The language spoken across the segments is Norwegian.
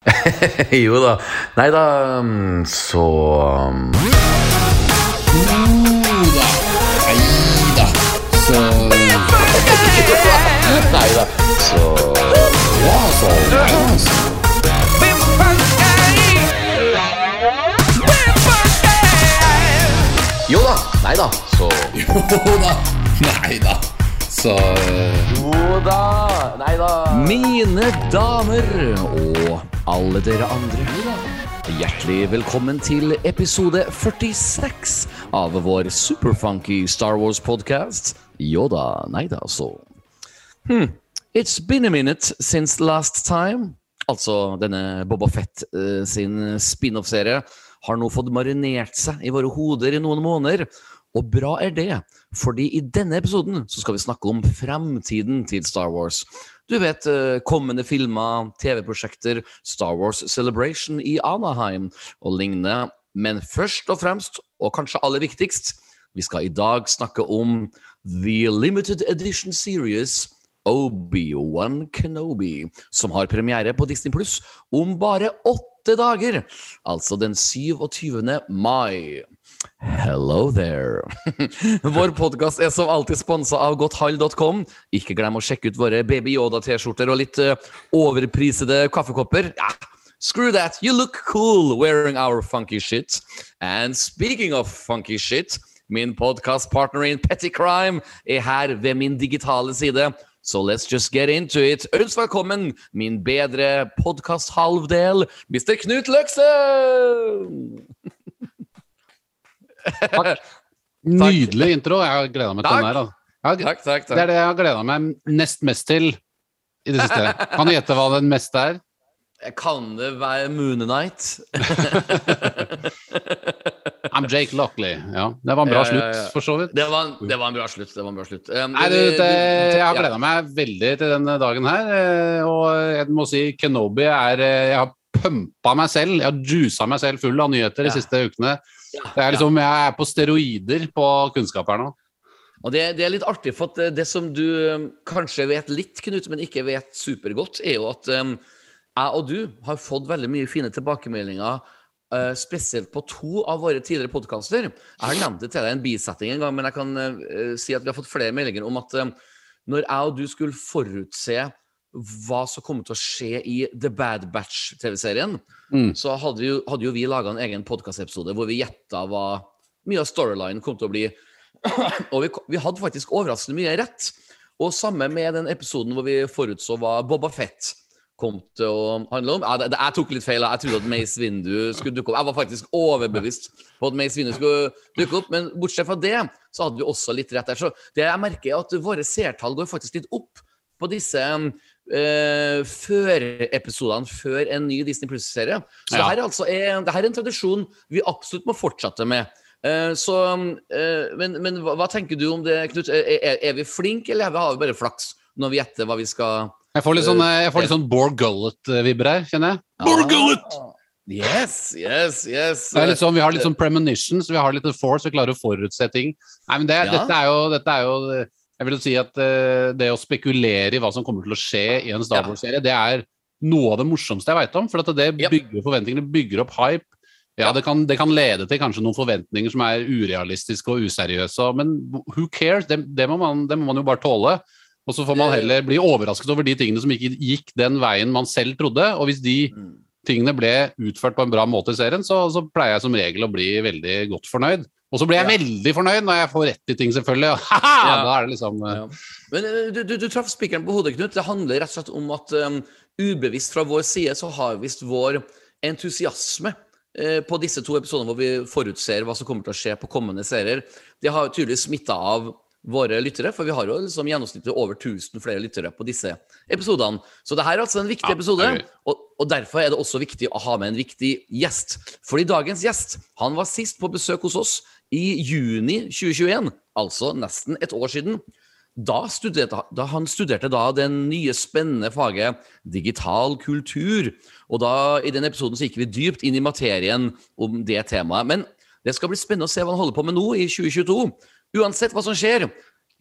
jo da. Nei da, mm, så Nei da, så Ja, så ja, så. Jo da. Nei da, så Jo da. Neida. Så Jo da. Nei da. Mine damer og alle dere andre. Hjertelig velkommen til episode 46 av vår superfunky Star Wars-podkast. Yoda, nei da, så. Hmm. It's been a minute since last time. Altså denne Boba Fett uh, sin spin-off-serie har nå fått marinert seg i våre hoder i noen måneder. Og bra er det, fordi i denne episoden så skal vi snakke om fremtiden til Star Wars. Du vet, eh, kommende filmer, TV-prosjekter, Star Wars Celebration i Anaheim og lignende. Men først og fremst, og kanskje aller viktigst, vi skal i dag snakke om The Limited Edition Series Obi-Wan Kenobi, som har premiere på Disney Pluss om bare åtte dager, altså den 27. mai. Hello there. Vår podkast er som alltid sponsa av godthall.com. Ikke glem å sjekke ut våre Baby Yoda-T-skjorter og litt eh, overprisede kaffekopper. Ja, screw that, you look cool wearing our funky shit. And speaking of funky shit, min podkastpartner in Petty Crime er her ved min digitale side. So let's just get into it. Ønsk velkommen min bedre podkast-halvdel, Mr. Knut Løksen! Nydelig intro. Jeg har gleda meg til den her. da. Har- Takk, takk, Det er det jeg har gleda meg nest mest til i det siste. Kan du gjette hva den meste er? Kan det være Moonenight? I'm Jake Lockley. Ja, det var en bra Ja, ja, ja. slutt, for så vidt. Det var, det var en bra slutt. Det var en bra slutt. Um, Nei, du, det, jeg har ja. gleda meg veldig til denne dagen her. eh, Og jeg må si Kenobi er eh, Jeg har pumpa meg selv, jeg har juica meg selv full av nyheter de siste ukene. Det er liksom, Jeg er på steroider på kunnskap her nå. Og det, det er litt artig, for at det, det som du um, kanskje vet litt, Knut, men ikke vet supergodt, er jo at um, jeg og du har fått veldig mye fine tilbakemeldinger, uh, spesielt på to av våre tidligere podkaster. Jeg har nevnt det til deg en bisetting en gang, men jeg kan uh, si at vi har fått flere meldinger om at um, når jeg og du skulle forutse hva som kommer til å skje i The Bad Batch-TV-serien, Mm. så hadde jo, hadde jo vi laga en egen podkastepisode hvor vi gjetta hva mye av storylinen kom til å bli. Og vi, vi hadde faktisk overraskende mye rett. Og samme med den episoden hvor vi forutså hva Boba Fett kom til å handle om. Ja, det, det, jeg tok litt feil. Jeg trodde at Mace Windu skulle dukke opp. Jeg var faktisk overbevist på at Mace Windu skulle dukke opp, men bortsett fra det, så hadde vi også litt rett der. Så det jeg merker, er at våre seertall går faktisk litt opp på disse uh, førepisodene før en ny Disney Plus-serie. Så Ja. her er altså en, det her er en tradisjon vi absolutt må fortsette med. Uh, så, uh, men, men hva, hva tenker du om det, Knut? Er, er, vi flinke, eller har vi bare flaks når vi gjetter hva vi skal Jeg får litt sånn, eh, jeg får litt sånn Bård Gullet-vibber her, kjenner jeg. Bård Gullet! Yes, yes, yes. Det er litt sånn, vi har litt sånn premonitions, vi har litt force, vi klarer å forutse ting. Nei, men det, Ja. dette, er jo, dette er jo Jeg vil si at eh, det å spekulere i hva som kommer til å skje i en Star Wars-serie, det er noe av det morsomste jeg veit om. For det bygger forventninger, det bygger opp hype. Ja, det kan, det kan lede til kanskje noen forventninger som er urealistiske og useriøse, men who cares? Det, det, må, man, det må man jo bare tåle. Og så får man heller bli overrasket over de tingene som ikke gikk den veien man selv trodde. Og hvis de Mm. tingene ble utført på en bra måte i serien, så, så pleier jeg som regel å bli veldig godt fornøyd. Og så blir jeg Ja. veldig fornøyd når jeg får rett i ting, selvfølgelig. Haha, Ja. Da er det liksom eh, Ja. Men eh, du, du, du traff spikeren på hodet, Knut. Det handler rett og slett om at um, ubevisst fra vår side så har visst vår entusiasme uh, på disse to episodene hvor vi forutser hva som kommer til å skje på kommende serier, det har tydeligvis smitta av våre lyttere, for vi har jo liksom gjennomsnittlig over 1000 flere lyttere på disse episodene. Så det her er altså en viktig episode, er og, og derfor er det også viktig å ha med en viktig gjest. Fordi dagens gjest han var sist på besøk hos oss i juni 2021, altså nesten et år siden. Da, studerte, da han studerte da den nye spennende faget digital kultur. Og da i den episoden så gikk vi dypt inn i materien om det temaet. Men det skal bli spennende å se hva han holder på med nå i 2022. Uansett hva som skjer,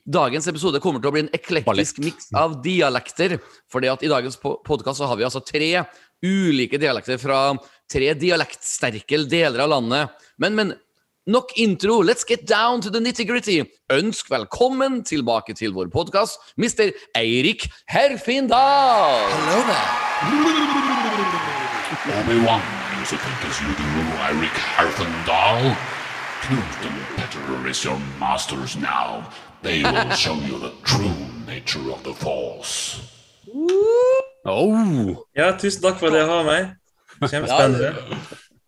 dagens episode kommer til å bli en eklektisk miks av dialekter. fordi at i dagens podkast har vi altså tre ulike dialekter fra tre dialektsterke deler av landet. Men, men nok intro. Let's get down to the nitty-gritty. Ønsk velkommen tilbake til vår podkast, Mr. Eirik Herfindal. Hello there. Obi-Wan, you think as you do, Eirik Harfendal? Knut and Petter is your masters now. They will show you the true nature of the Force. Oh. Ja, tusen takk for at dere har meg. Kjempespennende.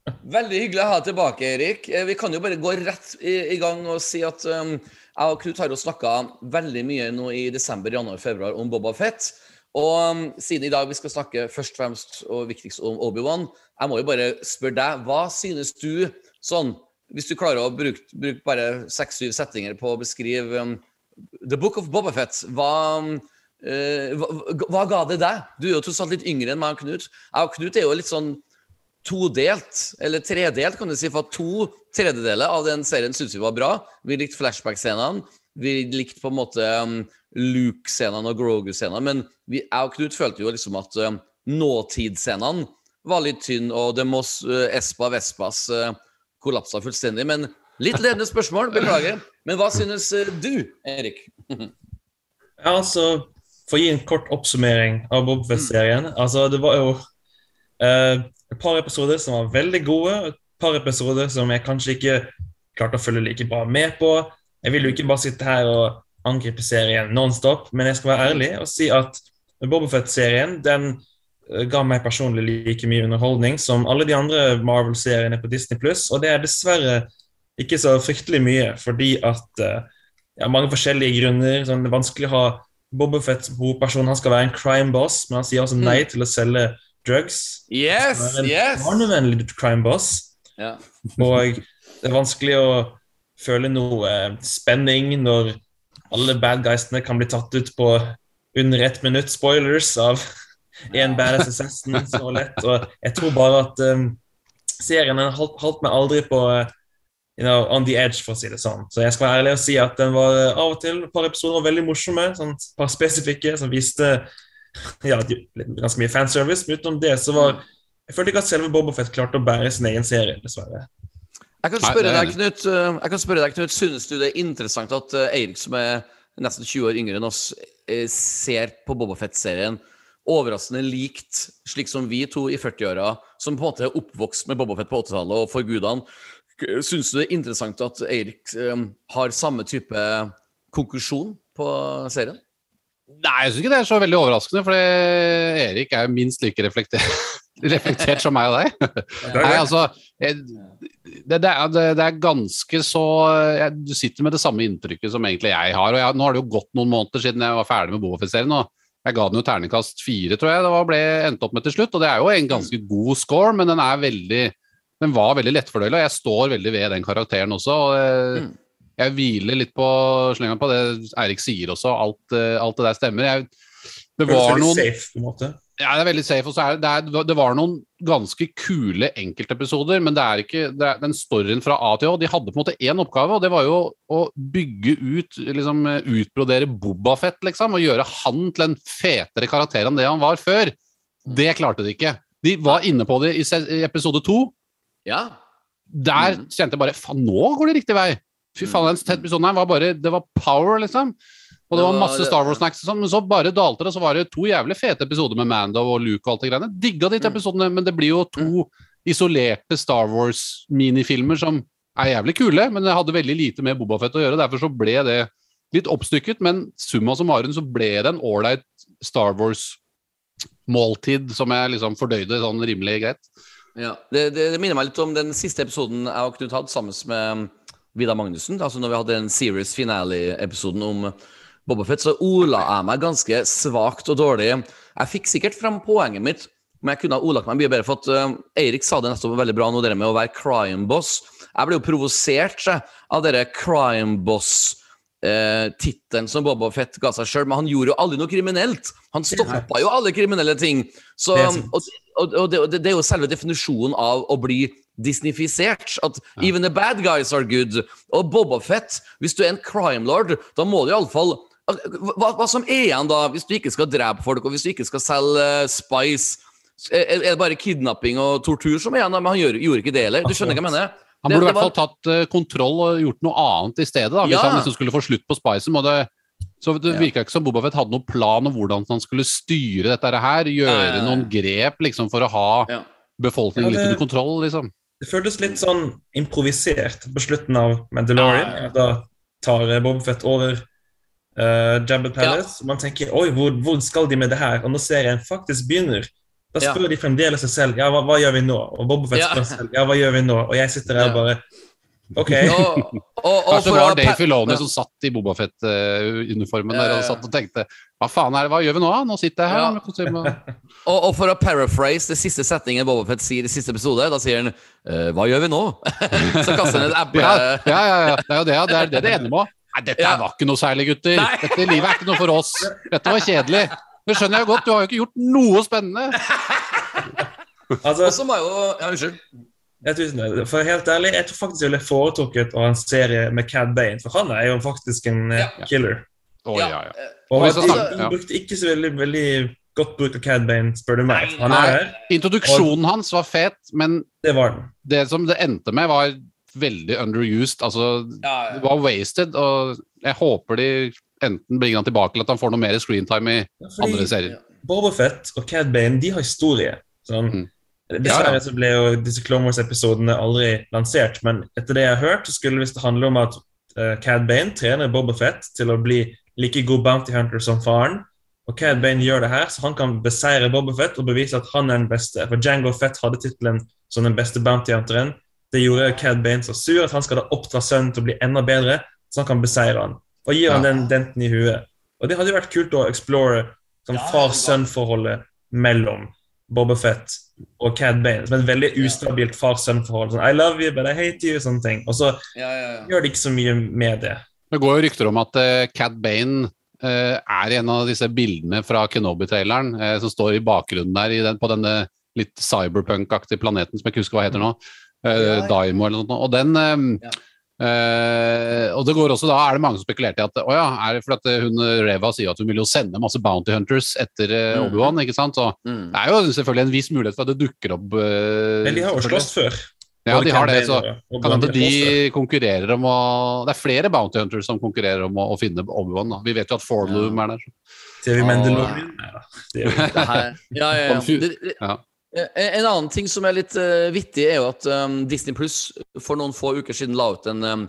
Veldig hyggelig å ha deg tilbake, Erik. Eh, Vi kan jo bare gå rett i, i gang og si at um, jeg og Knut har jo snakka veldig mye nå i desember, januar, februar om Boba Fett. Og um, siden i dag vi skal snakke først og fremst og viktigst om Obi-Wan, jeg må jo bare spørre deg, hva synes du sånn Hvis du klarer å bruke, bruke bare seks-syv settinger på å beskrive um, The Book of Boba Fett, hva, eh, hva, hva ga det deg? Du er jo tross alt litt yngre enn meg og Knut. Jeg og Knut er jo litt sånn todelt, eller tredelt, kan du si, for to tredjedeler av den serien syntes vi var bra. Vi likte flashback-scenene. Vi likte på en måte um, Luke-scenene og Grogu-scenene, men vi, jeg og Knut følte jo liksom at um, nåtidsscenene var litt tynn, og det Moss uh, Espa Vespas uh, kollapsa fullstendig. Men litt ledende spørsmål, beklager. Men hva synes uh, du, Erik? Ja, altså, For å gi en kort oppsummering av Bobfest-serien altså, Det var jo eh, et par episoder som var veldig gode, et par episoder som jeg kanskje ikke klarte å følge like bra med på. Jeg vil jo ikke bare sitte her og angripe serien nonstop, men jeg skal være ærlig og si at Bobofet-serien den eh, ga meg personlig like mye underholdning som alle de andre Marvel-seriene på Disney og det er dessverre ikke så fryktelig mye, fordi at eh, ja, mange forskjellige grunner. Sånn, det er vanskelig å ha Bobafett som hovedperson. Han skal være en crime boss, men han sier også nei til å selge drugs. Yes, Han er en yes! barnevennlig crime boss. Ja. Og det er vanskelig å føle noe eh, spenning når alle bad guysene kan bli tatt ut på under ett minutt. Spoilers av én badass assassin så lett. Og jeg tror bare at um, serien den holdt, meg aldri på eh, you know, on the edge, for å si det sånn. Så jeg skal være ærlig og si at den var av og til et par episoder var veldig morsomme. Sånn, et par spesifikke som viste ja, ganske mye fanservice. Men utenom det så var jeg følte ikke at selve Bobafett klarte å bære sin egen serie, dessverre. Jeg kan spørre deg, Knut, eh, jeg kan spørre deg, Knut Synes du det er interessant at eh, Eirik, som er nesten 20 år yngre enn oss, eh, ser på Bobafett-serien overraskende likt, slik som vi to i 40-åra, som på en måte er oppvokst med Bobafett på 80-tallet og forgudene. Syns du det er interessant at Eirik eh, har samme type konklusjon på serien? Nei, jeg syns ikke det er så veldig overraskende, for Erik er jo minst like reflektert, reflektert som meg og deg. Nei, altså jeg- det, det, er, det, er ganske så jeg, Du sitter med det samme inntrykket som egentlig jeg har. og jeg, Nå har det jo gått noen måneder siden jeg var ferdig med Bobafett-serien. og Jeg ga den jo terningkast fire, tror jeg det var, ble endt opp med til slutt. og Det er jo en ganske god score, men den er veldig den var veldig lettfordøyelig, og jeg står veldig ved den karakteren også. og eh, Mm. Jeg hviler litt på slenga på det Eirik sier også, alt, eh, alt det der stemmer. Jeg, det var noen safe, på en måte. ja, det er veldig safe. Og så er det, det, er, det var noen ganske kule enkeltepisoder, men det er ikke det er den storyen fra A til Å. De hadde på en måte én oppgave, og det var jo å bygge ut, liksom utbrodere Bobafett, liksom. Og gjøre han til en fetere karakter enn det han var før. Det klarte de ikke. De var inne på det i, episode to. Ja. Der Mhm. kjente jeg bare Faen, nå går det riktig vei! Fy faen, den episoden her var bare Det var power, liksom. Og det var var- masse Star Wars-snacks og men så bare dalte det, så var det to jævlig fete episoder med Mando og Luke og alt det greiene. Digga de Mm. episodene, men det blir jo to isolerte Star Wars-minifilmer som er jævlig kule, men det hadde veldig lite med Bobafett å gjøre. Derfor så ble det litt oppstykket, men summa summarum så ble det en ålreit Star Wars-måltid som jeg liksom fordøyde sånn rimelig greit. Ja, det, det, det minner meg litt om den siste episoden jeg og Knut hadde sammen med Vidar Magnussen. Altså når vi hadde den series finale-episoden om Bobafett, så ola jeg meg ganske svakt og dårlig. Jeg fikk sikkert fram poenget mitt, men jeg kunne ha ordlagt meg mye bedre. For at uh, Eirik sa det nettopp veldig bra nå, det med å være crime boss. Jeg ble jo provosert se, av dere crime boss. Eh, som Boba Fett ga seg sjøl, men han gjorde jo aldri noe kriminelt. Han stoppa jo alle kriminelle ting. Så, og, og, og det, det er jo selve definisjonen av å bli disneyfisert. At even the bad guys are good. Og Boba Fett, hvis du er en crime lord, da må du iallfall hva, hva som er igjen da, hvis du ikke skal drepe folk, og hvis du ikke skal selge uh, spice, Er er det bare kidnapping og tortur som er igjen? Men han gjør, gjorde ikke det heller. Du skjønner hva jeg mener? Han burde i hvert fall tatt uh, kontroll og gjort noe annet i stedet, da, hvis Ja. han liksom skulle få slutt på Spicen. må det så det Ja. virka ikke som Boba Fett hadde noen plan om hvordan han skulle styre dette her. Gjøre noen grep liksom for å ha Ja. befolkningen Ja, litt under kontroll, liksom. Det føltes litt sånn improvisert på slutten av Mandalorian. Ja. Da tar Bob Fett over uh, Jabba Palace. Og man tenker oi, hvor, hvor skal de med det her? Og når serien faktisk begynner, da Ja. spør de fremdeles seg selv ja, hva, hva gjør vi nå? Og Bob Fett Ja. spør selv ja, hva gjør vi nå? Og jeg sitter her Ja. bare OK. Og, og, og Kanskje det var Dave Filoni som satt i Boba Fett-uniformen Ja, der og satt og tenkte hva faen er det, hva gjør vi nå? da? Nå sitter jeg her Ja. med kostyme. og- Og, for å paraphrase det siste setningen Boba Fett sier i siste episode, da sier han «Eh, 'Hva gjør vi nå?' Så kaster han et eple. Ja, ja, ja, ja. Det er jo det, ja. det er det det ender med. Nei, dette Ja. var ikke noe særlig, gutter. Nei. Dette livet er ikke noe for oss. Dette var kjedelig. Det skjønner jeg godt, du har jo ikke gjort noe spennende. Altså, Og så må jeg jo Ja, unnskyld. Jeg, tusen takk. for helt ærlig, jeg tror faktisk jeg ville foretrukket å ha en serie med Cad Bane, for han er jo faktisk en eh, Ja. killer. Å, Ja. ja, ja. Og Og han, ja. brukte ikke så veldig, veldig godt bruk av Cad Bane, spør du meg. Han er Introduksjonen hans var fet, men det var den. det som det endte med, var veldig underused. Altså, Ja, det var wasted, og jeg håper de enten bringer han tilbake, eller at han får noe mer screentime i Ja, fordi- andre serier. Boba Fett og Cad Bane de har historie. Sånn. Mm. Dessverre så ble jo disse Clone Wars-episodene aldri lansert, men etter det jeg har hørt, så skulle det visst handle om at eh, Cad Bane trener Boba Fett til å bli like god bounty hunter som faren. Og Cad Bane gjør det her, så han kan beseire Boba Fett og bevise at han er den beste. For Jango Fett hadde tittelen som den beste bounty hunteren. Det gjorde Cad Bane så sur at han skal da oppdra sønnen til å bli enda bedre, så han kan beseire han. Og gir han Ja. den denten i huet. Og det hadde jo vært kult å explore sånn far-sønn-forholdet mellom Boba Fett og Cad Bane. Som et veldig ustabilt far-sønn-forhold. Sånn, I love you, but I hate you, sånne ting. Og så ja, ja, ja. gjør de ikke så mye med det. Det går jo rykter om at uh, Cad Bane uh, er en av disse bildene fra Kenobi-traileren uh, som står i bakgrunnen der i den, på denne litt cyberpunk-aktige planeten som jeg ikke husker hva heter nå. Uh, Ja, ja. Daimo eller noe sånt. Og den eh, Ja. eh, og det går også da, er det mange som spekulerte i at å ja, er det fordi at hun Reva sier at hun vil jo sende masse Bounty Hunters etter eh, Mhm. Obi-Wan, ikke sant? Så Mm. det er jo selvfølgelig en viss mulighet for at det dukker opp uh, Men de har jo slåss før. Ja, de har det, så kan hende de konkurrerer om å Det er flere Bounty Hunters som konkurrerer om å, å finne Obi-Wan. Vi vet jo at Forloom er der. Ser vi Ah. Mandalorian? Ja, ja, ja. Ja. Eh, En annen ting som er litt uh, vittig, er jo at um, Disney Pluss for noen få uker siden la ut en um,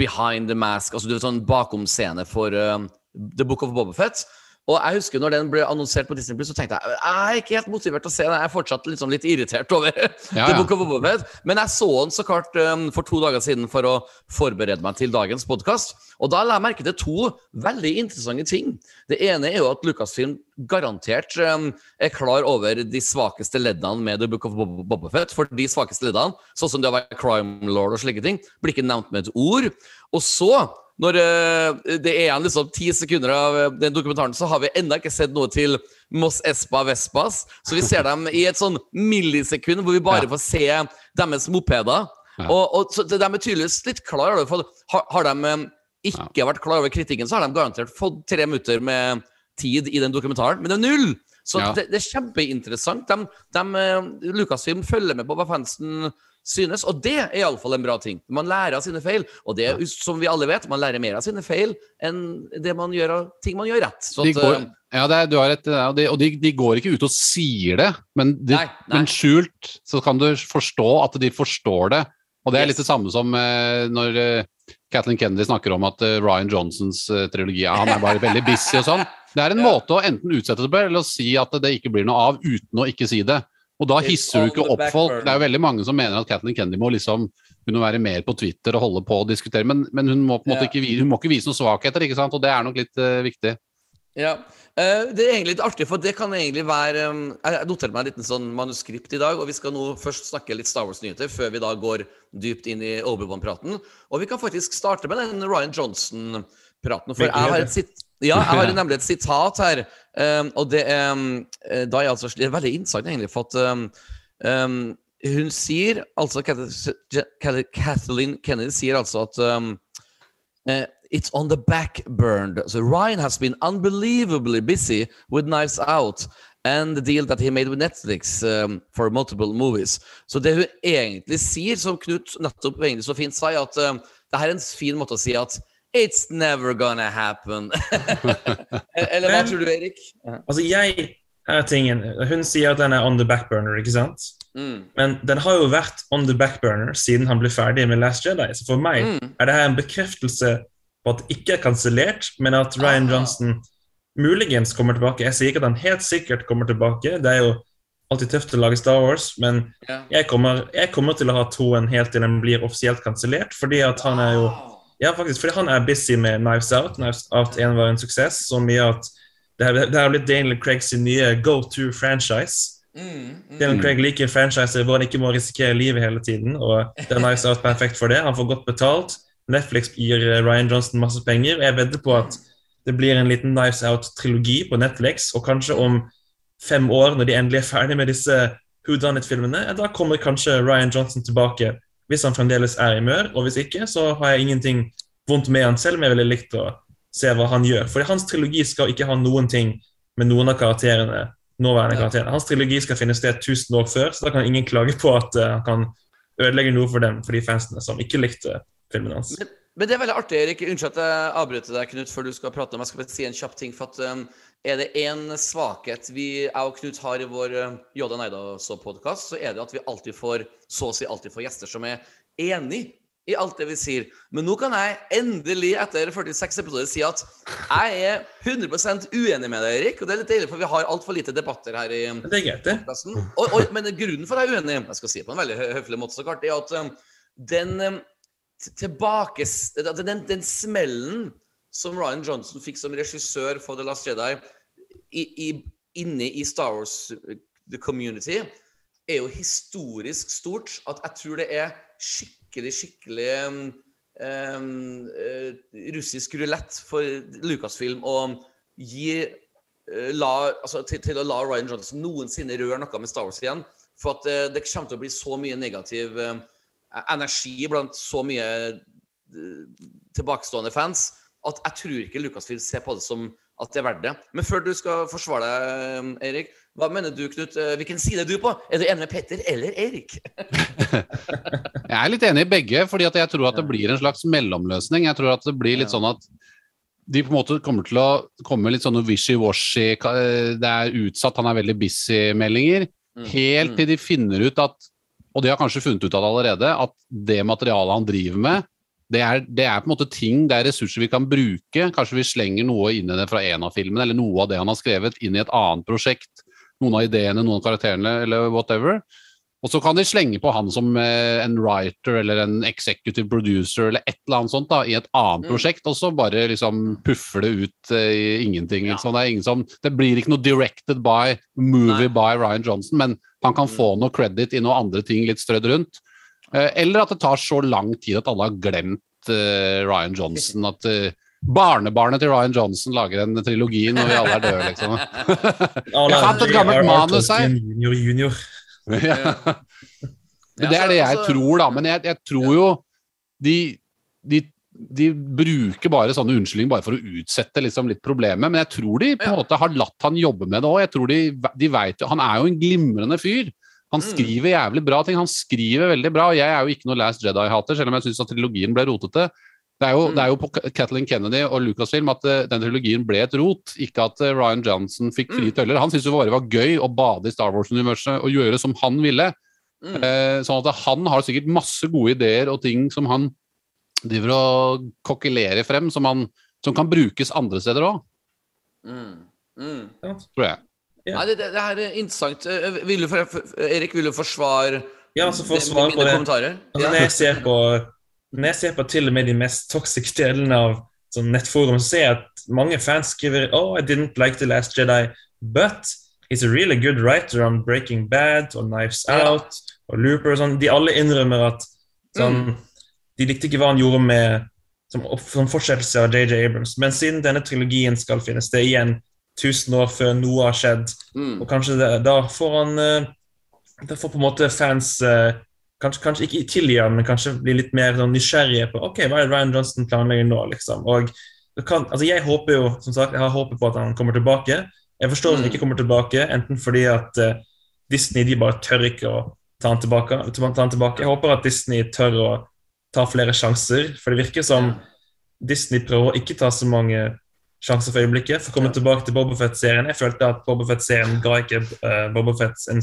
Behind the Mask, altså du vet sånn bakomscene for um, The Book of Boba Fett. Og jeg husker når den ble annonsert på Disney Plus, så tenkte jeg jeg er ikke helt motivert til å se den. Jeg er fortsatt litt, sånn, litt irritert over Ja, The. Book of Boba Fett. Men jeg så den så klart um, for to dager siden for å forberede meg til dagens podkast. Og da la jeg merke til to veldig interessante ting. Det ene er jo at Lucasfilm garantert um, er klar over de svakeste leddene med The Book of Bob Boba Fett. For de svakeste leddene, sånn som det å være crime lord og slike ting, blir ikke nevnt med et ord. Og så, når eh, det er igjen liksom ti sekunder av eh, den dokumentaren, så har vi ennå ikke sett noe til Moss Espa Vespas. Så vi ser dem i et sånn millisekund hvor vi bare får se deres mopeder. Ja. Og, og så de er tydeligvis litt klar har, har de eh, ikke vært klar over kritikken, så har de garantert fått tre minutter med tid i den dokumentaren, men det er null! Så Ja. det, det er kjempeinteressant. De, de, Lucasfilm følger med på hva fansen synes, og det er iallfall en bra ting. Man lærer av sine feil, og det er som vi alle vet, man lærer mer av sine feil enn det man gjør av ting man gjør rett. Så De går, eh, ja, det er, du har rett, i det, og de, og de, de går ikke ut og sier det, men, de, Nei, nei. men skjult så kan du forstå at de forstår det. Og det er litt det samme som eh, når eh, Kathleen Kennedy snakker om at eh, Ryan Johnsons eh, trilogi han er bare veldig busy og sånn. Det er en måte å enten utsette det på, eller å si at det ikke blir noe av uten å ikke si det. Og da hisser du ikke opp folk. Det er jo veldig mange som mener at Kathleen Kennedy må liksom må være mer på Twitter og holde på og diskutere, men, men hun, må på en måte ikke, hun må ikke vise noen svakheter, ikke sant? og det er nok litt uh, viktig. Ja, eh, Det er egentlig litt artig, for det kan egentlig være um, Jeg noterte meg en liten sånn manuskript i dag, og vi skal nå først snakke litt Star Wars-nyheter før vi da går dypt inn i Obi-Wan-praten. Og vi kan faktisk starte med den Ryan Johnson-praten. For jeg har, et sit ja, jeg har nemlig et sitat her, um, og det er um, eh, da er altså, det er veldig interessant egentlig, for at um, um, hun sier altså Kath- Kathleen Kennedy sier altså at Uh, it's on the back burned. So Ryan has been unbelievably busy with Knives Out, and the deal that he made with Netflix um, for multiple movies. Så det hun egentlig sier, som Knut nettopp egentlig så fint sa, at um, det her er en fin måte å si at It's never gonna happen. Eller hva tror du, Erik? Altså, jeg er tingen. Hun sier at den er on the backburner, ikke sant? Mm. Men den har jo vært on the backburner siden han ble ferdig med Last Jedi. Så for meg Mm. er det her en bekreftelse på at det ikke er kansellert, men at Ryan Ah. Johnson muligens kommer tilbake. Jeg sier ikke at han helt sikkert kommer tilbake. Det er jo alltid tøft å lage Star Wars, men Ja. jeg kommer, jeg kommer til å ha troen helt til den blir offisielt kansellert, fordi at han er jo Ja, faktisk, fordi han er busy med Knives Out. Knives Out 1 var en suksess, så mye at det har, det har blitt Daniel Craigs nye go to franchise. Mm. Mm. Daniel Craig liker franchiser hvor han ikke må risikere livet hele tiden, og det er Knives Out perfekt for det. Han får godt betalt. Netflix gir eh, Ryan Johnson masse penger, og jeg vedder på at det blir en liten Knives Out-trilogi på Netflix, og kanskje om fem år, når de endelig er ferdig med disse Who Done It-filmene, da kommer kanskje Ryan Johnson tilbake, hvis han fremdeles er i mør, og hvis ikke, så har jeg ingenting vondt med han selv, men jeg ville likt å se hva han gjør. For hans trilogi skal ikke ha noen ting med noen av karakterene, nåværende Ja. karakterene. Hans trilogi skal finne sted 1000 år før, så da kan ingen klage på at eh, han kan ødelegge noe for dem, for de fansene som ikke likte filmen hans. Men, men det er veldig artig, Erik. Unnskyld at jeg avbryter deg, Knut, før du skal prate om Jeg skal bare si en kjapp ting. for at um, Er det én svakhet vi, jeg og Knut har i vår Yoda Neida-podkast, så er det at vi alltid får så å si alltid får gjester som er enig i alt det vi sier. Men nå kan jeg endelig, etter 46 episoder, si at jeg er 100% uenig med deg, Erik. Og det er litt deilig, for vi har altfor lite debatter her i podkasten. Men grunnen for at jeg er uenig, jeg skal si det på en veldig hø- høflig måte, så klart, er at um, den um, t- tilbake... Den, den smellen som Ryan Johnson fikk som regissør for The Last Jedi i, i, inne i Star Wars uh, the community, er jo historisk stort. At jeg tror det er skikkelig, skikkelig um, eh, russisk rulett for Lucasfilm å gi eh, la, altså, til, til å la Ryan Johnson noensinne røre noe med Star Wars igjen. For at uh, det kommer til å bli så mye negativ uh, energi blant så mye uh, tilbakestående fans at jeg tror ikke Lukas vil se på det som at det er verdt det. Men før du skal forsvare deg, Eirik, Erik, hva mener du, Knut? Eh, Hvilken side er du på? Er du enig med Petter eller Erik? Jeg er litt enig i begge, fordi jeg tror at det blir en slags mellomløsning. Jeg tror at det blir litt sånn at de på en måte kommer til å komme litt sånne wishy-washy Det er utsatt, han er veldig busy-meldinger. Mm. Helt til de finner ut at Og de har kanskje funnet ut av det allerede, at det materialet han driver med, det er, det er på en måte ting, det er ressurser vi kan bruke. Kanskje vi slenger noe inn i det fra en av filmene, eller noe av det han har skrevet, inn i et annet prosjekt. Noen av ideene, noen av karakterene, eller whatever. Og så kan de slenge på han som eh, en writer eller en executive producer eller et eller annet sånt da, i et annet Mm. prosjekt, og så bare liksom puffer det ut eh, i ingenting. Ja. Liksom. Det, ingen som, det blir ikke noe directed by, movie Nei. by Ryan Johnson, men han kan Mm. få noe credit i noen andre ting litt strødd rundt. Eh, eller at det tar så lang tid at alle har glemt eh, Ryan Johnson. At eh, barnebarnet til Ryan Johnson lager en trilogi når vi alle er døde, liksom. Jeg har hatt et gammelt manus her. Junior, junior. Ja. Det er det jeg tror, da. Men jeg, jeg tror jo de, de, de bruker bare sånne unnskyldninger bare for å utsette liksom litt problemet. Men jeg tror de på en måte har latt han jobbe med det òg. Jeg tror de, de vet Han er jo en glimrende fyr. Han Mm. skriver jævlig bra ting. Han skriver veldig bra. og Jeg er jo ikke noe Last Jedi-hater, selv om jeg syns at trilogien ble rotete. Det er, jo, Mm. det er jo på Kathleen Kennedy og Lucasfilm at eh, den trilogien ble et rot, ikke at eh, Ryan Johnson fikk frie Mm. tøller. Han syntes jo bare det var gøy å bade i Star Wars-universet og gjøre som han ville. Eh, sånn at han har sikkert masse gode ideer og ting som han driver og kokkelerer frem, som, han, som kan brukes andre steder òg, Mm. Mm. tror jeg. Ja. Nei, det, det, er interessant. Eh, Vil du, for, Erik, vil du forsvare Ja, altså for svar på det kommentarer? altså, Når jeg ser på Når jeg ser på til og med de mest toxic delene av sånn nettforum, så ser jeg at mange fans skriver Oh, I didn't like The Last Jedi, but he's a really good writer on Breaking Bad og Knives Ja. Out og Looper og sånn. De alle innrømmer at sånn, de likte ikke hva han gjorde med som, som fortsettelse av JJ Abrams. Men siden denne trilogien skal finne sted igjen 1000 år før noe har skjedd, Mm. og kanskje det, da får han eh, Da får på en måte fans eh, kanskje, kanskje ikke tilgi han, men kanskje bli litt mer sånn nysgjerrige på ok, hva er Ryan Johnson planlegger nå. liksom. Og kan, altså Jeg håper jo, som sagt, jeg har håpet på at han kommer tilbake, Jeg forstår at han ikke kommer tilbake, enten fordi at uh, Disney de bare tør ikke å ta han tilbake. Ta han tilbake. Jeg håper at Disney tør å ta flere sjanser, for det virker som Disney prøver å ikke ta så mange sjanser for øyeblikket. For å komme tilbake til Bobofet-serien. Jeg følte at Bobofet-serien ga ikke uh, Bobofet en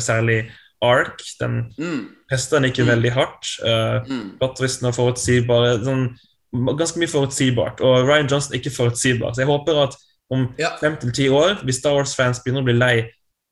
særlig ark. Den Mm. pesta den ikke veldig hardt. Uh, Mm. Plottvisten og forutsigbare sånn, Ganske mye forutsigbart. Og Ryan Johnson er ikke forutsigbar. Så jeg håper at om Ja. fem til ti år, hvis Star Wars-fans begynner å bli lei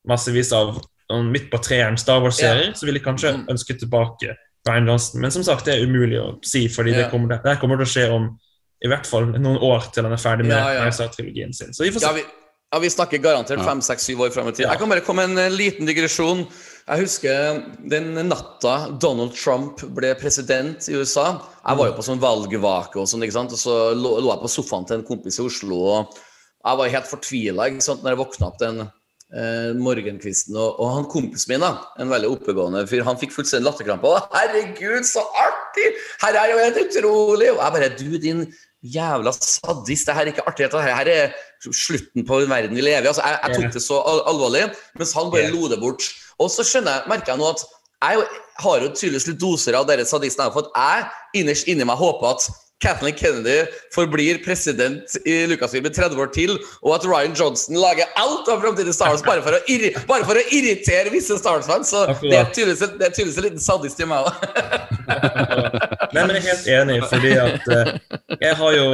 massevis av om midt på treeren Star Wars-serier, så vil de kanskje Mm. ønske tilbake Ryan Johnson. Men som sagt, det er umulig å si, fordi det, Ja. kommer, det kommer til å skje om i hvert fall noen år til han er ferdig med Ja, ja. Rise-trilogien sin. Så vi får se. Ja, vi, ja, vi snakker garantert fem, seks, syv år frem i tid. Ja. Jeg kan bare komme med en liten digresjon. Jeg husker den natta Donald Trump ble president i USA. Jeg var jo på sånn valgvake og sånn, ikke sant. Og så lå, lå jeg på sofaen til en kompis i Oslo, og jeg var helt fortvila når jeg våkna opp den eh, morgenkvisten. Og, og han kompisen min, da, en veldig oppegående fyr, han fikk fullstendig latterkrampe. Herregud, så artig! Her er jo helt utrolig! Og jeg bare Du, din jævla sadist, det her er ikke artig. Det her er slutten på den verden vi lever i. Altså, jeg, jeg tok det så al alvorlig, mens han bare lo det bort. Og så skjønner jeg, merker jeg nå at jeg har jo tydeligvis litt doser av dere sadistene, for at jeg innerst inni meg håper at Kathleen Kennedy forblir president i Lucasfilm i 30 år til, og at Ryan Johnson lager alt av framtidige Star Wars bare for å, irri bare for å irritere visse Star Wars-fans. Så det er tydeligvis en liten sadist i meg òg. Nei, men jeg er helt enig, fordi at eh, jeg har jo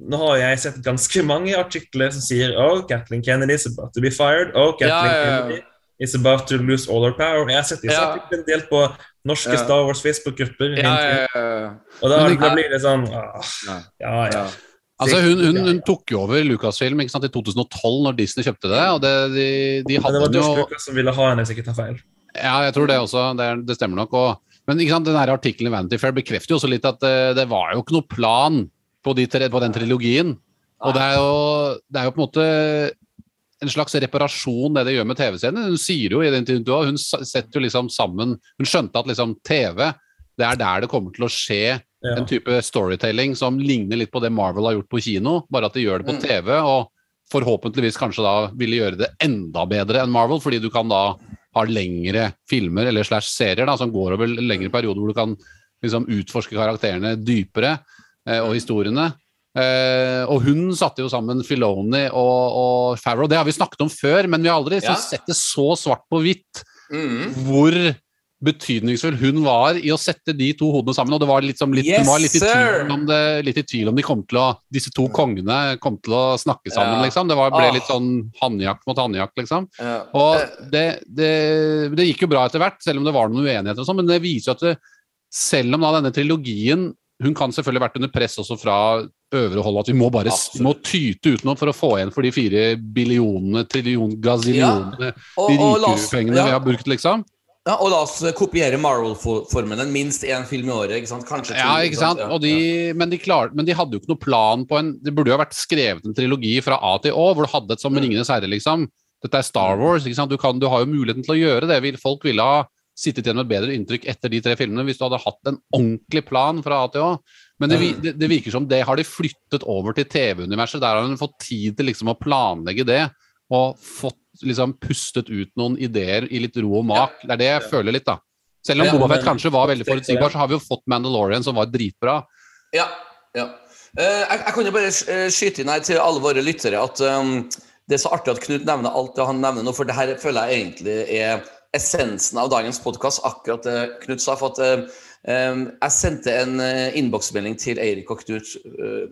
nå har jeg sett ganske mange artikler som sier oh, Kathleen Kennedy is about to be fired. Oh, Kathleen Ja, ja, ja. Kennedy is about to lose all her power. Jeg har sett disse Ja. artiklene delt på norske Ja. Star Wars Facebook-grupper. Ja, ja, ja. Og da, da blir det sånn ah, Ja. Ja. Altså, hun, hun, hun tok jo over Lucasfilm ikke sant, i 2012, når Disney kjøpte det. og det, de, de Men det var den Lucas som ville ha henne, hvis jeg ikke tar feil. Ja, jeg tror det også. Det, det stemmer nok. Og, men ikke sant, den artikkelen i Vanity Fair bekrefter jo også litt at uh, det var jo ikke noe plan på, de, på den trilogien. Og det er, jo, det er jo på en måte en slags reparasjon, det de gjør med TV-scenen. Hun sier jo i den intervjuet hun setter jo liksom sammen Hun skjønte at liksom TV, det er der det kommer til å skje Ja. en type storytelling som ligner litt på det Marvel har gjort på kino, bare at de gjør det på Mm. TV. og Forhåpentligvis kanskje da ville gjøre det enda bedre enn Marvel, fordi du kan da ha lengre filmer eller slash serier da, som går over lengre perioder, hvor du kan liksom utforske karakterene dypere eh, og historiene. Eh, og hun satte jo sammen Filoni og, og Farrow. Det har vi snakket om før, men vi har aldri Ja. sett det så svart på hvitt Mm. hvor betydningsfull hun var i å sette de to hodene sammen. Og det var litt, litt, Yes, var litt, i tvil om det, litt i tvil om de kom til å, disse to kongene kom til å snakke sammen. Ja. liksom. Det var, ble Ah. litt sånn hannjakt mot hannjakt, liksom. Ja. Og Eh, det, det, det gikk jo bra etter hvert, selv om det var noen uenigheter og sånn, men det viser jo at det, selv om da denne trilogien hun kan selvfølgelig vært under press også fra øvre hold, at vi må bare Absolutt. må tyte utenom for å få igjen for de fire billionene, trillion, gazillionene, ja. de og, rike pengene ja, vi har brukt, liksom. Ja, og la oss kopiere Marvel-formelen. Minst én film i året. ikke sant? Kanskje to, Ja, ikke sant? Ja, Og de, men, de klar, men de hadde jo ikke noe plan på en Det burde jo ha vært skrevet en trilogi fra A til Å, hvor du hadde et som Mm. Ringenes herre, liksom. Dette er Star Wars. ikke sant? Du, kan, du har jo muligheten til å gjøre det. Folk ville ha sittet igjen med et bedre inntrykk etter de tre filmene hvis du hadde hatt en ordentlig plan fra A til Å. Men det, det, det virker som det har de flyttet over til TV-universet. Der har hun fått tid til liksom å planlegge det. Og fått liksom pustet ut noen ideer i litt ro og mak. Det er det jeg føler litt, da. Selv om Ja, Boba Fett kanskje var veldig forutsigbar, så har vi jo fått Mandalorian, som var dritbra. Ja. ja. Eh, jeg, jeg kan jo bare eh, skyte inn her til alle våre lyttere at um, det er så artig at Knut nevner alt det han nevner nå, for det her føler jeg egentlig er essensen av dagens podkast, akkurat det Knut sa. for at um, Jeg sendte en innboksmelding til Eirik og Knut uh,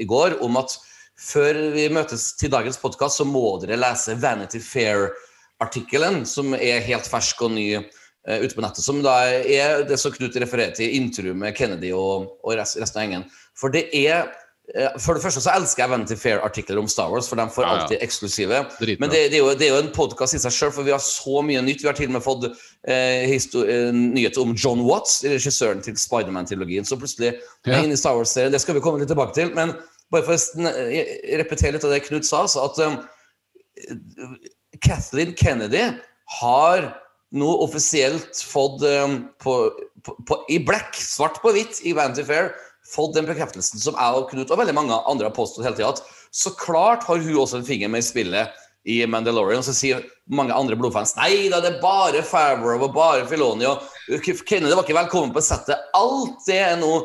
i går om at før vi møtes til dagens podkast, så må dere lese Vanity Fair-artikkelen, som er helt fersk og ny uh, ute på nettet. Som da er det som Knut refererer til, intervju med Kennedy og, og resten av gjengen. For det er eh, For det første så elsker jeg Vanity Fair-artikler om Star Wars, for de får Ja, ja. alltid eksklusive. Dritbra. Men det, det, er jo, det er jo en podkast i seg sjøl, for vi har så mye nytt. Vi har til og med fått eh, eh, nyheter om John Watts, regissøren til Spiderman-trilogien. Så plutselig Ja. inne i Star Wars-serien. Det skal vi komme litt tilbake til. Men bare for å repetere litt av det Knut sa, så at um, Kathleen Kennedy har nå offisielt fått um, på, på, i black, svart på hvitt i Vanity Fair, fått den bekreftelsen som jeg og Knut og veldig mange andre har påstått hele tida, at så klart har hun også en finger med i spillet i Mandalorian. Og så sier mange andre blodfans nei da, det er bare Favreau og bare Filoni. Og Kennedy var ikke velkommen på settet. Alt det er nå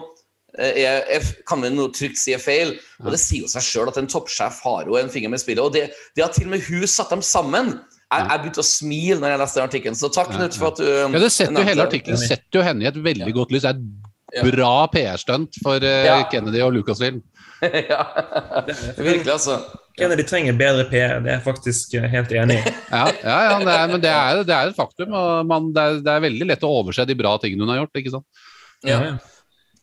er, er, kan vi nå trygt si er feil. Og det sier jo seg sjøl at en toppsjef har jo en finger med spillet. Og det, det at til og med hun satt dem sammen. Jeg, jeg begynte å smile når jeg leste den artikkelen, så takk, Knut, for at du Ja, det setter jo Hele artikkelen setter jo henne i et veldig godt lys. Det er et bra PR-stunt for eh, Ja. Kennedy og Lucasfilm. ja. Virkelig, altså. Kennedy trenger bedre PR, det er jeg faktisk eh, helt enig i. Ja, ja, ja det er, men det er, det er et faktum. og Man, det, er, det er veldig lett å overse de bra tingene hun har gjort. ikke sant? Ja.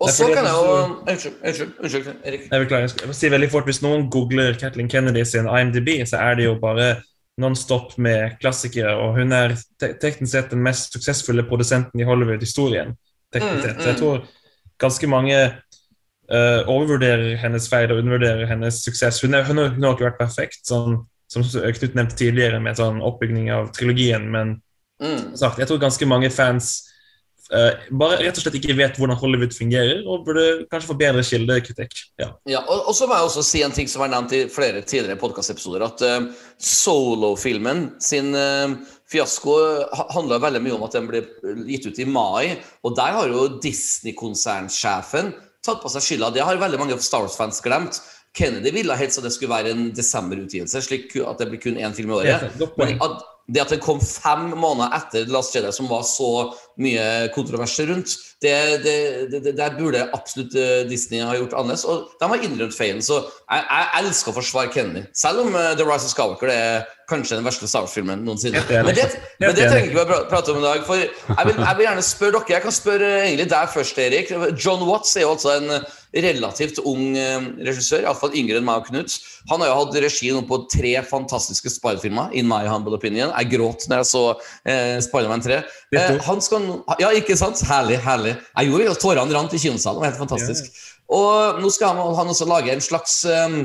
Og så kan jeg jo Unnskyld, unnskyld, unnskyld Erik. Jeg beklager, jeg skal si veldig fort, Hvis noen googler Kathleen Kennedy sin IMDb, så er det jo bare nonstop med klassikere, og hun er te teknisk sett den mest suksessfulle produsenten i Hollywood-historien. teknisk Mm, sett. Så jeg mm. tror ganske mange uh, overvurderer hennes feil og undervurderer hennes suksess. Hun, er, hun, har, hun har ikke vært perfekt, sånn, som Knut nevnte tidligere, med sånn oppbygging av trilogien, men Mm. sagt, jeg tror ganske mange fans bare rett og slett ikke vet hvordan Hollywood fungerer, og burde kanskje få bedre kildekritikk. Ja. Ja, og, og så må jeg også si en ting som er nevnt i flere tidligere podkastepisoder, at uh, solofilmen sin uh, fiasko ha- handla veldig mye om at den ble gitt ut i mai, og der har jo Disney-konsernsjefen tatt på seg skylda. Det har veldig mange Star Wars-fans glemt. Kennedy ville helst at det skulle være en desemberutgivelse, slik at det blir kun én film i året. Helt- Men at, det kom fem måneder etter Last Jedi, som var så mye kontroverser rundt, det, det, det, det, der burde absolutt eh, Disney ha gjort annerledes. Og de har innrømt feilen. Så jeg, jeg elsker å forsvare Kennedy. Selv om eh, The Rise of Skywalker er kanskje den verste Star Wars-filmen noensinne. Men det, men det trenger ikke vi å prate om i dag. For jeg vil, jeg vil gjerne spørre dere. Jeg kan spørre eh, egentlig deg først, Erik. John Watts er jo altså en relativt ung eh, regissør, iallfall yngre enn meg og Knut. Han har jo hatt regi på tre fantastiske Spider-filmer, in my humble opinion. Jeg gråt når jeg så eh, Spider-Man 3. Eh, han skal Ja, ikke sant? Herlig, herlig. Jeg gjorde jo tårene rant i kinosalen. Det var helt fantastisk. Og nå skal han, han også lage en slags eh,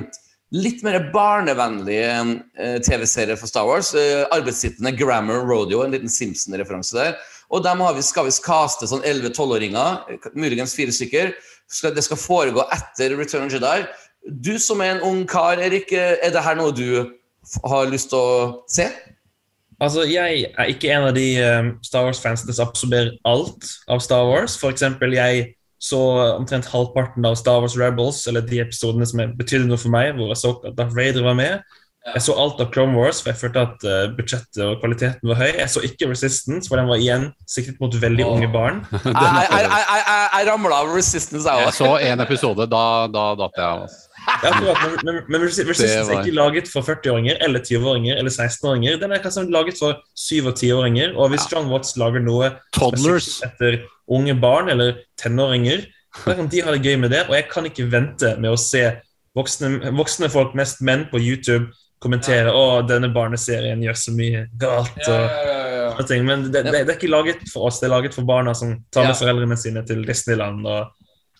litt mer barnevennlig eh, TV-serie for Star Wars. Eh, arbeidstitlene Grammar Rodeo, en liten Simpson-referanse der. Og dem vi, skal vi kaste sånn 11-12-åringer, eh, muligens fire stykker. Skal, det skal foregå etter Return of Jedi. Du som er en ung kar, Erik, eh, er det her noe du har lyst til å se? Altså, Jeg er ikke en av de um, Star Wars-fansene som absorberer alt av Star Wars. For eksempel, jeg så omtrent halvparten av Star Wars Rebels, eller de episodene som betydde noe for meg, hvor jeg så at Darth Vader var med. Jeg så alt av Clone Wars, for jeg følte at uh, budsjettet og kvaliteten var høy. Jeg så ikke Resistance, for den var igjen siktet mot veldig oh. unge barn. Jeg, ramla av Resistance, jeg Jeg så en episode, da, da datt jeg av. altså. Men, men, men Resistance var- er ikke laget for 40-åringer eller 20-åringer eller 16-åringer. Den er kanskje laget for 7- og 10-åringer. Og hvis John Watts lager noe Toddlers. etter unge barn eller tenåringer, da kan de ha det gøy med det. Og jeg kan ikke vente med å se voksne, voksne folk, mest menn, på YouTube kommentere å, denne barneserien gjør så mye galt. og sånne ting. Men det, det, det er ikke laget for oss, det er laget for barna som tar med Ja. foreldrene sine til Disneyland. og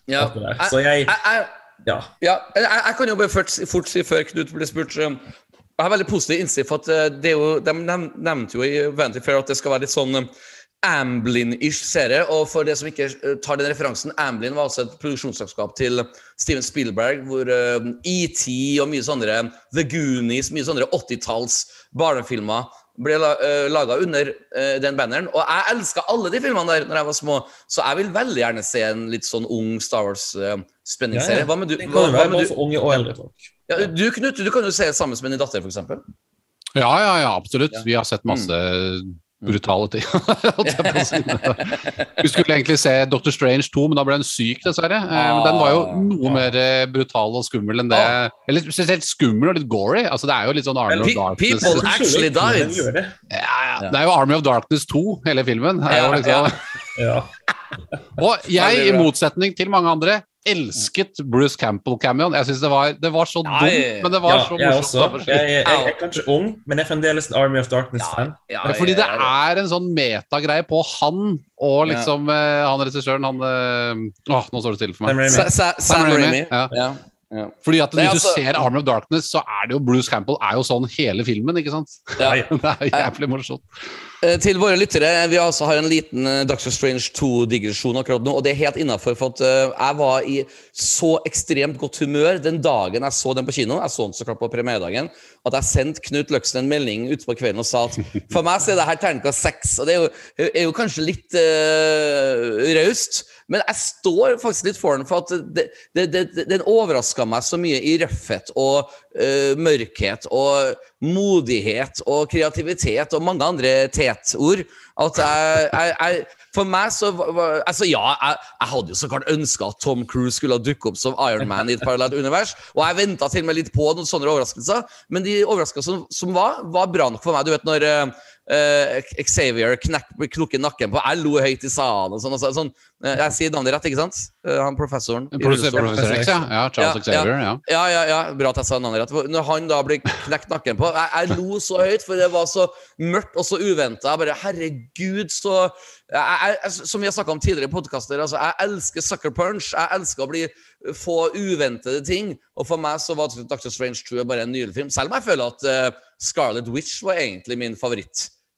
Ja. alt det der. Så jeg, ja. Ja, jeg, kan jo bare fort, fort si før Knut ble spurt um, Jeg har veldig positiv innsikt, for at uh, det er jo, de nevnte jo i Vanity Fair at det skal være litt sånn um, Amblin-ish serie. Og for det som ikke uh, tar den referansen, Amblin var altså et produksjonsselskap til Steven Spielberg, hvor uh, ET og mye sånne The Goonies, mye sånne 80-talls barnefilmer ble la, uh, laga under uh, den banneren. Og jeg elska alle de filmene der når jeg var små, så jeg vil veldig gjerne se en litt sånn ung Star Wars-spenningsserie. Hva med du? Hva, hva med du? unge og eldre folk. Ja, du, Knut, du kan jo se sammen med din datter, f.eks. Ja, ja, ja, absolutt. Ja. Vi har sett masse brutale ting. Vi skulle egentlig se Dr. Strange 2, men da ble hun syk, dessverre. Eh, men Den var jo noe mer eh, brutal og skummel enn det Eller spesielt skummel og litt gory. Altså, det er jo litt sånn Army of Darkness. people actually died. Ja, ja. Det er jo Army of Darkness 2, hele filmen. Det Er jo liksom. Ja. Og jeg, i motsetning til mange andre, elsket Bruce Campbell-cameoen. Jeg synes det var, det var så Nei. dumt, men det var Ja, så morsomt. også. Jeg, jeg, jeg er kanskje ung, men jeg er fremdeles en Army of Darkness-fan. Ja, Ja, fordi det ja, ja. er en sånn metagreie på han og liksom eh, han regissøren, han eh, Åh, nå står det stille for meg. Sam Raimi. Ja. Fordi at Hvis altså- du ser Army of Darkness, så er det jo Bruce Campbell er jo sånn hele filmen, ikke sant? Ja. Det er jævlig morsomt. Eh, Til våre lyttere, vi altså har en liten eh, Doctor Strange 2-digresjon akkurat nå, og det er helt innafor, for at eh, jeg var i så ekstremt godt humør den dagen jeg så den på kino. Jeg så den så klart på premieredagen. At jeg sendte Knut Løksen en melding ute på kvelden og sa at for meg så er det her terningkast seks. Og det er jo, er jo kanskje litt uh, raust, men jeg står faktisk litt foran for at den overraska meg så mye i røffhet og uh, mørkhet og modighet og kreativitet og mange andre tetord. At jeg, jeg, jeg For meg så var- Altså, ja, jeg, jeg hadde jo så klart ønska at Tom Cruise skulle dukke opp som Iron Man i et parallelt univers, og jeg venta til og med litt på noen sånne overraskelser, men de overraskelsene som, som var, var bra nok for meg. Du vet når eh, eh, Xavier knokker nakken på Jeg lo høyt i salen og sånn. og så- sånn Uh, jeg sier navnet rett, ikke sant? Uh, han professoren. Professor. Professor X, ja. ja Charles Ja, Xavier. ja. Ja, ja, ja, bra at jeg sa navnet rett. Når han da blir knekt nakken på Jeg, jeg lo så høyt, for det var så mørkt og så uventa. Bare herregud, så jeg, jeg, Som vi har snakka om tidligere i podkaster, altså, jeg elsker sucker punch. Jeg elsker å bli få uventede ting. Og for meg så var Dr. Strange 2 bare en nydelig film. Selv om jeg føler at uh, Scarlet Witch var egentlig min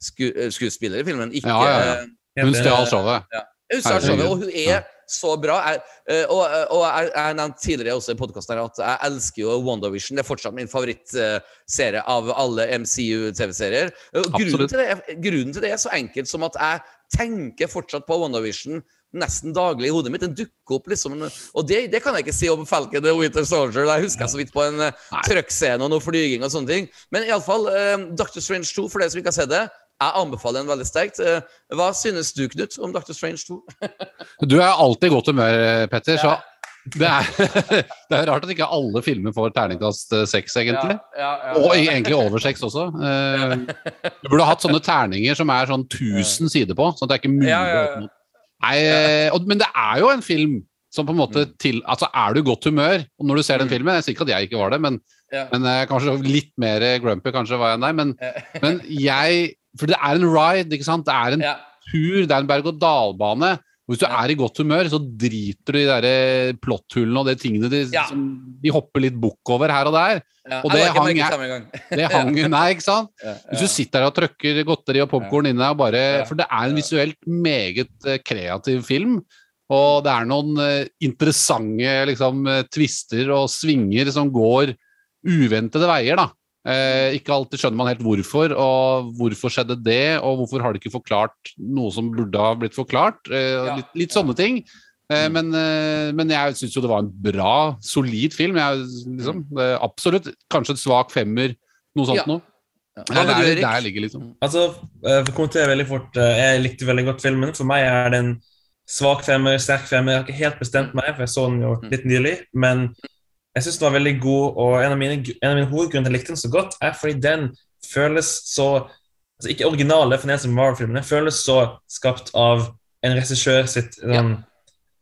favorittskuespiller i filmen. Ikke Ja, ja, ja. eh, Hun stjal showet. hun stjal showet, og hun er så bra. Jeg, eh, og og jeg, jeg nevnte tidligere også i podkasten at jeg elsker jo WandaVision. Det er fortsatt min favorittserie av alle MCU-TV-serier. Grunnen, grunnen til det er så enkelt som at jeg tenker fortsatt på WandaVision nesten daglig i hodet mitt. Den dukker opp liksom Og det, det kan jeg ikke si om Falcon og Winter Soldier. Der husker jeg så vidt på en uh, trøkkscene og noe flyging og sånne ting. Men iallfall, uh, Doctor Strange 2, for dere som ikke har sett det. Jeg anbefaler den veldig sterkt. Eh, Hva synes du, Knut, om Doctor Strange 2? Du er alltid i godt humør, Petter. Så det er, det er rart at ikke alle filmer får terningkast eh, seks, egentlig. Og egentlig over seks også. Eh, Du burde hatt sånne terninger som er sånn 1000 sider på, sånn at det er ikke mulig Ja, ja, ja. å eh, og- Men det er jo en film som på en måte Mm. til Altså, er du i godt humør og når du ser den filmen Jeg sier ikke at jeg ikke var det, men, Ja. men eh, kanskje litt mer grumpy kanskje var jeg enn deg. Men, men jeg For det er en ride, ikke sant? Det er en Ja. tur, det er en berg-og-dal-bane. Hvis du Ja. er i godt humør, så driter du i de der plotthullene og de tingene de, Ja. som de hopper litt bukk over her og der. Ja, Og det hang jeg- Det hang Nei, ikke sant? Ja, Hvis du sitter der og trykker godteri og popkorn inni deg og bare Ja. For det er en visuelt meget eh, kreativ film. Og det er noen eh, interessante liksom, tvister twister og svinger som går uventede veier, da. Eh, ikke alltid skjønner man helt hvorfor, og hvorfor skjedde det, og hvorfor har de ikke forklart noe som burde ha blitt forklart. Eh, Ja, litt, litt sånne ting. Eh, Mm. men, eh, men jeg syns jo det var en bra, solid film. Jeg, liksom, eh, absolutt. Kanskje en svak femmer, noe sånt Ja. noe. Ja. Det er der, der ligger liksom. Altså, eh, for å kommentere veldig fort Jeg likte veldig godt filmen. For meg er det en svak femmer, sterk femmer. Jeg har ikke helt bestemt meg, for jeg så den jo Mm. litt nylig. Men jeg syns den var veldig god, og en av mine, en av mine hovedgrunner til at jeg likte den så godt, er fordi den føles så altså Ikke originale, for den er som Marvel-filmene, føles så skapt av en regissør sitt den,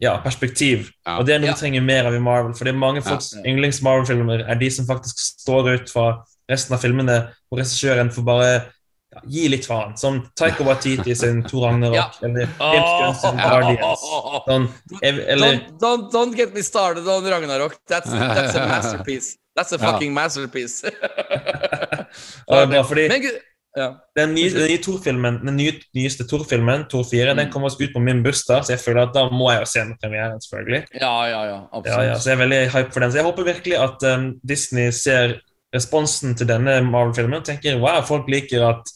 ja, perspektiv. Ja. Og det er noe Ja. vi trenger mer av i Marvel. Fordi mange folks Ja. yndlings-Marvel-filmer er de som faktisk står ut fra resten av filmene, hvor regissøren får bare ja, gi litt faen. Som Taika Waititi sin To Ragnarok, Ja. eller James Gunn sin Guardians. Sånn, eller Don't, don't, don't get me started on Ragnarok. That's, that's a masterpiece. That's a fucking masterpiece. fordi Men ja. den nye, den nye Thor-filmen, den nye, nyeste Thor-filmen, Thor 4, den Mm. kommer også ut på min bursdag, så jeg føler at da må jeg jo se den premieren, selvfølgelig. ja, ja, ja. Ja, ja, så jeg er veldig hype for den. Så jeg håper virkelig at um, Disney ser responsen til denne Marvel-filmen og tenker wow, folk liker at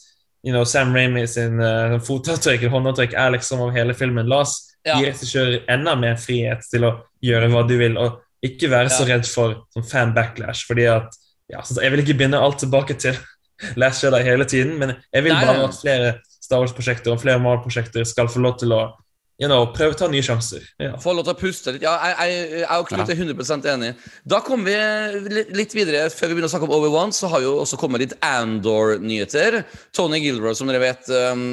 you know, Sam Raimi sin uh, fotavtrykk eller håndavtrykk er liksom av hele filmen. La oss Ja. gi regissører enda mer frihet til å gjøre hva du vil, og ikke være så redd for sånn fan-backlash. fordi at ja, så Jeg vil ikke binde alt tilbake til Last Jedi hele tiden, men jeg vil Nei, bare at flere Star Wars-prosjekter og flere Marvel-prosjekter skal få lov til å you know, prøv å ta nye sjanser. Ja. Få lov til å puste litt. Ja, jeg, jeg, jeg og Knut er 100% enig. Da kommer vi litt videre. Før vi begynner å snakke om Over-One, så har jo også kommet litt Andor-nyheter. Tony Gilroy, som dere vet, um,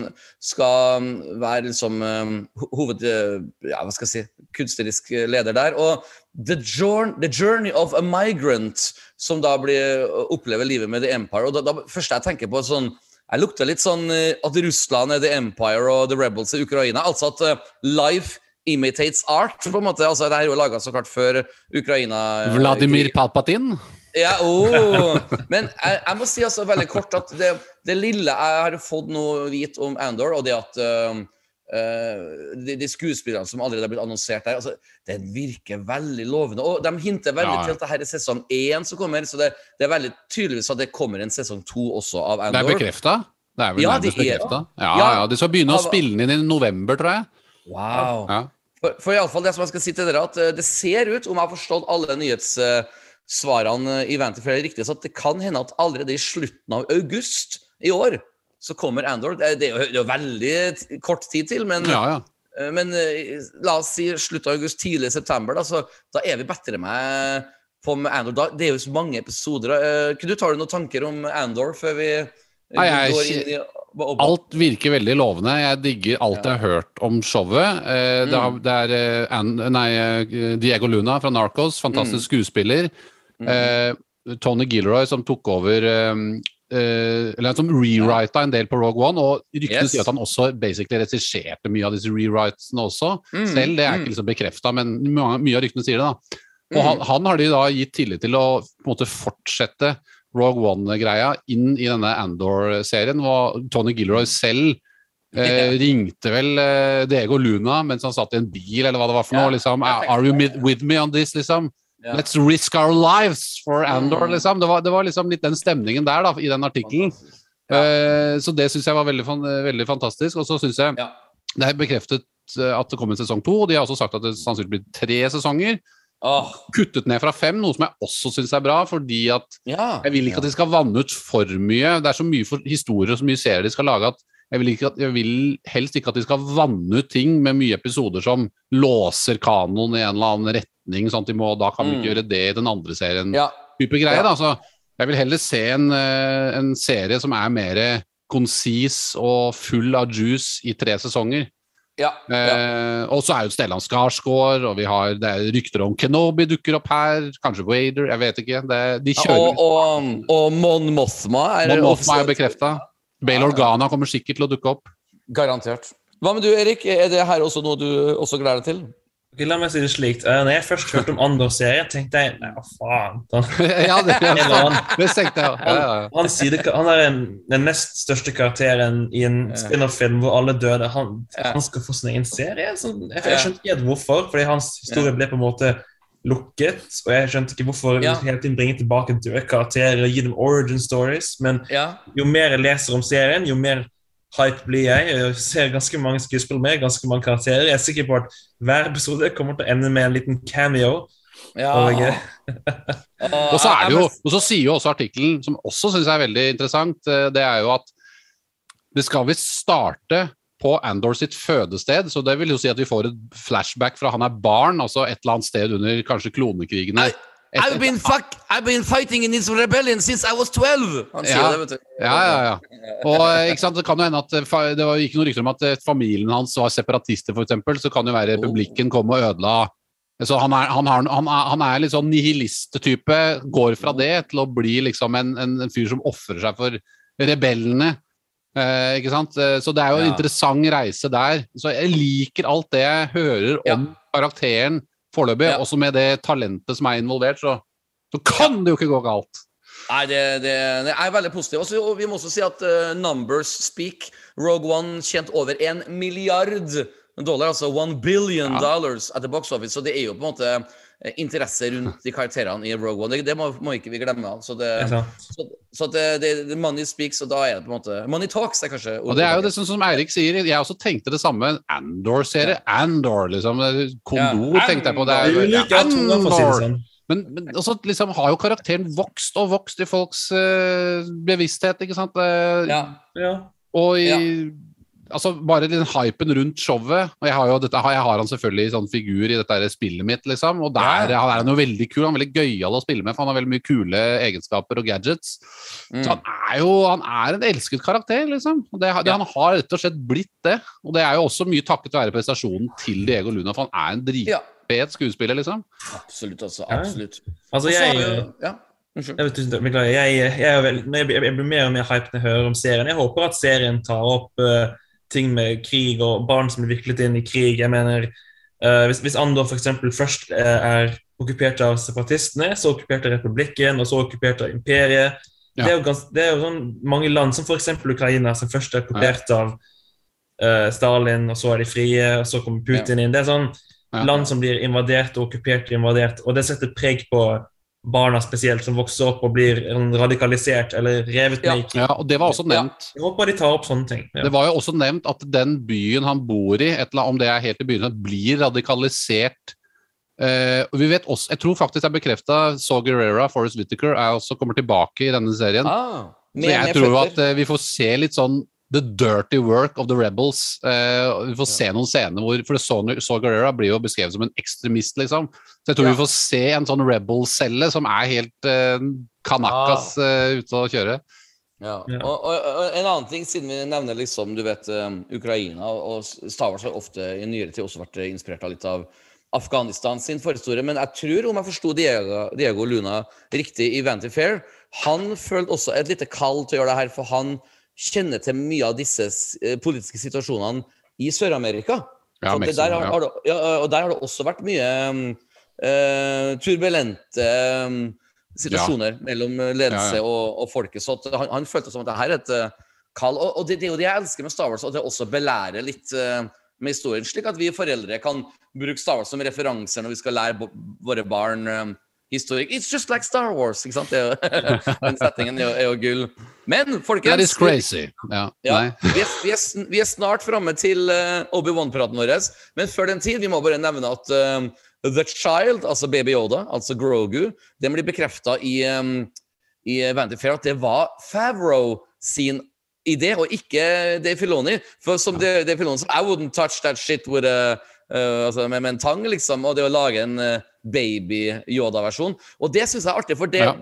skal um, være liksom um, hoved... uh, Ja, hva skal jeg si Kunstnerisk leder der. Og The, Journey of a Migrant, som da blir uh, opplever livet med The Empire. Og da, da første jeg tenker på, sånn jeg lukter litt sånn eh, at Russland er The Empire og The Rebels i Ukraina. Altså at eh, life imitates art, på en måte. Altså, det er jo laga så klart før Ukraina Vladimir Palpatin. Ja, oh. Men jeg, jeg må si altså veldig kort at det, det lille jeg har fått noe vite om Andor, og det at uh, uh, de, de, skuespillerne som allerede har blitt annonsert der, altså, det virker veldig lovende. Og de hinter veldig ja. til at dette er sesong én som kommer, så det, det, er veldig tydeligvis at det kommer en sesong to også av Andor. Det er bekrefta? Det er vel ja, nærmest bekrefta? Ja, ja, ja, de skal begynne å spille den inn i november, tror jeg. Wow. Ja. For, for iallfall det som jeg skal si til dere, at det ser ut, om jeg har forstått alle nyhets... Uh, svarene i Vanterfair er riktige, så det kan hende at allerede i slutten av august i år så kommer Andor. Det er, jo, det er veldig kort tid til, men, ja, ja. Eh, men eh, la oss si slutt av august, tidlig september. Da, så, da er vi bedre med på med Andor. Da, det er jo så mange episoder. Uh, Knut, har du noen tanker om Andor før vi Nei, jeg, Alt virker veldig lovende. Jeg digger alt jeg har hørt om showet. Eh, det, har, mm. det, er eh, nei, Diego Luna fra Narcos, fantastisk mm. skuespiller. Mm. Tony Gilroy som tok over eller som rewrita en del på Rogue One, og ryktene yes. sier at han også basically regisserte mye av disse rewritesene også. Mm, Selv, det er mm. ikke liksom bekrefta, men mye, av ryktene sier det. da. Og mm. han, han, har de da gitt tillit til å på en måte fortsette Rogue One-greia inn i denne Andor-serien. og Tony Gilroy selv eh, ringte vel eh, Diego Luna mens han satt i en bil, eller hva det var for noe. liksom, Are you with me on this? liksom? Yeah. Let's risk our lives for Andor, mm. liksom. Det var, det var, liksom litt den stemningen der da, i den artikkelen. Ja. Uh, så det syns jeg var veldig, veldig fantastisk. Og så syns jeg ja. det er bekreftet eh, at det kommer en sesong to, de har også sagt at det sannsynligvis blir tre sesonger. Oh. Kuttet ned fra fem, noe som jeg også syns er bra, fordi at ja. jeg vil ikke at de skal vanne ut for mye. Det er så mye for historier og så mye serier de skal lage at jeg vil, at, jeg vil, helst ikke at de skal vanne ut ting med mye episoder som låser kanoen i en eller annen retning. sånn at de må, Da kan vi ikke mm. gjøre det i den andre serien. Ja. Type greie, ja. da, så Jeg vil heller se en, eh, en serie som er mer konsis og full av juice i tre sesonger. Ja, ja. Eh, og så er jo Stellan Skarsgård, og vi har det er rykter om Kenobi dukker opp her. Kanskje Wader, jeg vet ikke. Det, de kjører. og, og, og Mon Mothma er, Mon Mothma er bekrefta. Bale Organa kommer sikkert til å dukke opp. Garantert. Hva med du, Erik? Er det her også noe du også gleder deg til? Okay, la meg si det slik. Uh, når jeg først hørte om Andor-serien, tenkte jeg Nei, hva faen? ja, det, ja, det tenkte jeg. Ja, ja, han, han, side, han, er en, den nest største karakteren i en spin-off-film hvor alle døde. Han, han, skal få sin egen serie? Så jeg, jeg skjønte ikke helt hvorfor, fordi hans historie ble på en måte lukket. Og jeg skjønte ikke hvorfor ja. hele tiden bringer tilbake døde karakterer og gir dem origin stories. Men ja. jo mer jeg leser om serien, jo mer hype blir jeg. Jeg ser ganske mange skuespill med, ganske mange karakterer. Jeg er sikker på at hver episode kommer til å ende med en liten cameo. Ja. Og, og, så er det jo, og så sier jo også artikkelen, som også syns jeg er veldig interessant, eh, det er jo at det skal visst starte på Andor sitt fødested. Så det vil jo si at vi får et flashback fra han er barn, altså et eller annet sted under kanskje klonekrigene. I've been, fuck, I've been fighting in this rebellion since I was 12! Han sier ja. det, vet du. Ja, ja, ja. Og ikke sant, Det kan jo hende at det var ikke noe rykter om at eh, familien hans var separatister, f.eks. Så kan jo være republikken komme og ødela så han er, han, har, han, er, han er, litt sånn nihilist-type. Går fra det til å bli liksom en, en, en fyr som ofrer seg for rebellene. Eh, ikke sant? Eh, så det er jo en ja. interessant reise der. Så jeg liker alt det jeg hører om ja. karakteren foreløpig, ja. også med det talentet som er involvert, så, så kan det jo ikke gå galt. Nei, det, det, det er veldig positivt. Også, vi må også si at uh, numbers speak. Rogue One tjente over en milliard dollar, altså one billion dollars at the box office. Så det er jo på en måte interesse rundt de karakterene i Rogue One. Det, det må, må, ikke vi glemme. Så, det, så, så det, det, money speaks, og da er det på en måte Money talks er kanskje Og det er jo det som, som Eirik sier, jeg også tenkte det samme. Andor-serie. Ja. Andor, liksom. Kondor ja. tenkte jeg på. Det er, ja, Andor. Sånn. Men, men også liksom har jo karakteren vokst og vokst i folks uh, bevissthet, ikke sant? Uh, ja. ja. Og i altså Bare den hypen rundt showet og Jeg har jo dette, jeg har han selvfølgelig i sånn figur i dette spillet mitt, liksom. Og der, ja. er han jo veldig kul. Han er veldig gøyal å spille med, for han har veldig mye kule egenskaper og gadgets. Mm. Så han er jo han er en elsket karakter, liksom. Og det, det, Han har rett og slett blitt det. Og det er jo også mye takket være prestasjonen til Diego Luna, for han er en dritfet skuespiller, liksom. Absolutt, altså. Absolutt. Altså, jeg... ja. Jeg, vet, jeg, jeg, jeg, jeg, blir mer og mer hyped når jeg hører om serien. Jeg håper at serien tar opp uh, ting med krig og barn som blir viklet inn i krig. Jeg mener uh, hvis, hvis Andor eksempel først eh, er okkupert av separatistene, så okkupert av republikken, og så okkupert av imperiet. Ja. Det, er gans, det er jo sånn mange land, som f.eks. Ukraina, som først er okkupert av uh, Stalin, og så er de frie, og så kommer Putin inn. Det er sånn Ja. land som blir invadert og okkupert og invadert, og det setter preg på barna spesielt, som vokser opp og blir radikalisert eller revet Ja. med i Ja, og det var også Ja. nevnt. Jeg håper de tar opp sånne ting. Ja. Det var jo også nevnt at den byen han bor i, et eller annet, om det er helt i begynnelsen, blir radikalisert. Eh, og vi vet også, Jeg tror faktisk det er bekrefta Saw Gerrera, Forest Whittaker, er også kommer tilbake i denne serien. Ah, Så jeg tror at eh, vi får se litt sånn The dirty work of the rebels. Eh, vi får se noen scener hvor For Saw Guerrera blir jo beskrevet som en ekstremist, liksom. Så jeg tror Ja. vi får se en sånn rebel-celle som er helt eh, kanakas uh, ute å kjøre. Ja. Ja. Og, og, og en annen ting, siden vi nevner liksom, du vet, um, Ukraina og Star Wars har ofte i nyere tid også vært inspirert av litt av Afghanistan sin forhistorie. Men jeg tror, om jeg forsto Diego, Diego Luna riktig i Vanty Fair, han følte også et lite kall til å gjøre det her, for han kjenner til mye av disse eh, politiske situasjonene i Sør-Amerika. Ja, ja. ja, og der har det også vært mye eh, turbulente um, situasjoner mellom ledelse Ja, ja. Og, og folket. Så han, han følte som at det her er et uh, kall. Og, og det, det er jo det jeg elsker med Star Wars, at det også belærer litt uh, med historien, slik at vi foreldre kan bruke Star Wars som referanser når vi skal lære våre barn historikk. It's just like Star Wars! ikke sant? Den settingen er jo, er jo gull. Men folkens That is crazy. Ja, ja, vi, er, vi, er, vi er snart framme til uh, Obi-Wan-praten vår. Men før den tid, vi må bare nevne at um, The Child, altså Baby Yoda, altså Grogu, den blir bekrefta i, um, i Vanity Fair at det var Favreau sin idé, og ikke Dave Filoni. For som Dave Dave Filoni sa, I wouldn't touch that shit with a, uh, altså med, med en tang, liksom. Og det å lage en uh, baby-Yoda-versjon. Og det syns jeg er artig, for det Ja.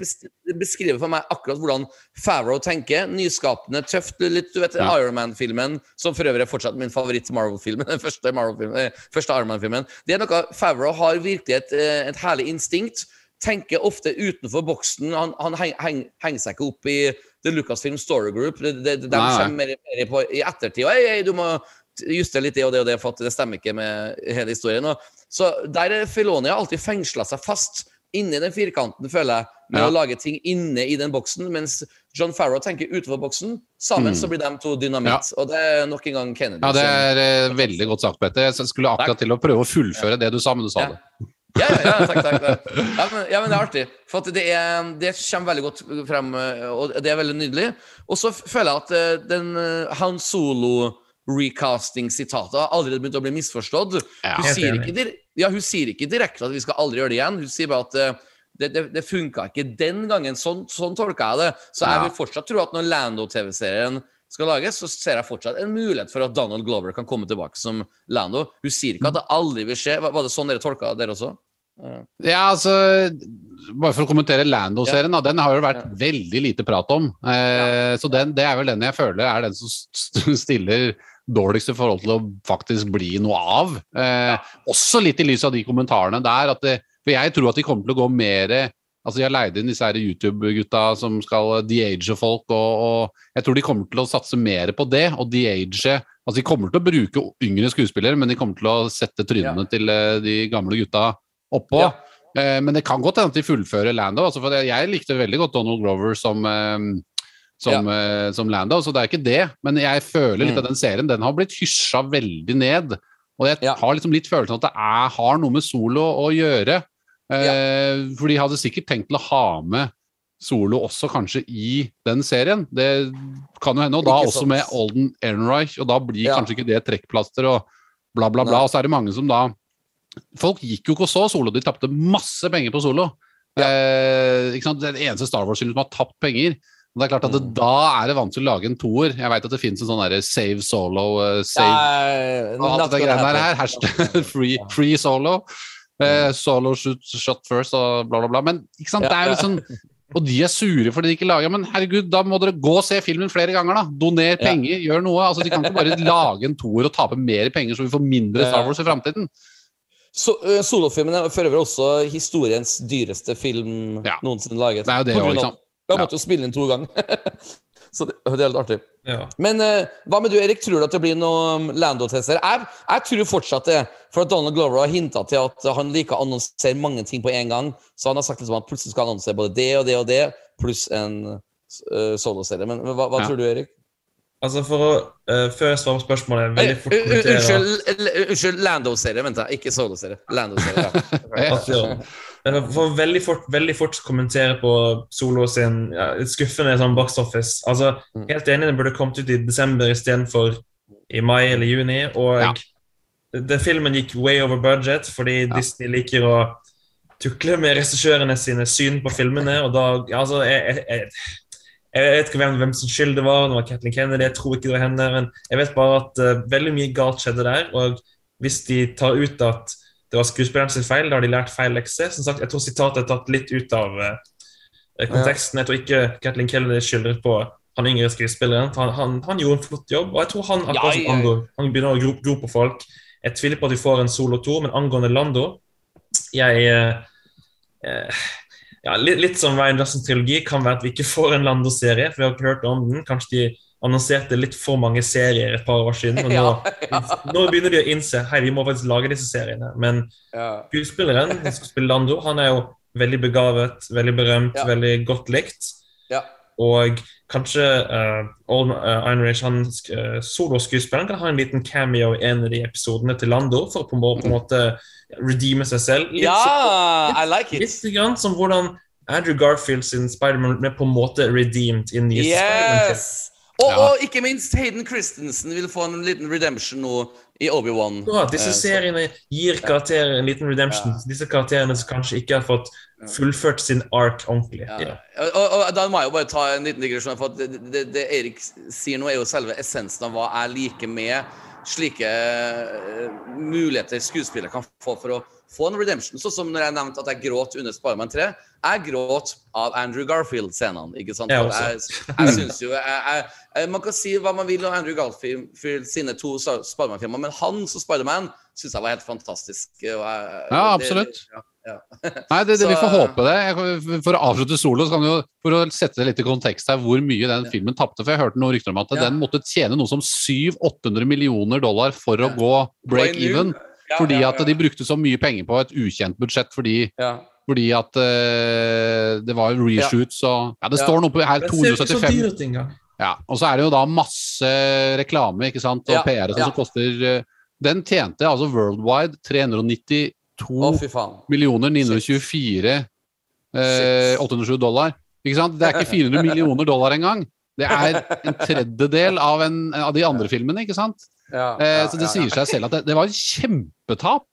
beskriver for meg akkurat hvordan Favreau tenker. Nyskapende, tøft, litt du vet, Ja. Iron Man-filmen, som for øvrig er fortsatt min favoritt-Marvel-film. Den første, Marvel eh, første Iron Man-filmen. Det er noe Favreau har virkelig et, eh, et herlig instinkt. Tenker ofte utenfor boksen. Han, han heng, heng, henger seg ikke opp i The Lucasfilm Story Group. De, de, de nei. kommer mer, mer på i ettertid. Ei, ei, du må justere litt det og det og det, for at det stemmer ikke med hele historien. Og, så der er Filoni har alltid fengsla seg fast inni den firkanten, føler jeg, med Ja. å lage ting inne i den boksen, mens John Farrow tenker utenfor boksen. Sammen så blir de to dynamitt. Og det er nok en gang Kennedy. Mm. Ja, det er som... veldig godt sagt, Petter. Jeg skulle akkurat til å prøve å fullføre det du sa, men du sa Ja. det. Ja, ja, ja, takk, takk. takk. Ja, men, ja, men det er artig. For det, er, det kommer veldig godt frem, og det er veldig nydelig. Og så føler jeg at eh, den Han Han Solo-recasting-sitatet har allerede begynt å bli misforstått. Ja. Hun, sier ikke, ja, hun sier ikke direkte at vi skal aldri gjøre det igjen. Hun sier bare at eh, det, det, det funka ikke den gangen. Sånn, sånn tolka jeg det. Så jeg Ja. vil fortsatt tro at når Lando-TV-serien skal lages, så ser jeg fortsatt en mulighet for at Donald Glover kan komme tilbake som Lando. Hun sier ikke at det aldri vil skje. Var det sånn dere tolka dere også? Ja, altså Bare for å kommentere Lando-serien, Ja. den har jo vært Ja. veldig lite prat om. Eh, Så den, det er vel den jeg føler er den som stiller dårligst i forhold til å faktisk bli noe av. Eh, Også litt i lys av de kommentarene der. At det, for jeg tror at de kommer til å gå mer Altså De har leid inn disse YouTube-gutta som skal de-age folk, og, og jeg tror de kommer til å satse mer på det. Og de-age Altså De kommer til å bruke yngre skuespillere, men de kommer til å sette trynene til eh, de gamle gutta oppå. Ja. Eh, men det kan godt hende at de fullfører Lando. Altså for jeg likte veldig godt Donald Grover som, eh, som, eh, som Lando, så det er ikke det. Men jeg føler litt Mm. at den serien den har blitt hysja veldig ned. Og jeg Ja. har liksom litt følelsen av at det er, har noe med solo å gjøre. Eh, For de hadde sikkert tenkt til å ha med solo også kanskje i den serien. Det kan jo hende. Og da også med Olden Ehrenreich, og da blir Ja. kanskje ikke det trekkplaster og bla, bla, bla. Nei. Og så er det mange som da Folk gikk jo ikke og så solo, de tapte masse penger på solo. Eh, ikke sant? Det det eneste Star Wars-film som har tapt penger. Og det er klart at det, Mm. Da er det vanskelig å lage en toer. Jeg veit at det finnes en sånn derre save solo, uh, save ja, og alt not det greiene her. Hashtag free, free solo. Uh, solo shoot, shot first og bla, bla, bla. Men ikke sant, det er jo sånn Og de er sure fordi de ikke lager Men herregud, da må dere gå og se filmen flere ganger, da. Doner Ja. penger, gjør noe. Altså, De kan ikke bare lage en toer og tape mer penger så vi får mindre Star Wars i framtiden. So, uh, Solofilmen er for øvrig også historiens dyreste film Ja. noensinne laget. Det er jo det liksom også, Jeg måtte jo spille inn to ganger. Så det, det er litt artig. Ja. Men uh, hva med du, Erik? Tror du at det blir noe um, Lando-tester? Jeg, jeg tror fortsatt det. For at Donald Glover har hinta til at han liker å annonsere mange ting på en gang. Så han har sagt liksom at plutselig skal annonsere både det og det og det, pluss en uh, soloserie. Men hva, hva Ja. tror du, Erik? Altså for å, uh, Før jeg svarer på spørsmålet, veldig fort Unnskyld, Lando-serie. Vent, da. Ikke soloserie. Lando-serie. Ja. at, får veldig fort, veldig fort kommentere på Solo sin ja, skuffende sånn box office. Altså, Mm. Helt enig, den burde kommet ut i desember istedenfor i mai eller juni. Og Ja. den filmen gikk way over budget fordi Disney liker å tukle med regissørene sine syn på filmene. Og da ja, altså, jeg, jeg, jeg, jeg vet ikke hvem, hvem som skyld det var. Det var Kathleen Kennedy, jeg tror ikke det var henne. Men jeg vet bare at uh, veldig mye galt skjedde der. Og hvis de tar ut at det var skuespilleren sin feil, da har de lært feil lekse. Som sagt, jeg tror sitatet er tatt litt ut av eh, konteksten. Jeg tror ikke Kathleen Kennedy skylder på han yngre skuespilleren. Han, han, han gjorde en flott jobb, og jeg tror han akkurat som Ja, ja, ja. Han begynner å gro, gro på folk. Jeg tviler på at vi får en Solo 2, men angående Lando Jeg eh, eh, ja, litt, litt som Ryan Johnson-trilogi kan være at vi ikke får en Lando-serie, for vi har ikke hørt om den. Kanskje de annonserte litt for mange serier et par år siden. Og nå, Ja, nå begynner de å innse hei, vi må faktisk lage disse seriene. Men Ja. skuespilleren som skal spille Lando, han er jo veldig begavet, veldig berømt, Ja. veldig godt likt. Ja. Og kanskje uh, Old uh, Einrich, han uh, soloskuespilleren, kan ha en liten cameo i en av de episodene til Lando for å på, på en måte redeeme seg selv. Litt, ja, I like så, it. litt grann som hvordan Andrew Garfield sin Spiderman ble på en måte redeemed i Spiderman-film. Yes! Og, Ja. og ikke minst Hayden Christensen vil få en liten redemption nå i Obi-Wan. Ja, disse Eh, seriene gir karakterer en liten redemption. Disse karakterene som kanskje ikke har fått fullført sin ark ordentlig. Ja. Ja. Og, og, da må jeg jo bare ta en liten digresjon. For at det, det, det Erik sier nå, er jo selve essensen av hva jeg liker med slike eh, muligheter skuespillere kan få for å få en redemption. Sånn som når jeg nevnte at jeg gråt under Spiderman 3. Jeg gråt av Andrew Garfield-scenene. ikke sant? Jeg jeg, jeg synes jo jeg, Man kan si hva man vil om Andrew Garfield sine to Spiderman-filmer, men han som Spiderman syns jeg var helt fantastisk. Ja, det- absolutt. ja, ja. Nei, det, det, vi får håpe det. Jeg, for å avslutte solo, så kan vi jo, for å sette det litt i kontekst her, hvor mye den filmen tapte. For jeg hørte noen rykter om at Ja. den måtte tjene noe som 700-800 millioner dollar for å gå break even. Ja, Fordi ja, at ja. de brukte så mye penger på et ukjent budsjett fordi, ja. fordi at uh, det var reshoots og Ja, det Ja. står noe på her Det ser ikke så 275 dyrt ut engang. Ja, og så er det jo da masse reklame ikke sant, og Ja, PR som koster eh, Den tjente altså worldwide 392 oh, millioner 924 eh, 807 dollar. Ikke sant? Det er ikke 400 millioner dollar engang. Det er en tredjedel av, en, av de andre filmene, ikke sant? Ja, Eh, ja, så det ja, sier seg selv at det, det var et kjempetap.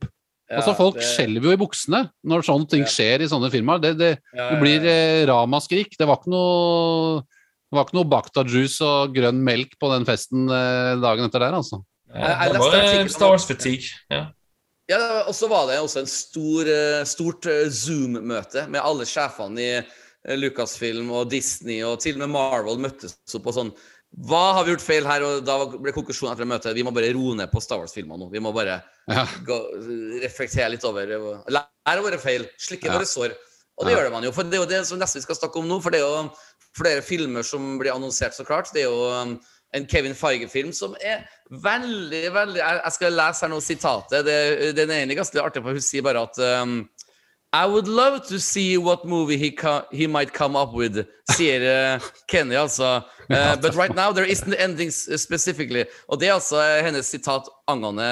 ja, altså Folk det- skjelver jo i buksene når sånne ting Ja. skjer i sånne firmaer. Det, det, ja, det blir eh, ramaskrik. Det var ikke noe det var ikke noe Bacta juice og grønn melk på den festen eh, dagen etter der, altså. Jeg det var Stars Wars-fatigue. Ja. Ja, og så var det også en stor, eh, stort Zoom-møte med alle sjefene i Lucasfilm og Disney, og til og med Marvel møttes opp og sånn. Hva har vi gjort feil her? Og da ble konklusjonen etter møtet vi må bare roe ned på Star Wars-filmer nå. Vi må bare Ja. gå, reflektere litt over Lære av våre feil. Slikke Ja. våre sår. Og det Ja. gjør det man jo. For det er jo det som nesten vi skal snakke om nå. For det er jo flere filmer som blir annonsert, så klart. Det er jo um, en Kevin Feige-film som er veldig, veldig Jeg, jeg skal lese her nå sitatet. Det, den er egentlig ganske artig, for hun sier bare at um, I would love to see what movie he, he might come up with, sier eh, Kenny, altså. Uh, but right now there isn't ending specifically. Og det er altså eh, hennes sitat angående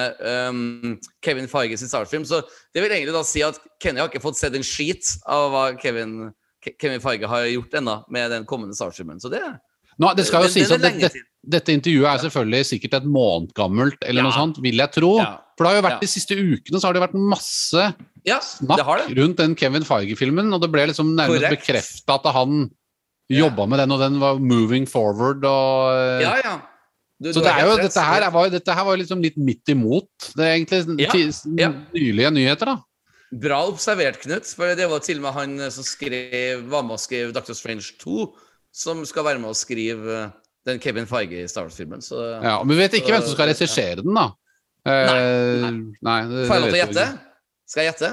um, Kevin Feige sin Star Så det vil egentlig da si at Kenny har ikke fått sett en skit av hva Kevin, Kevin Feige har gjort ennå med den kommende Star Så det, Nå, det skal jo sies at er det, lenge det, til. dette intervjuet er selvfølgelig sikkert et måned gammelt, eller Ja. noe sånt, vil jeg tro. Ja. For det har jo vært Ja. de siste ukene så har det vært masse Ja, snakk det har det. rundt den Kevin Feige-filmen, og det ble liksom nærmest bekrefta at han jobba med den, og den var moving forward og Ja, ja. Du- Så du det er jo, dette, her var, dette her var liksom litt midt imot. Det er egentlig Ja, nylige nyheter, da. Bra observert, Knut. For det var til og med han eh, som skrev, var med og skrev Doctor Strange 2, som skal være med og skrive eh, den Kevin Feige i Star Wars-filmen. Ja, men vi vet ikke hvem som skal regissere den, da. Eh, nei, det, får jeg lov til å det gjette? Skal jeg gjette?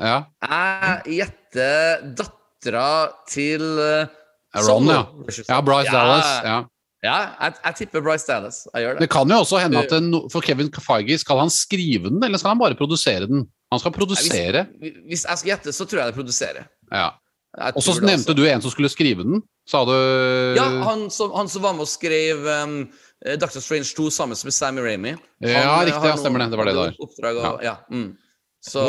Ja. Jeg gjetter dattera til eh, Ron, ja. Ja, Bryce ja, Dallas. Ja. Ja, jeg, jeg tipper Bryce Dallas. Jeg gjør det. Det kan jo også hende at den, for Kevin Feige, skal han skrive den, eller skal han bare produsere den? Han skal produsere. Hvis, hvis jeg skal gjette, så tror jeg det produserer. Ja. Og så nevnte du en som skulle skrive den. Sa du Ja, han som, han som var med og skrev um, Doctor Strange 2 sammen med Sammy Ramy. Han, Ja, eh, riktig, ja, stemmer det. Det var det der. Oppdrag og, ja. mm. Så,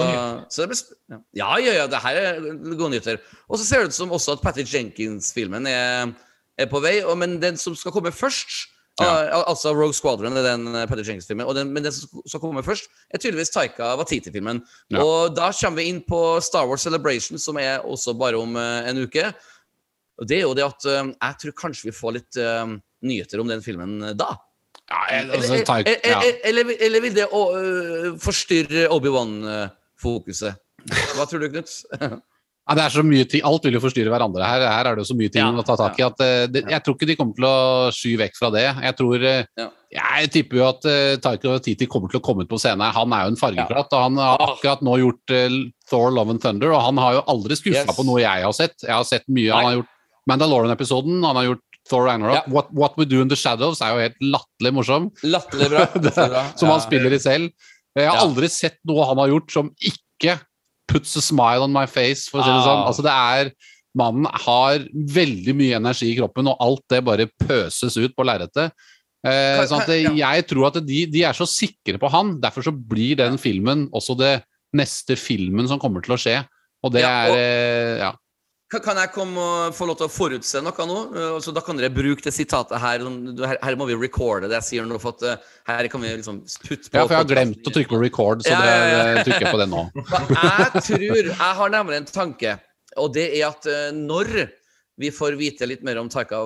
så det ja. ja, ja, ja, det her er gode nyheter. Og så ser det ut som også at Patty Jenkins-filmen er, er på vei, og, men den som skal komme først al- Altså Rogue Squadron er den eh, Patty Jenkins-filmen, men den som skal komme først, er tydeligvis Taika Watiti-filmen. Ja. Og da kommer vi inn på Star Wars Celebration, som er også bare om uh, en uke. Og det er jo det at uh, jeg tror kanskje vi får litt uh, nyheter om den filmen eh, da. Eller, vil det å, uh, forstyrre Obi-Wan-fokuset? Hva tror du, Knut? Ja, det er så mye ting, Alt vil jo forstyrre hverandre her. Her er det jo så mye ting Ja, å ta tak i at uh, det, jeg tror ikke de kommer til å sky vekk fra det. Jeg tror uh, Ja. Jeg tipper jo at uh, Taiko Titi kommer til å komme ut på scenen. Han er jo en fargeklatt, og han har akkurat nå gjort uh, Thor Love and Thunder, og han har jo aldri skuffa Yes. på noe jeg har sett. Jeg har sett mye. Han har gjort Mandalorian-episoden, han har gjort Thor Ragnarok. Ja. What, What We Do In The Shadows er jo helt latterlig morsom. Latterlig bra. bra. som Ja. han spiller i selv. Jeg har Ja. aldri sett noe han har gjort som ikke puts a smile on my face, for å si det Ah. sånn. Altså, det er Mannen har veldig mye energi i kroppen, og alt det bare pøses ut på lerretet. Eh, sånn jeg tror at de, de er så sikre på han, derfor så blir den filmen også det neste filmen som kommer til å skje. Og det er eh, Ja. Kan, jeg komme og få lov til å forutse noe nå? Uh, Så da kan dere bruke det sitatet her. sånn, Her, her må vi recorde det jeg sier nå, for at uh, her kan vi liksom putte på ja, for jeg har glemt å trykke på record, så det, det trykker jeg på det nå. Jeg tror Jeg har nemlig en tanke, og det er at eh, når vi får vite litt mer om Taika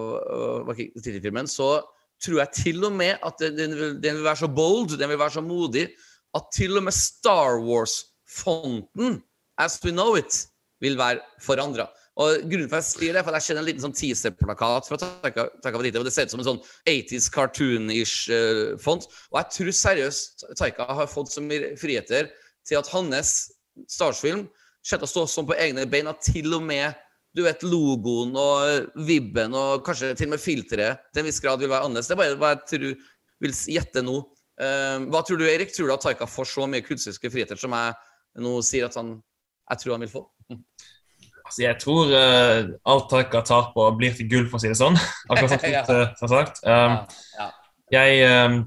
Waititi-filmen, så tror jeg til og med at den, den, vil, den vil være så bold, den vil være så modig, at til og med Star Wars-fonten, as we know it, vil være forandra. Og grunnen for at jeg sier det, er for at jeg kjenner en liten sånn teaser-plakat fra Taika Waititi, det ser ut som en sånn 80s cartoon-ish eh, font. Og jeg tror seriøst Taika har fått så mye friheter til at hans Star Wars-film kommer til å stå sånn på egne bein at til og med du vet, logoen og vibben og kanskje til og med filteret til en viss grad vil være annerledes. Det er bare hva jeg tror, vil gjette nå. Eh, hva tror du, Erik? Tror du at Taika får så mye kunstneriske friheter som jeg nå sier at han jeg tror han vil få? Altså, jeg tror uh, alt Taika tar på, blir til gull, for å si det sånn. Akkurat som Ja. Har sagt. Um, ja. Jeg um,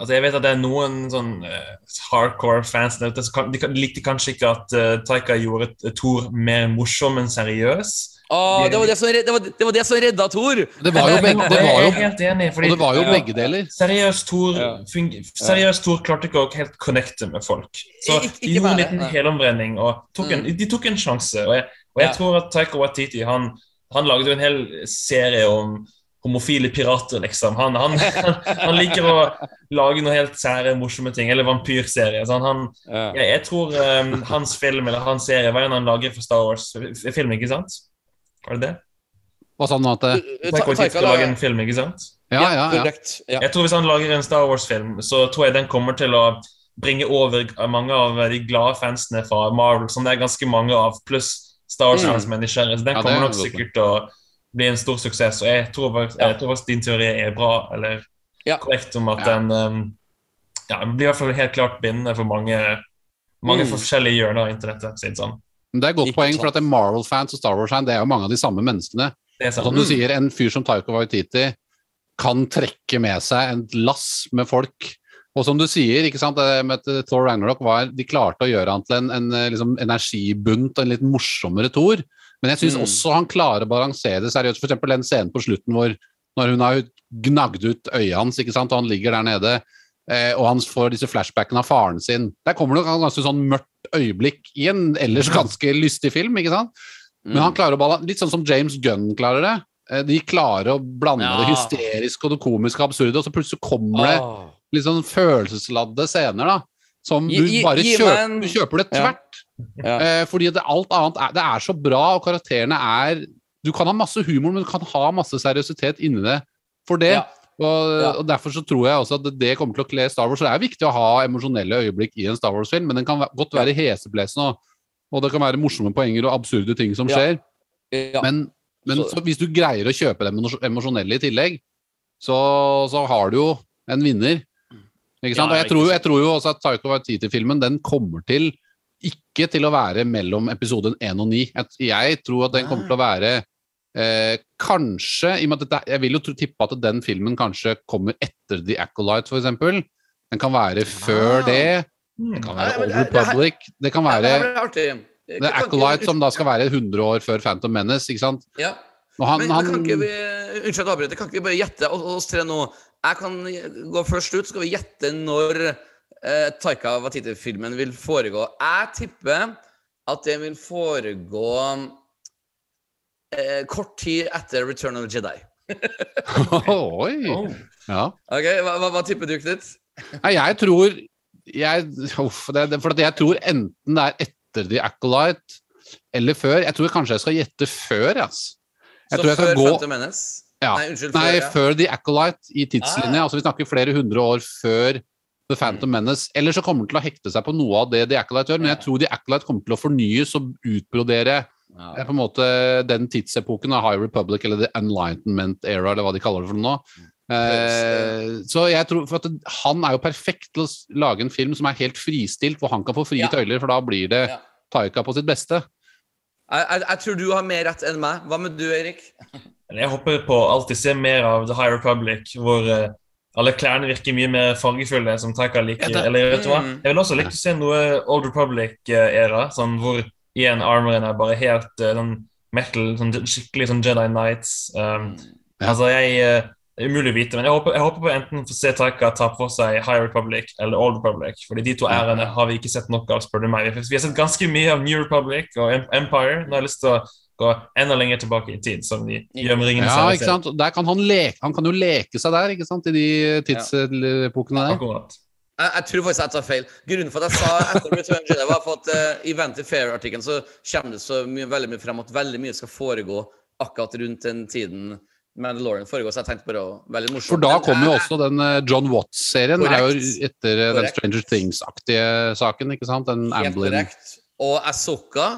Altså, jeg vet at det er noen sånn uh, hardcore fans der ute som likte kanskje ikke at uh, Taika gjorde Thor mer morsom enn seriøs. Åh, det, var det, som, det, var, det var det som redda Thor! Det var jo begge, det var jeg jo, er helt enig. og det var jo ja, begge deler. Seriøs Thor, Ja. seriøs Thor klarte ikke å helt connecte med folk. Så Ik- ikke de gjorde en liten nei. og tok en, Mm. de tok en sjanse. Og jeg, og jeg Ja. tror at Taika Waititi han, han lagde jo en hel serie om homofile pirater, liksom. Han, han, han, han liker å lage noe helt sære, morsomme ting. Eller vampyrserie. Sånn, ja. jeg, jeg tror um, hans film eller hans serie Hva enn han lager for Star Wars-film, ikke sant? Var det det? Og sånn at eh, Taika Waititi skal lage en film, ikke sant? Ja, ja, ja. Korrekt. Ja. Jeg tror Hvis han lager en Star Wars-film, så tror jeg den kommer til å bringe over mange av de glade fansene fra Marvel, som det er ganske mange av, pluss Star Wars-fans som er nysgjerrige. Så den Ja, kommer er nok sikkert til å bli en stor suksess. Og jeg tror faktisk, jeg tror faktisk din teori er bra, eller korrekt, om at den um, ja, den blir i hvert fall helt klart bindende for mange, mange Mm. forskjellige hjørner av internettet. Sånn. Men Det er et godt Ikke poeng, sant. for at Marvel-fans og Star Wars-fans det er jo mange av de samme menneskene. Som du sier, En fyr som Taiko Waititi kan trekke med seg en lass med folk. Og som du sier, ikke sant, med Thor Ragnarok var, de klarte å gjøre han til en, en eh, liksom, energibunt og en litt morsommere Thor. Men jeg syns Mm. også han klarer å balansere det seriøst. F.eks. den scenen på slutten hvor når hun har gnagd ut øyet hans, ikke sant, og han ligger der nede, eh, og han får disse flashbackene av faren sin. Der kommer det et ganske sånn mørkt øyeblikk i en ellers ganske lystig film, ikke sant? Men Mm. han klarer å balla Litt sånn som James Gunn klarer det. Eh, De klarer å blande Ja. det hysteriske og det komiske og absurde, og så plutselig kommer det litt sånn følelsesladde scener, da. Som du bare kjøper, du kjøper det tvert. Ja. Eh, fordi det, alt annet er, det er så bra, og karakterene er Du kan ha masse humor, men du kan ha masse seriøsitet inni det for det. Og, Ja. og Derfor så tror jeg også at det kommer til å kle Star Wars. Så det er viktig å ha emosjonelle øyeblikk i en Star Wars-film, men den kan godt være heseblesende, og, og det kan være morsomme poenger og absurde ting som skjer. Ja. Men Men Så- hvis du greier å kjøpe det emo- emosjonelle i tillegg, så, så har du jo en vinner. Ikke sant? Og jeg tror, jeg tror jo også at Taiko Waititi-filmen den kommer til ikke til å være mellom episoden 1 og 9. Jeg, jeg tror at den kommer til å være eh, kanskje i og med at dette, Jeg vil jo tippe at den filmen kanskje kommer etter The Acolyte, f.eks. Den kan være før Ah. det. Det kan være Old Republic. Det kan være. The Acolyte som da skal være 100 år før Phantom Menace, ikke sant? Ja. Og han, Men, men kan ikke vi Unnskyld at jeg. Kan ikke vi bare gjette oss oss tre nå? Jeg kan gå først ut, så skal vi gjette når eh, Taika Watiti-filmen vil foregå. Jeg tipper at det vil foregå eh, kort tid etter Return of the Jedi. Oi! Oh. Ja. Ok, Hva, hva, hva tipper du, Knut? Nei, jeg tror jeg, uff, det, det, For jeg tror enten det er etter The Acolyte eller før. Jeg tror kanskje jeg skal gjette før. ass. Jeg Så tror jeg før skal gå Phantom Menace? ja. Nei, unnskyld. Nei, før, ja. før The Acolyte i tidslinje. Ah. Altså Vi snakker flere hundre år før The Phantom Menace. Eller så kommer den til å hekte seg på noe av det The Acolyte gjør, men jeg tror The Acolyte kommer til å fornyes og utbrodere Ja. eh, på en måte den tidsepoken av High Republic eller The Enlightenment Era, eller hva de kaller det for noe. Eh, så jeg tror, for at Han er jo perfekt til å lage en film som er helt fristilt, hvor han kan få frie Ja. tøyler, for da blir det Ja. Taika på sitt beste. Jeg, jeg, jeg tror du har mer rett enn meg. Hva med du, Erik? Jeg håper på å alltid se mer av The High Republic, hvor uh, alle klærne virker mye mer fargefulle, som Taika liker. Ja, det- Eller vet du hva? Mm. Jeg vil også like å se noe Old Republic-æra, sånn hvor igjen armoren er bare helt uh, den metal, sånn skikkelig sånn Jedi Knights. Um, Ja. Altså, jeg uh, Det er umulig å vite, men jeg håper, jeg håper på enten få se Taika ta for seg High Republic eller Old Republic, fordi de to ærene har vi ikke sett nok av, spør du meg. Vi har sett ganske mye av New Republic og Empire. Nå har jeg lyst til å gå enda lenger tilbake i tid, som de gjør med Ringenes Ja, ikke sant? Der kan han, leke, han kan jo leke seg der, ikke sant? i de tidsepokene der. Akkurat. Jeg, jeg tror faktisk jeg tar feil. Grunnen for at jeg sa etter Return Jedi, var for at uh, i Vanity Fair-artikkelen så kommer det så mye, veldig mye frem at veldig mye skal foregå akkurat rundt den tiden Mandalorian foregår, så jeg tenkte bare å Veldig morsomt. morsom. For da kommer jo også den eh, John Watts-serien. er jo etter eh, den Stranger Things-aktige saken, ikke sant? Den Helt Amblin. korrekt. Og Asoka,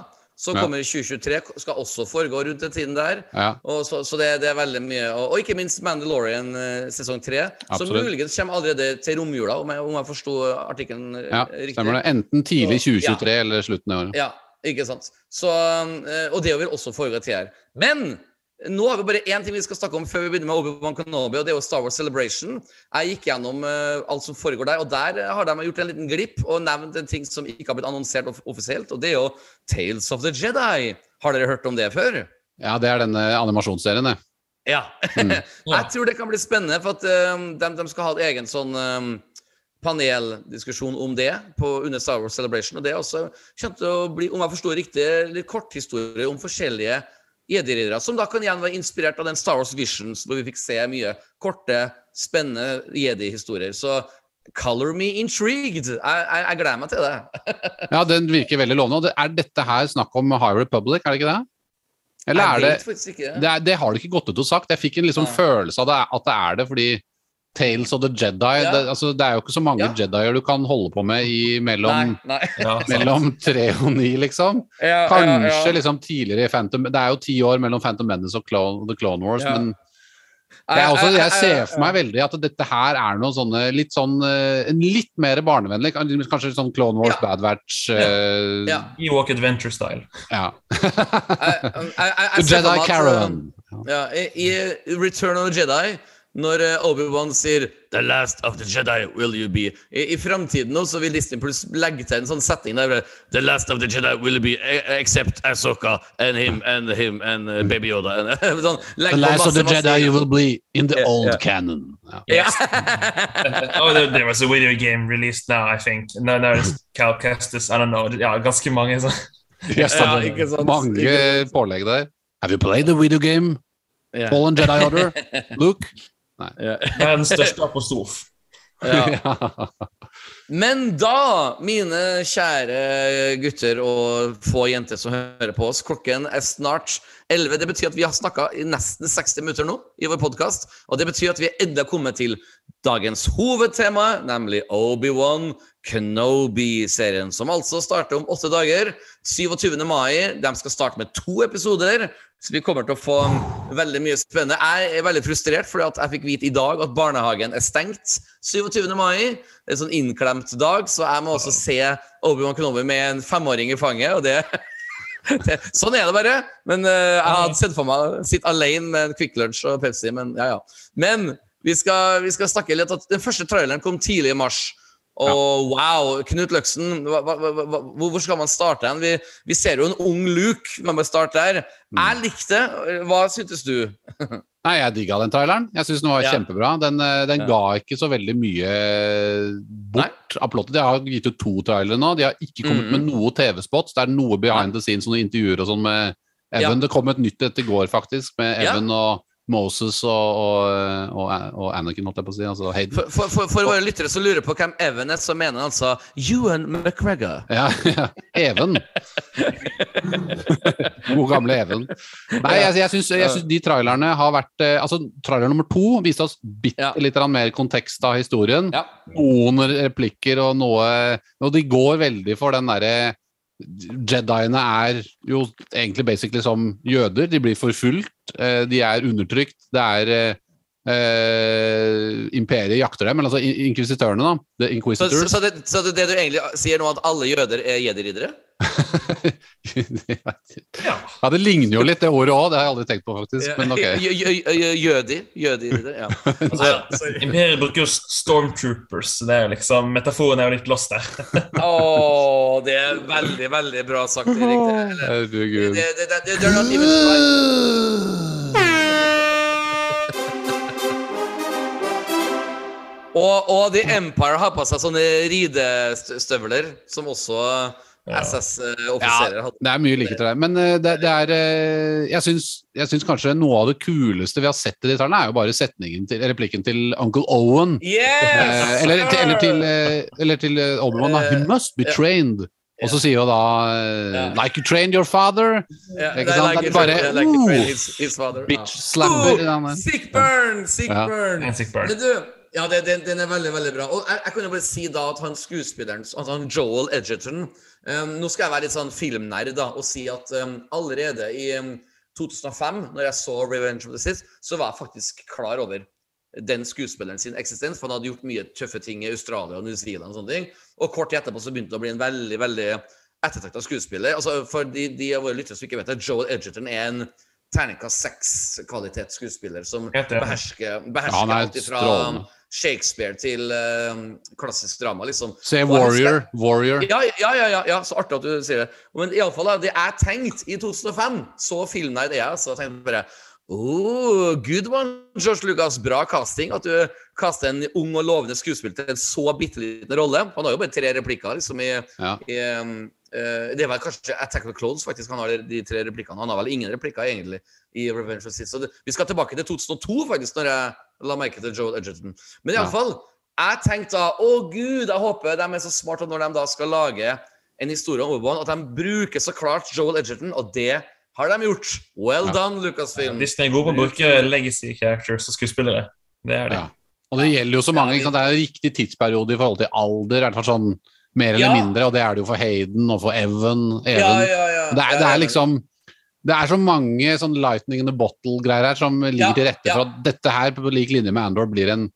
som kommer i 2023, skal også foregå rundt den tiden der. Ja. Så, så det, det er veldig mye. Og, og ikke minst Mandalorian eh, sesong tre, som muligens kommer allerede til romjula, om jeg, om jeg forsto artikkelen eh, ja, riktig. stemmer det. Enten tidlig Så- 2023 eller slutten av året. Ja, ikke sant. Så, eh, og det vil også foregå til her. Men nå har vi bare én ting vi skal snakke om før vi begynner med Obi-Wan Kenobi, og det er jo Star Wars Celebration. Jeg gikk gjennom uh, alt som foregår der, og der har de gjort en liten glipp og nevnt en ting som ikke har blitt annonsert off offisielt, og det er jo Tales of the Jedi. Har dere hørt om det før? Ja, det er denne animasjonsserien, det. Ja. Mm. jeg tror det kan bli spennende, for at uh, de, de skal ha et egen sånn eh, paneldiskusjon om det på, under Star Wars Celebration. Og det er også kjent å bli, om jeg forstår riktig, litt korthistorie om forskjellige jedi-riddere, som da kan igjen være inspirert av den Star Wars Visions, hvor vi fikk se mye korte, spennende jedi-historier. Så color me intrigued. Jeg, jeg, jeg gleder meg til det. Ja, den virker veldig lovende. Er dette her snakk om High Republic, er det ikke det? Eller er det det, er, det har det ikke gått ut og sagt. Jeg fikk en liksom følelse av det, at det er det, fordi Tales of the Jedi Ja. det, altså, det er jo ikke så mange Ja. Jedier du kan holde på med i mellom, Nei, nei. Ja, mellom tre og ni, liksom. Ja, Kanskje ja, ja. liksom tidligere i Phantom Det er jo ti år mellom Phantom Menace og Clone, The Clone Wars, Ja. men jeg, er også, jeg ser for meg veldig at dette her er noe sånne litt sånn eh, En litt mer barnevennlig, kan- kanskje sånn Clone Wars, Ja. Bad Batch eh, Ja. Ewok Adventure-style. ja. Jedi Caravan. Ja, i, I Return of the Jedi, når eh, Obi-Wan sier 'The last of the Jedi will you be' I, i framtiden nå så vil Disney pluss legge til en sånn setting der 'The last of the Jedi will be e- except Ahsoka and him and him and uh, Baby Yoda'. sånn, legg The på last of masse, the masse- Jedi you will be in the yeah, old yeah. canon. Ja. Yeah. oh, there, there was a video game released now, I think. No, no, it's Cal Kestis, I don't know. Ja, ganske mange sånn. Yes, Ja, ikke sant. Mange pålegg der. Have you played the video game Yeah. Fallen Jedi Order? Luke? Ja. Verdens største apostrof. Ja. Men da, mine kjære gutter og få jenter som hører på oss, klokken er snart 11. Det betyr at vi har snakka i nesten 60 minutter nå i vår podkast. Og det betyr at vi er enda kommet til dagens hovedtema, nemlig Obi-Wan Kenobi-serien, som altså starter om åtte dager. 27. mai. De skal starte med to episoder. Så vi kommer til å få veldig mye spennende. Jeg er veldig frustrert at jeg fikk vite i dag at barnehagen er stengt 27. mai. Det er en sånn innklemt dag, så jeg må også se Obi-Wan Kenobi med en femåring i fanget, og det det, sånn er det bare. Men uh, jeg hadde sett for meg å sitte alene med en Kvikk Lunsj og Pepsi, men ja, ja. Men vi skal, vi skal snakke litt at Den første traileren kom tidlig i mars. Og wow, Knut Løksen, hva, hva, hva, hvor skal man starte hen? Vi, vi ser jo en ung Luke. Man bør starte der. Jeg likte. Hva syntes du? Nei, jeg digga den traileren. Jeg syns den var Ja. kjempebra. Den, eh, den Ja. ga ikke så veldig mye bort av plottet. De har gitt ut to trailere nå. De har ikke kommet Mhm. med noe TV-spots. Det er noe behind the scenes, noen intervjuer og sånn med Evan. Det kom et nytt etter i går, faktisk, med Ja. Evan og Moses og, og, og, og Anakin, holdt jeg på å si. Altså Hayden. For, for, for, for våre lyttere som lurer på hvem Evan er, så mener han altså Ewan McGregor. Ja, ja. Even. God gamle Even. Nei, jeg, jeg syns jeg syns de trailerne har vært eh, Altså, trailer nummer to viste oss bitte litt mer kontekst av historien. Ja. Noen replikker og noe Og de går veldig for den derre Jediene er jo egentlig basically som jøder. De blir forfulgt, eh, de er undertrykt. Det er eh, Imperiet jakter dem, men altså in- inkvisitørene, da. The Så, Inquisitors. så, det, så det, det du egentlig sier nå, at alle jøder er jedi-riddere? Ja. ja, det ligner jo litt, det ordet òg. Det har jeg aldri tenkt på, faktisk. Men ok. Jø- jø- jø- Jødi. Jødi-ridder, ja. Altså, Imperiet bruker jo stormtroopers. Det er liksom, Metaforen er jo litt lost der. Å, det er veldig, veldig bra sagt, Erik. Det, det, Herregud. det, det, det. Og, og The Empire har på seg sånne ridestøvler, som også SS-offiserer hadde. Det er mye likheter der. Men eh, det, det er eh, Jeg syns, jeg syns kanskje noe av det kuleste vi har sett i de tallene, er jo bare setningen til, replikken til Uncle Owen. Yes! sir eller, til, eller til, eh, eller til Obermann. Da. He must be trained. Og så sier jo da eh, Like you trained your father. Ja, Ikke sant? like Det er bare, I like uh, his, his father. Bitch Ja. slapper. Oh, sick burn! Sick burn! Ja. sick burn. Men du, ja, det, den, den er veldig, veldig bra. Og jeg, jeg kunne bare si da at han skuespilleren, altså han Joel Edgerton um, Nå skal jeg være litt sånn filmnerd da, og si at um, allerede i um, 2005, når jeg så Revenge of the Sith, så var jeg faktisk klar over den skuespilleren sin eksistens, for han hadde gjort mye tøffe ting i Australia og New Zealand og sånne ting. Og kort tid etterpå så begynte han å bli en veldig, veldig ettertrakta skuespiller. Altså, for de, de av våre lyttere som ikke vet det, Joel Edgerton er en terningkast seks-kvalitetsskuespiller som behersker, behersker, Ja, alt fra strålende. Shakespeare til uh, klassisk drama, liksom. Se Warrior. Skal... Warrior. Ja, ja, ja, ja, så artig at du sier det. Men iallfall, det jeg tenkte i 2005, så filmnerd er jeg, så jeg tenkte bare Oh, good one, George Lucas. Bra casting. At du kaster en ung og lovende skuespiller til en så bitte liten rolle. Han har jo bare tre replikker liksom i, Ja. i um, Uh, Det vel kanskje Attack of the Clones, faktisk. Han har de tre replikkene. Han har vel ingen replikker, egentlig, i Revenge of Sith. Så det, vi skal tilbake til 2002, faktisk, når jeg la merke til Joel Edgerton. Men Ja. iallfall, jeg tenkte da Å, gud, jeg håper de er så smarte når de da skal lage en historie om Obi-Wan, at de bruker så klart Joel Edgerton, og det har de gjort. Well Ja. done, Lucasfilm. Disney er gode på å bruke legacy characters og skuespillere. Det er det. Ja. Og det gjelder jo så mange. Ikke sant? Det er en riktig tidsperiode i forhold til alder, i hvert fall sånn mer eller Ja. mindre, og det er det jo for Hayden og for Evan. Even. Ja, ja, ja. Det, er, det er liksom Det er så mange sånn lightning in the bottle-greier her som ligger Ja, til rette ja. for at dette her på lik linje med Andor blir en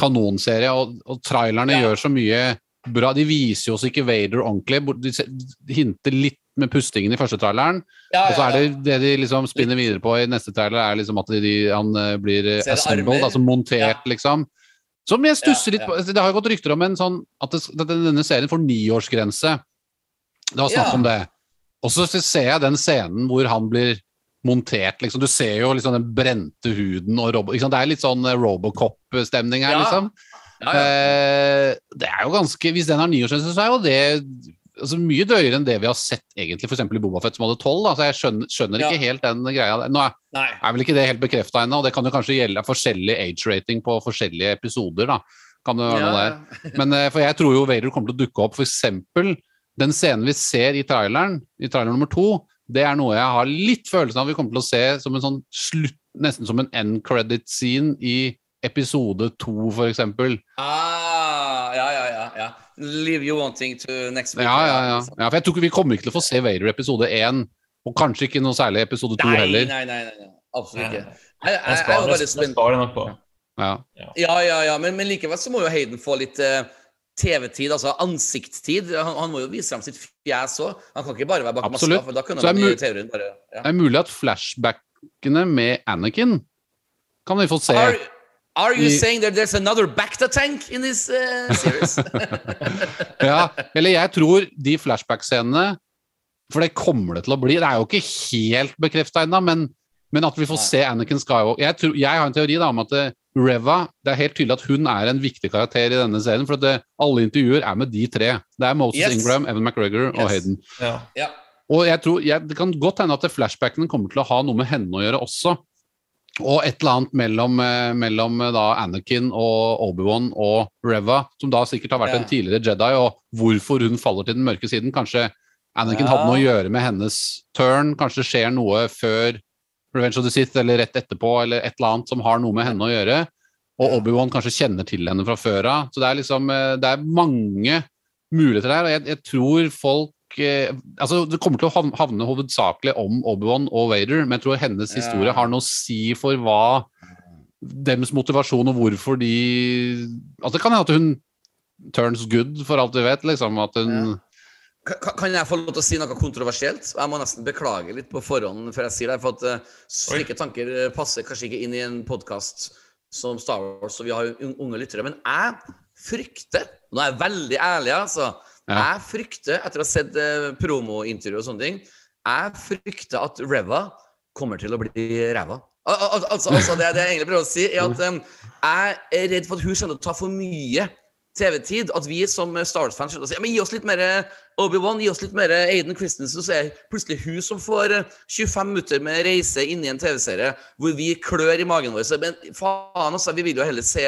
kanonserie, og, og trailerne Ja. gjør så mye bra. De viser jo oss ikke Vader ordentlig. De hinter litt med pustingen i første traileren, og så er det det de liksom spinner videre på i neste trailer, er liksom at de, han eh, blir eh, assembled, altså montert, liksom. Som jeg stusser litt på. Det har jo gått rykter om en sånn at, det, denne serien får niårsgrense. Det var snakk om det. Og så ser jeg den scenen hvor han blir montert, liksom. Du ser jo liksom den brente huden og robo... Liksom. Det er litt sånn eh, Robocop-stemning her, Ja. liksom. ja, ja. Eh, det er jo ganske Hvis den har niårsgrense, så er jo det altså, mye drøyere enn det vi har sett egentlig f.eks. i Bobafett som hadde tolv. Altså, jeg skjønner, skjønner ikke helt den greia. der. Nå er, er vel ikke det helt bekrefta ennå, og det kan jo kanskje gjelde forskjellig age-rating på forskjellige episoder. da. Kan det være noe der. Men eh, for jeg tror jo Vader kommer til å dukke opp. Eksempel den scenen vi ser i traileren, i trailer nummer to, det er noe jeg har litt følelsen av vi kommer til å se som en sånn slutt, nesten som en end credit scene i episode to, for eksempel. Ah, ja, ja, ja, ja. Leave you wanting to next week. Ja, ja, ja. ja for jeg tror ikke Vi kommer ikke til å få se Vader episode én Og kanskje ikke noe særlig episode to heller. nei, nei, nei, nei. absolutt ikke. Jeg, Jeg, jeg, jeg, jeg, jeg, jeg, på. Ja. Ja, ja, ja, men, men likevel så må jo Hayden få litt eh, TV-tid, altså ansiktstid. Han, han må jo vise frem sitt fjes òg. Han kan ikke bare være bak Absolutt. maska, for da kunne Så han i teorien bare ja. Det er mulig at flashbackene med Anakin kan vi få se. Are, are you I- saying that there's another Bacta tank in this uh, series? Ja, eller jeg tror de flashback-scenene For det kommer det til å bli. Det er jo ikke helt bekrefta ennå, men, men at vi får Nei. se Anakin Skywalker jeg, tror, jeg har en teori da, om at eh, Reva Det er helt tydelig at hun er en viktig karakter i denne serien. For at det, alle intervjuer er med de tre. Det er Moses Yes. Ingram, Evan McGregor og Hayden. Ja. ja. Og jeg tror, jeg, Det kan godt hende at flashbackene kommer til å ha noe med henne å gjøre også. Og et eller annet mellom, eh, mellom eh, da Anakin og Obi-Wan og Reva, som da sikkert har vært Ja. en tidligere Jedi, og hvorfor hun faller til den mørke siden. Kanskje Anakin Ja. hadde noe å gjøre med hennes turn. Kanskje det skjer noe før Revenge of the Sith, eller rett etterpå, eller et eller annet som har noe med henne å gjøre. Og Obi-Wan kanskje kjenner til henne fra før av. Så det er liksom eh, Det er mange muligheter der, og jeg, jeg tror folk eh, altså Det kommer til å havne hovedsakelig om Obi-Wan og Vader, men jeg tror hennes historie har noe å si for hva deres motivasjon og hvorfor de Altså Det kan hende at hun turns good, for alt vi vet. liksom At hun Kan jeg få lov til å si noe kontroversielt? Jeg må nesten beklage litt på forhånd før jeg sier det. For at eh, slike tanker eh, passer kanskje ikke inn i en podkast som Star Wars, og vi har jo unge lyttere. Men jeg frykter Nå er jeg veldig ærlig, altså. Ja. Jeg frykter, etter å ha sett eh, promointervju og sånne ting, jeg frykter at Reva kommer til å bli ræva. Al al altså, altså det, det jeg egentlig prøver å si, er at um, jeg er redd for at hun kommer til å ta for mye TV-tid. At vi som Star Wars-fans skjønner si ja, men gi oss litt mer Obi-Wan, gi oss litt mer Aiden Christensen, så er plutselig hun som får eh, 25 minutter med reise inni en TV-serie hvor vi klør i magen vår. Så, men faen, altså, vi vil jo heller se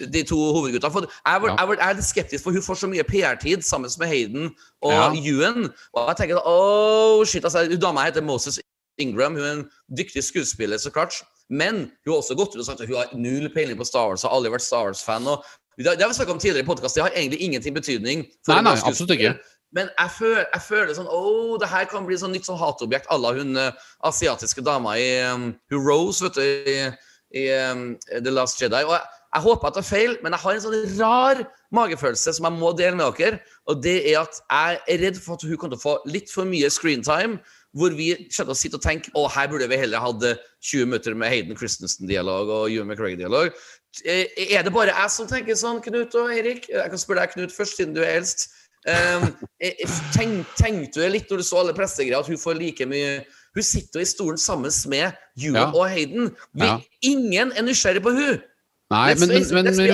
de to hovedgutta. For jeg, var, jeg er litt skeptisk, for hun får så mye PR-tid sammen med Hayden og Ja. Ewan. Og jeg tenker oh shit, altså, hun dama heter Moses Ingram. Hun er en dyktig skuespiller, så klart. Men hun har også gått ut og sagt at hun har null peiling på Star Wars, har aldri vært Star Wars-fan. og det, har vi snakket om tidligere i podkast, det har egentlig ingenting betydning. for Nei, nei, absolutt ikke. Men jeg føler, jeg føler sånn Å, det her kan bli sånn nytt sånn hatobjekt à la hun eh, asiatiske dama i um, hun Rose, vet du, i, i um, The Last Jedi. Og jeg, jeg håper at det er feil, men jeg har en sånn rar magefølelse som jeg må dele med dere. Og det er at jeg er redd for at hun kommer til å få litt for mye screentime. Hvor vi kommer å sitte og tenke å her burde vi heller hatt eh, 20 minutter med Hayden Christensen-dialog og Ewan McGregor-dialog. Eh, Er det bare jeg som tenker sånn, Knut og Eirik? Jeg kan spørre deg, Knut, først, siden du er eldst. Um, Tenkte tenk, du litt når du så alle pressegreier, at hun får like mye Hun sitter jo i stolen sammen med Juel Ja. og Hayden. Vi, Ja. Ingen er nysgjerrig på hun Nei, men, men, men vi,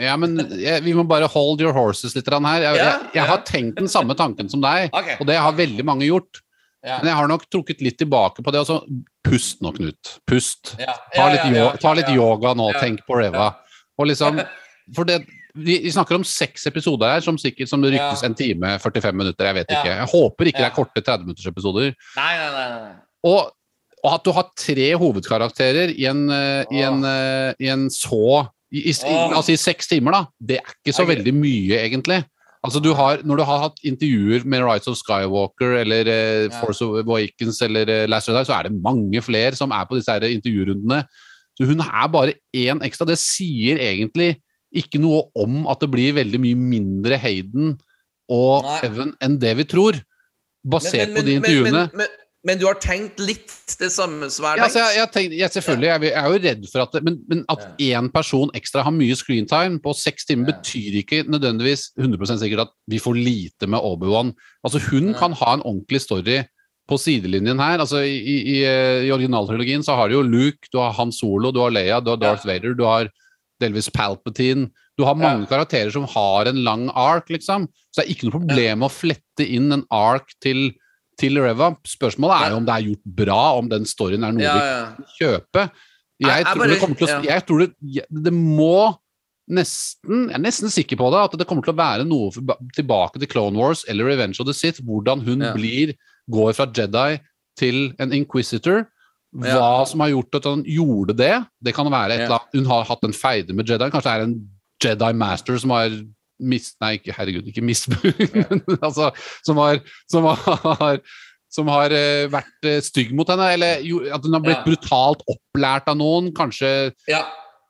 ja, men jeg, vi må bare hold your horses litt her. Jeg, Ja, jeg, jeg ja. har tenkt den samme tanken som deg, og det har veldig mange gjort. Ja. Men jeg har nok trukket litt tilbake på det. Altså, pust nå, Knut. Pust. Ja. Ta litt, ja, ta litt yoga nå, tenk på Reva. Og liksom, for det, vi, vi snakker om seks episoder her, som sikkert som det ryktes en time, 45 minutter, jeg vet ikke. Jeg håper ikke det er korte 30-minuttersepisoder. Nei, nei, nei. Og, og at du har tre hovedkarakterer i en, eh, i en, eh, i en så i, i. La oss seks timer, da. Det er ikke så veldig mye, egentlig. Altså du har, Når du har hatt intervjuer med Rise of Skywalker eller eh, Ja. Force of Awakens eller eh, Last Jedi, så er det mange flere som er på disse her intervjurundene. Så hun er bare én ekstra. Det sier egentlig ikke noe om at det blir veldig mye mindre Hayden og Nei. Evan enn det vi tror. Basert på de intervjuene. Men, men, du har tenkt litt det samme som jeg Ja, altså, jeg, jeg tenk, jeg, selvfølgelig, jeg, er jo redd for at det, Men, men at én person ekstra har mye screentime på seks timer, betyr ikke nødvendigvis 100% sikkert at vi får lite med Obi-Wan. Altså, hun kan ha en ordentlig story på sidelinjen her. Altså, I i, i, eh, i originaltrilogien så har du jo Luke, du har Han Solo, du har Leia, du har Darth Vader, du har delvis Palpatine. Du har mange karakterer som har en lang ark, liksom. Så det er ikke noe problem å flette inn en ark til, til Reva. Spørsmålet er jo om det er gjort bra, om den storyen er noe Ja, vi kan kjøpe. Jeg, Jeg- tror det kommer til å, jeg tror det, det må nesten Jeg er nesten sikker på det, at det kommer til å være noe tilbake til Clone Wars eller Revenge of the Sith. Hvordan hun Ja. blir går fra Jedi til en Inquisitor. Hva Ja. som har gjort at han gjorde det. Det kan være et Ja. Hun har hatt en feide med Jedi. Kanskje det er en Jedi Master som har mist... Nei, ikke, herregud, ikke misbruk, men altså Som har, som har som har eh, vært eh, stygg mot henne, eller jo, at hun har blitt Ja. brutalt opplært av noen. Kanskje Ja.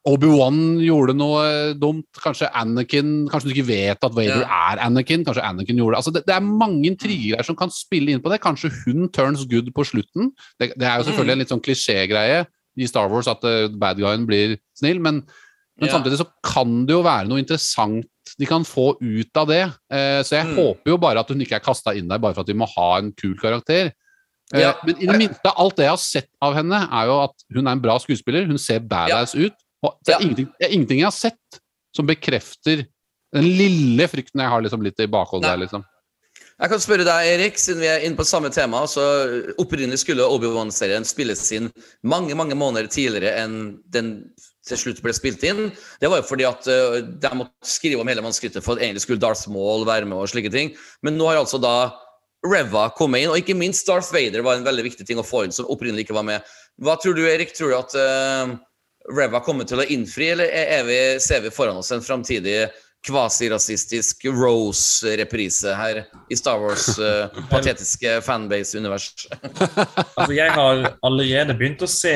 Obi-Wan gjorde noe eh, dumt. Kanskje Anakin Kanskje du ikke vet at Vader Ja. er Anakin. Kanskje Anakin gjorde. Altså, det, det er mange intriger her som kan spille inn på det. Kanskje hun turns good på slutten. Det, det er jo selvfølgelig en litt sånn klisjégreie i Star Wars at uh, bad guyen blir snill, men, men Ja. samtidig så kan det jo være noe interessant de kan få ut av det. Eh, så jeg Mm. håper jo bare at hun ikke er kasta inn der bare for at vi må ha en kul karakter. Eh, Ja. Men i det minste, alt det jeg har sett av henne, er jo at hun er en bra skuespiller. Hun ser badass ut. Og det er, Ja. ingenting, det er ingenting jeg har sett som bekrefter den lille frykten jeg har liksom litt i bakhodet der, liksom. Jeg kan spørre deg, Erik, siden vi er inne på samme tema. så Opprinnelig skulle Obi-Wan-serien spilles inn mange mange måneder tidligere enn den til slutt ble spilt inn. Det var jo fordi at eh, de måtte skrive om hele manuskriptet for at egentlig skulle Darth Maul være med og slike ting. Men nå har altså da Reva kommet inn, og ikke minst Darth Vader var en veldig viktig ting å få inn som opprinnelig ikke var med. Hva tror du, Erik? Tror du at uh, Reva kommer til å innfri, eller er vi, ser vi foran oss en framtidig kvasirasistisk Rose-reprise her i Star Wars' uh, patetiske fanbase-univers? Altså, jeg har allerede begynt å se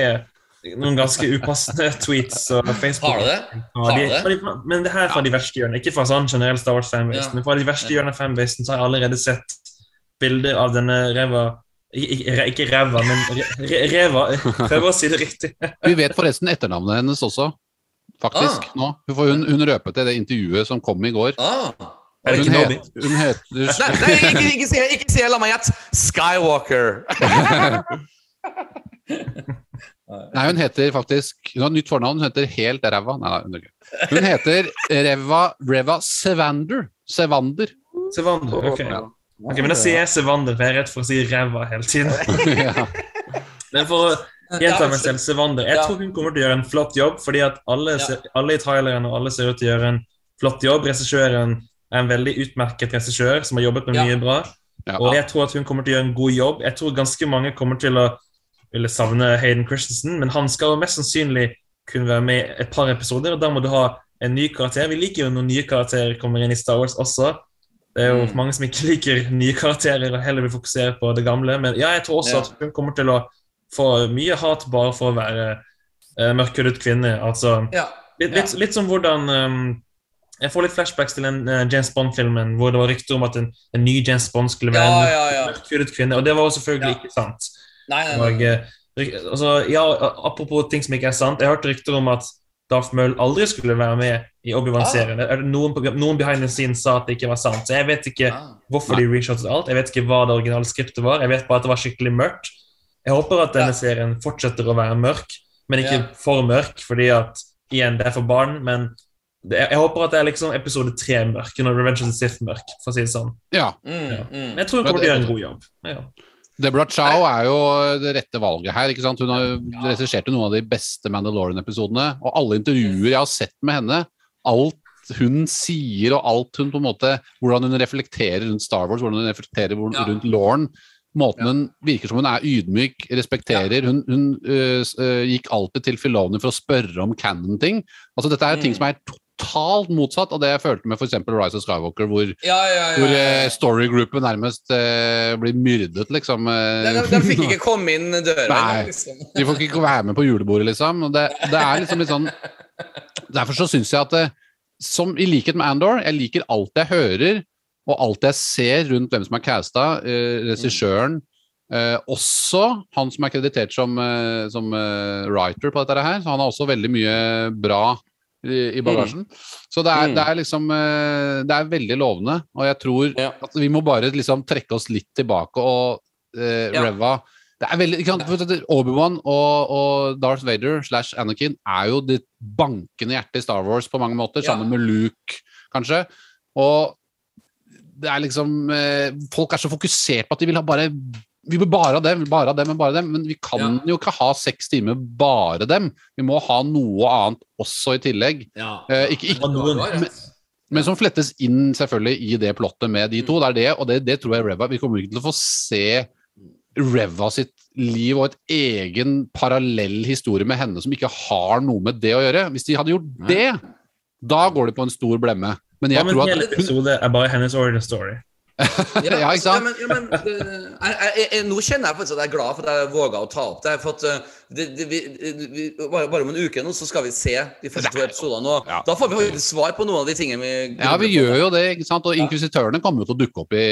noen ganske upassende tweets og Facebook. Har du det? Har de, du det? fra de, men det her er fra de verste hjørnene, ikke fra sånn generell Star Wars-fanbase. Ja. Men fra de verste hjørnene av fanbasen så har jeg allerede sett bilder av denne reva Ikke, ikke- ræva, men ræva. Prøver å si det riktig. Vi vet forresten etternavnet hennes også, faktisk. nå. For hun, hun røpet det i det intervjuet som kom i går. Ah. Er det Hun, ikke Nobi? hun heter Nei, nei ikke, ikke, si, ikke si la meg gjette! Skywalker! Nei, hun heter faktisk Hun har nytt fornavn. Hun heter helt ræva. Nei, nei, hun, er hun heter Reva, Reva Sevander. Sevander. Sevander. Ok. Ok, men da sier jeg Sevander, for jeg er redd for å si ræva hele tiden. ja. Men for å gjenta meg selv, Sevander Jeg tror hun kommer til å gjøre en flott jobb, fordi at alle, ser, alle i traileren og alle ser ut til å gjøre en flott jobb. Regissøren er en veldig utmerket regissør som har jobbet med mye bra. Og jeg tror at hun kommer til å gjøre en god jobb. Jeg tror ganske mange kommer til å ville savne Hayden Christensen, men han skal jo mest sannsynlig kunne være med et par episoder, og da må du ha en ny karakter. Vi liker jo når nye karakterer kommer inn i Star Wars også. Det er jo Mm. mange som ikke liker nye karakterer og heller vil fokusere på det gamle, men ja, jeg tror også Ja. at hun kommer til å få mye hat bare for å være uh, mørkhudet kvinne. Altså, Ja. litt, litt, litt som hvordan um, Jeg får litt flashbacks til den uh, James Bond-filmen hvor det var rykter om at en, en ny James Bond skulle være en mørkhudet kvinne, og det var jo selvfølgelig ikke sant. Nei, nei, nei. Og, altså, ja, apropos ting som ikke er sant, jeg hørte rykter om at Darth Maul aldri skulle være med i Obi-Wan-serien. Ah. Er Noen, noen behind the scenes sa at det ikke var sant, så jeg vet ikke Ah. hvorfor de reshottet alt. Jeg vet ikke hva det originale skriptet var. Jeg vet bare at det var skikkelig mørkt. Jeg håper at denne Ja. serien fortsetter å være mørk, men ikke Ja. for mørk, fordi at igjen, det er for barn. Men det, jeg håper at det er liksom episode tre mørk, når Revenge of the Sith mørk, for å si det sånn. ja. Mm, Men mm. jeg tror hun kommer til å gjøre en god jobb. Ja. Deborah Chow er jo det rette valget her. ikke sant? Hun har regissert noen av de beste Mandalorian-episodene. Og alle intervjuer jeg har sett med henne, alt hun sier og alt hun på en måte Hvordan hun reflekterer rundt Star Wars, hvordan hun reflekterer hvor- Ja. rundt Lauren. Måten hun virker som hun er ydmyk, respekterer. Hun, hun øh, øh, gikk alltid til Filoni for å spørre om canon-ting. Altså Dette er ting Mm. som er totalt motsatt av det jeg følte med f.eks. Rise of Skywalker, hvor, Ja, ja, ja, hvor eh, storygroupen nærmest eh, blir myrdet, liksom. De, De, de fikk ikke komme inn døra. Nei. Liksom. De får ikke være med på julebordet, liksom. Og det, det er liksom litt sånn Derfor så syns jeg at det, som i likhet med Andor, jeg liker alt jeg hører, og alt jeg ser rundt hvem som er casta, eh, regissøren eh, Også han som er kreditert som, eh, som eh, writer på dette her. Så han har også veldig mye bra i, i bagasjen. Så det er, Mm. det er liksom eh, Det er veldig lovende, og jeg tror Ja. at vi må bare liksom trekke oss litt tilbake og eh, Ja. Reva det er veldig, Obi-Wan og, og Darth Vader slash Anakin er jo det bankende hjertet i Star Wars på mange måter, Ja. sammen med Luke, kanskje. Og det er liksom eh, Folk er så fokusert på at de vil ha bare vi vil bare ha dem, bare ha dem, men bare dem. Men vi kan Ja. jo ikke ha seks timer bare dem. Vi må ha noe annet også i tillegg. Ja. Eh, ikke, ikke, noen- Du men som flettes inn selvfølgelig i det plottet med de to. Det er det, og det, det tror jeg Reva Vi kommer ikke til å få se Reva sitt liv og et egen parallell historie med henne som ikke har noe med det å gjøre. Hvis de hadde gjort det, da går det på en stor blemme. Men Ja, men tror at hele episode er bare hennes origin story. Ja, ikke sant? Ja, men, ja, men, jeg, jeg, jeg, nå kjenner jeg faktisk at jeg er glad for at jeg våga å ta opp det. For at eh, det, det, vi, vi, bare, bare om en uke nå så skal vi se de første to episodene. Ja. Da får vi svar på noen av de tingene vi Ja, vi gjør jo det, ikke sant? Og inkvisitørene kommer jo til å dukke opp i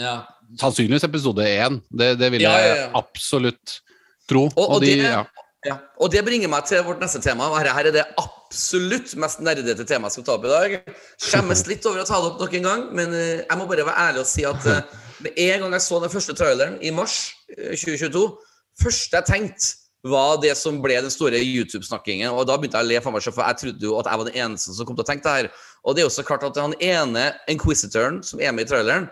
ja. sannsynligvis episode én. Det, det vil jeg absolutt tro. Og- og de, det- ja. Og det bringer meg til vårt neste tema. Her, er det absolutt mest nerdete temaet jeg skal ta opp i dag. Skjemmes litt over å ta det opp nok en gang, men eh, jeg må bare være ærlig og si at eh, med en gang jeg så den første traileren i mars eh, 2022, første jeg tenkte var det som ble den store YouTube-snakkingen. Og da begynte jeg å le for meg selv, for jeg trodde jo at jeg var den eneste som kom til å tenke det her. Og det er jo så klart at han ene inquisitoren som er med i traileren,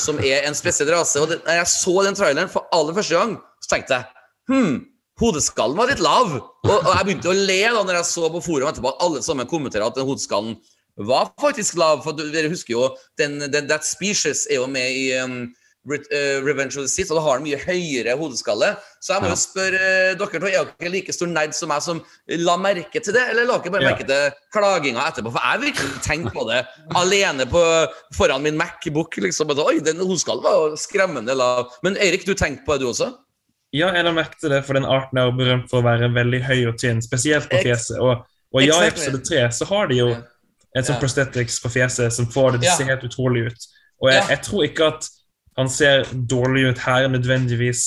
som er en spesiell rase Og da jeg så den traileren for aller første gang, så tenkte jeg hm, hodeskallen var litt lav. Og, og jeg begynte å le da når jeg så på forum etterpå at alle sammen kommenterer at den hodeskallen var faktisk lav. For dere husker jo den, den That Species er jo med i um, eh, Revenge of the Sith, og da har den mye høyere hodeskalle. Så jeg må jo spørre eh, dere to, er dere ikke like stor nerd som meg som la merke til det, eller la dere bare merke til klaginga etterpå? For jeg virkelig tenkte på det alene på, foran min Macbook. liksom, at, Oi, den hodeskallen var jo skremmende lav. Men Eirik, du tenkte på det, du også? Ja, jeg la merke til det, for den arten er jo berømt for å være veldig høy og tynn, spesielt på fjeset. Og, og ja, i episode tre så har de jo en sånn Ja. prosthetics på fjeset som får det til å se helt utrolig ut. Og jeg, jeg tror ikke at han ser dårlig ut her nødvendigvis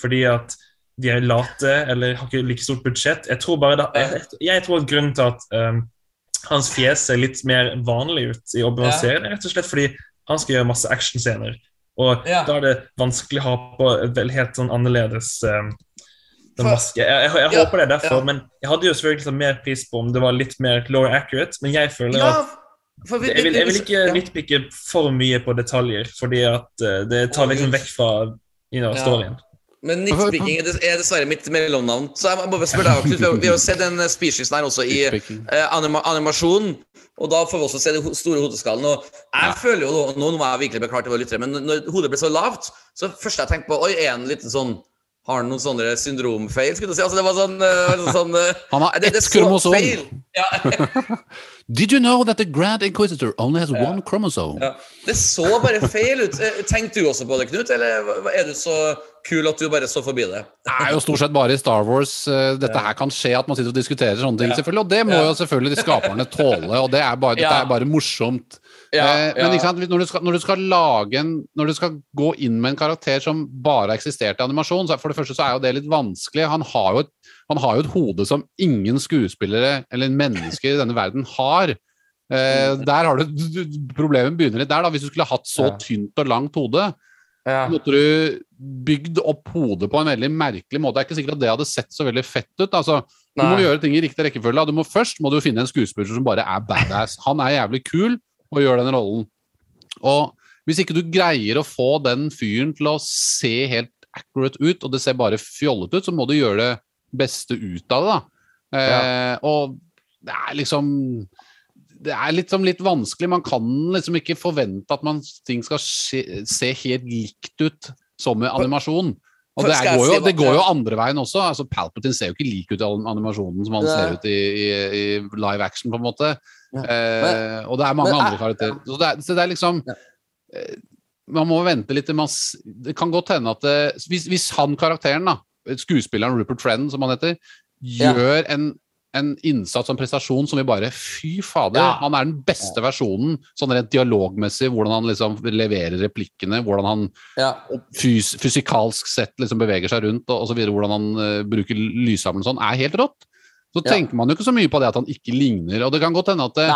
fordi at de er late eller har ikke like stort budsjett. Jeg tror bare da, jeg, jeg tror at grunnen til at um, hans fjes ser litt mer vanlig ut i Obi-Wan-serien, er rett og slett fordi han skal gjøre masse actionscener. Og Ja. da er det vanskelig å ha på vel helt sånn annerledes um, den maske. Jeg, jeg, jeg Ja, håper det er derfor, ja. men jeg hadde jo selvfølgelig satt mer pris på om det var litt mer lower accurate, men jeg føler Ja, at for vi- jeg vil, jeg vil ikke nitpikke for mye på detaljer, fordi at uh, det tar liksom vekk fra you know, storyen. Men nitpicking er er dessverre mitt mellomnavn. Så jeg må bare spørre deg, vi har- sett den speciesen her også i eh, anima animasjon. Og da får vi også se den store hodeskallen. Og jeg føler jo, nå- nå må jeg virkelig beklage til våre lyttere, men når hodet ble så lavt, så først jeg tenkte på Oi, er han litt sånn Har han noen sånne syndromfeil? Skulle du si? Altså, det var sånn, eh, sånn eh, Han har ett kromosom. Ja, Did you know that the Grand Inquisitor only has one chromosome? ja. Det så bare feil ut. Eh, Tenkte du også på det, Knut? Eller er du så kul at du bare så forbi det? Det er jo stort sett bare i Star Wars dette her kan skje, at man sitter og diskuterer sånne ting. selvfølgelig, Og det må Ja. jo selvfølgelig de skaperne tåle, og det er bare, dette er bare morsomt. Ja, Eh, Men ja. sant, når du, skal, når du en Når du skal gå inn med en karakter som bare har eksistert i animasjon, så for det første så er jo det litt vanskelig. Han har jo et, han har jo et hode som ingen skuespillere eller mennesker i denne verden har. Eh, der har du Problemet begynner litt der, da. Hvis du skulle hatt så tynt og langt hode, Ja. måtte du bygd opp hodet på en veldig merkelig måte. Det er ikke sikkert at det hadde sett så veldig fett ut. altså Du må Nei. gjøre ting i riktig rekkefølge. Du må Først må du finne en skuespiller som bare er badass. Han er jævlig kul og gjør den rollen. Og hvis ikke du greier å få den fyren til å se helt accurate ut, og det ser bare fjollete ut, så må du gjøre det beste ut av det. da. Eh, og det er liksom det er liksom litt vanskelig. Man kan liksom ikke forvente at man, ting skal se, se helt likt ut som med animasjon. Og det, er, går, jo, det går jo andre veien også. altså Palpatine ser jo ikke lik ut i an- animasjonen som han ser ut i, i, i live action, på en måte. Ja. Eh, og det er mange men andre er- karakterer. Så det er, så det er liksom eh, Man må vente litt til man Det kan godt hende at det, hvis, hvis han karakteren, da, skuespilleren Rupert Friend, som han heter, gjør en, en innsats og en prestasjon som vi bare Fy fader, Ja. han er den beste versjonen sånn rent dialogmessig, hvordan han liksom leverer replikkene, hvordan han Ja. fys fysikalsk sett liksom beveger seg rundt, og, osv., hvordan han uh, bruker lyssamlen og sånn, er helt rått. Så Ja. tenker man jo ikke så mye på det at han ikke ligner, og det kan godt hende at det,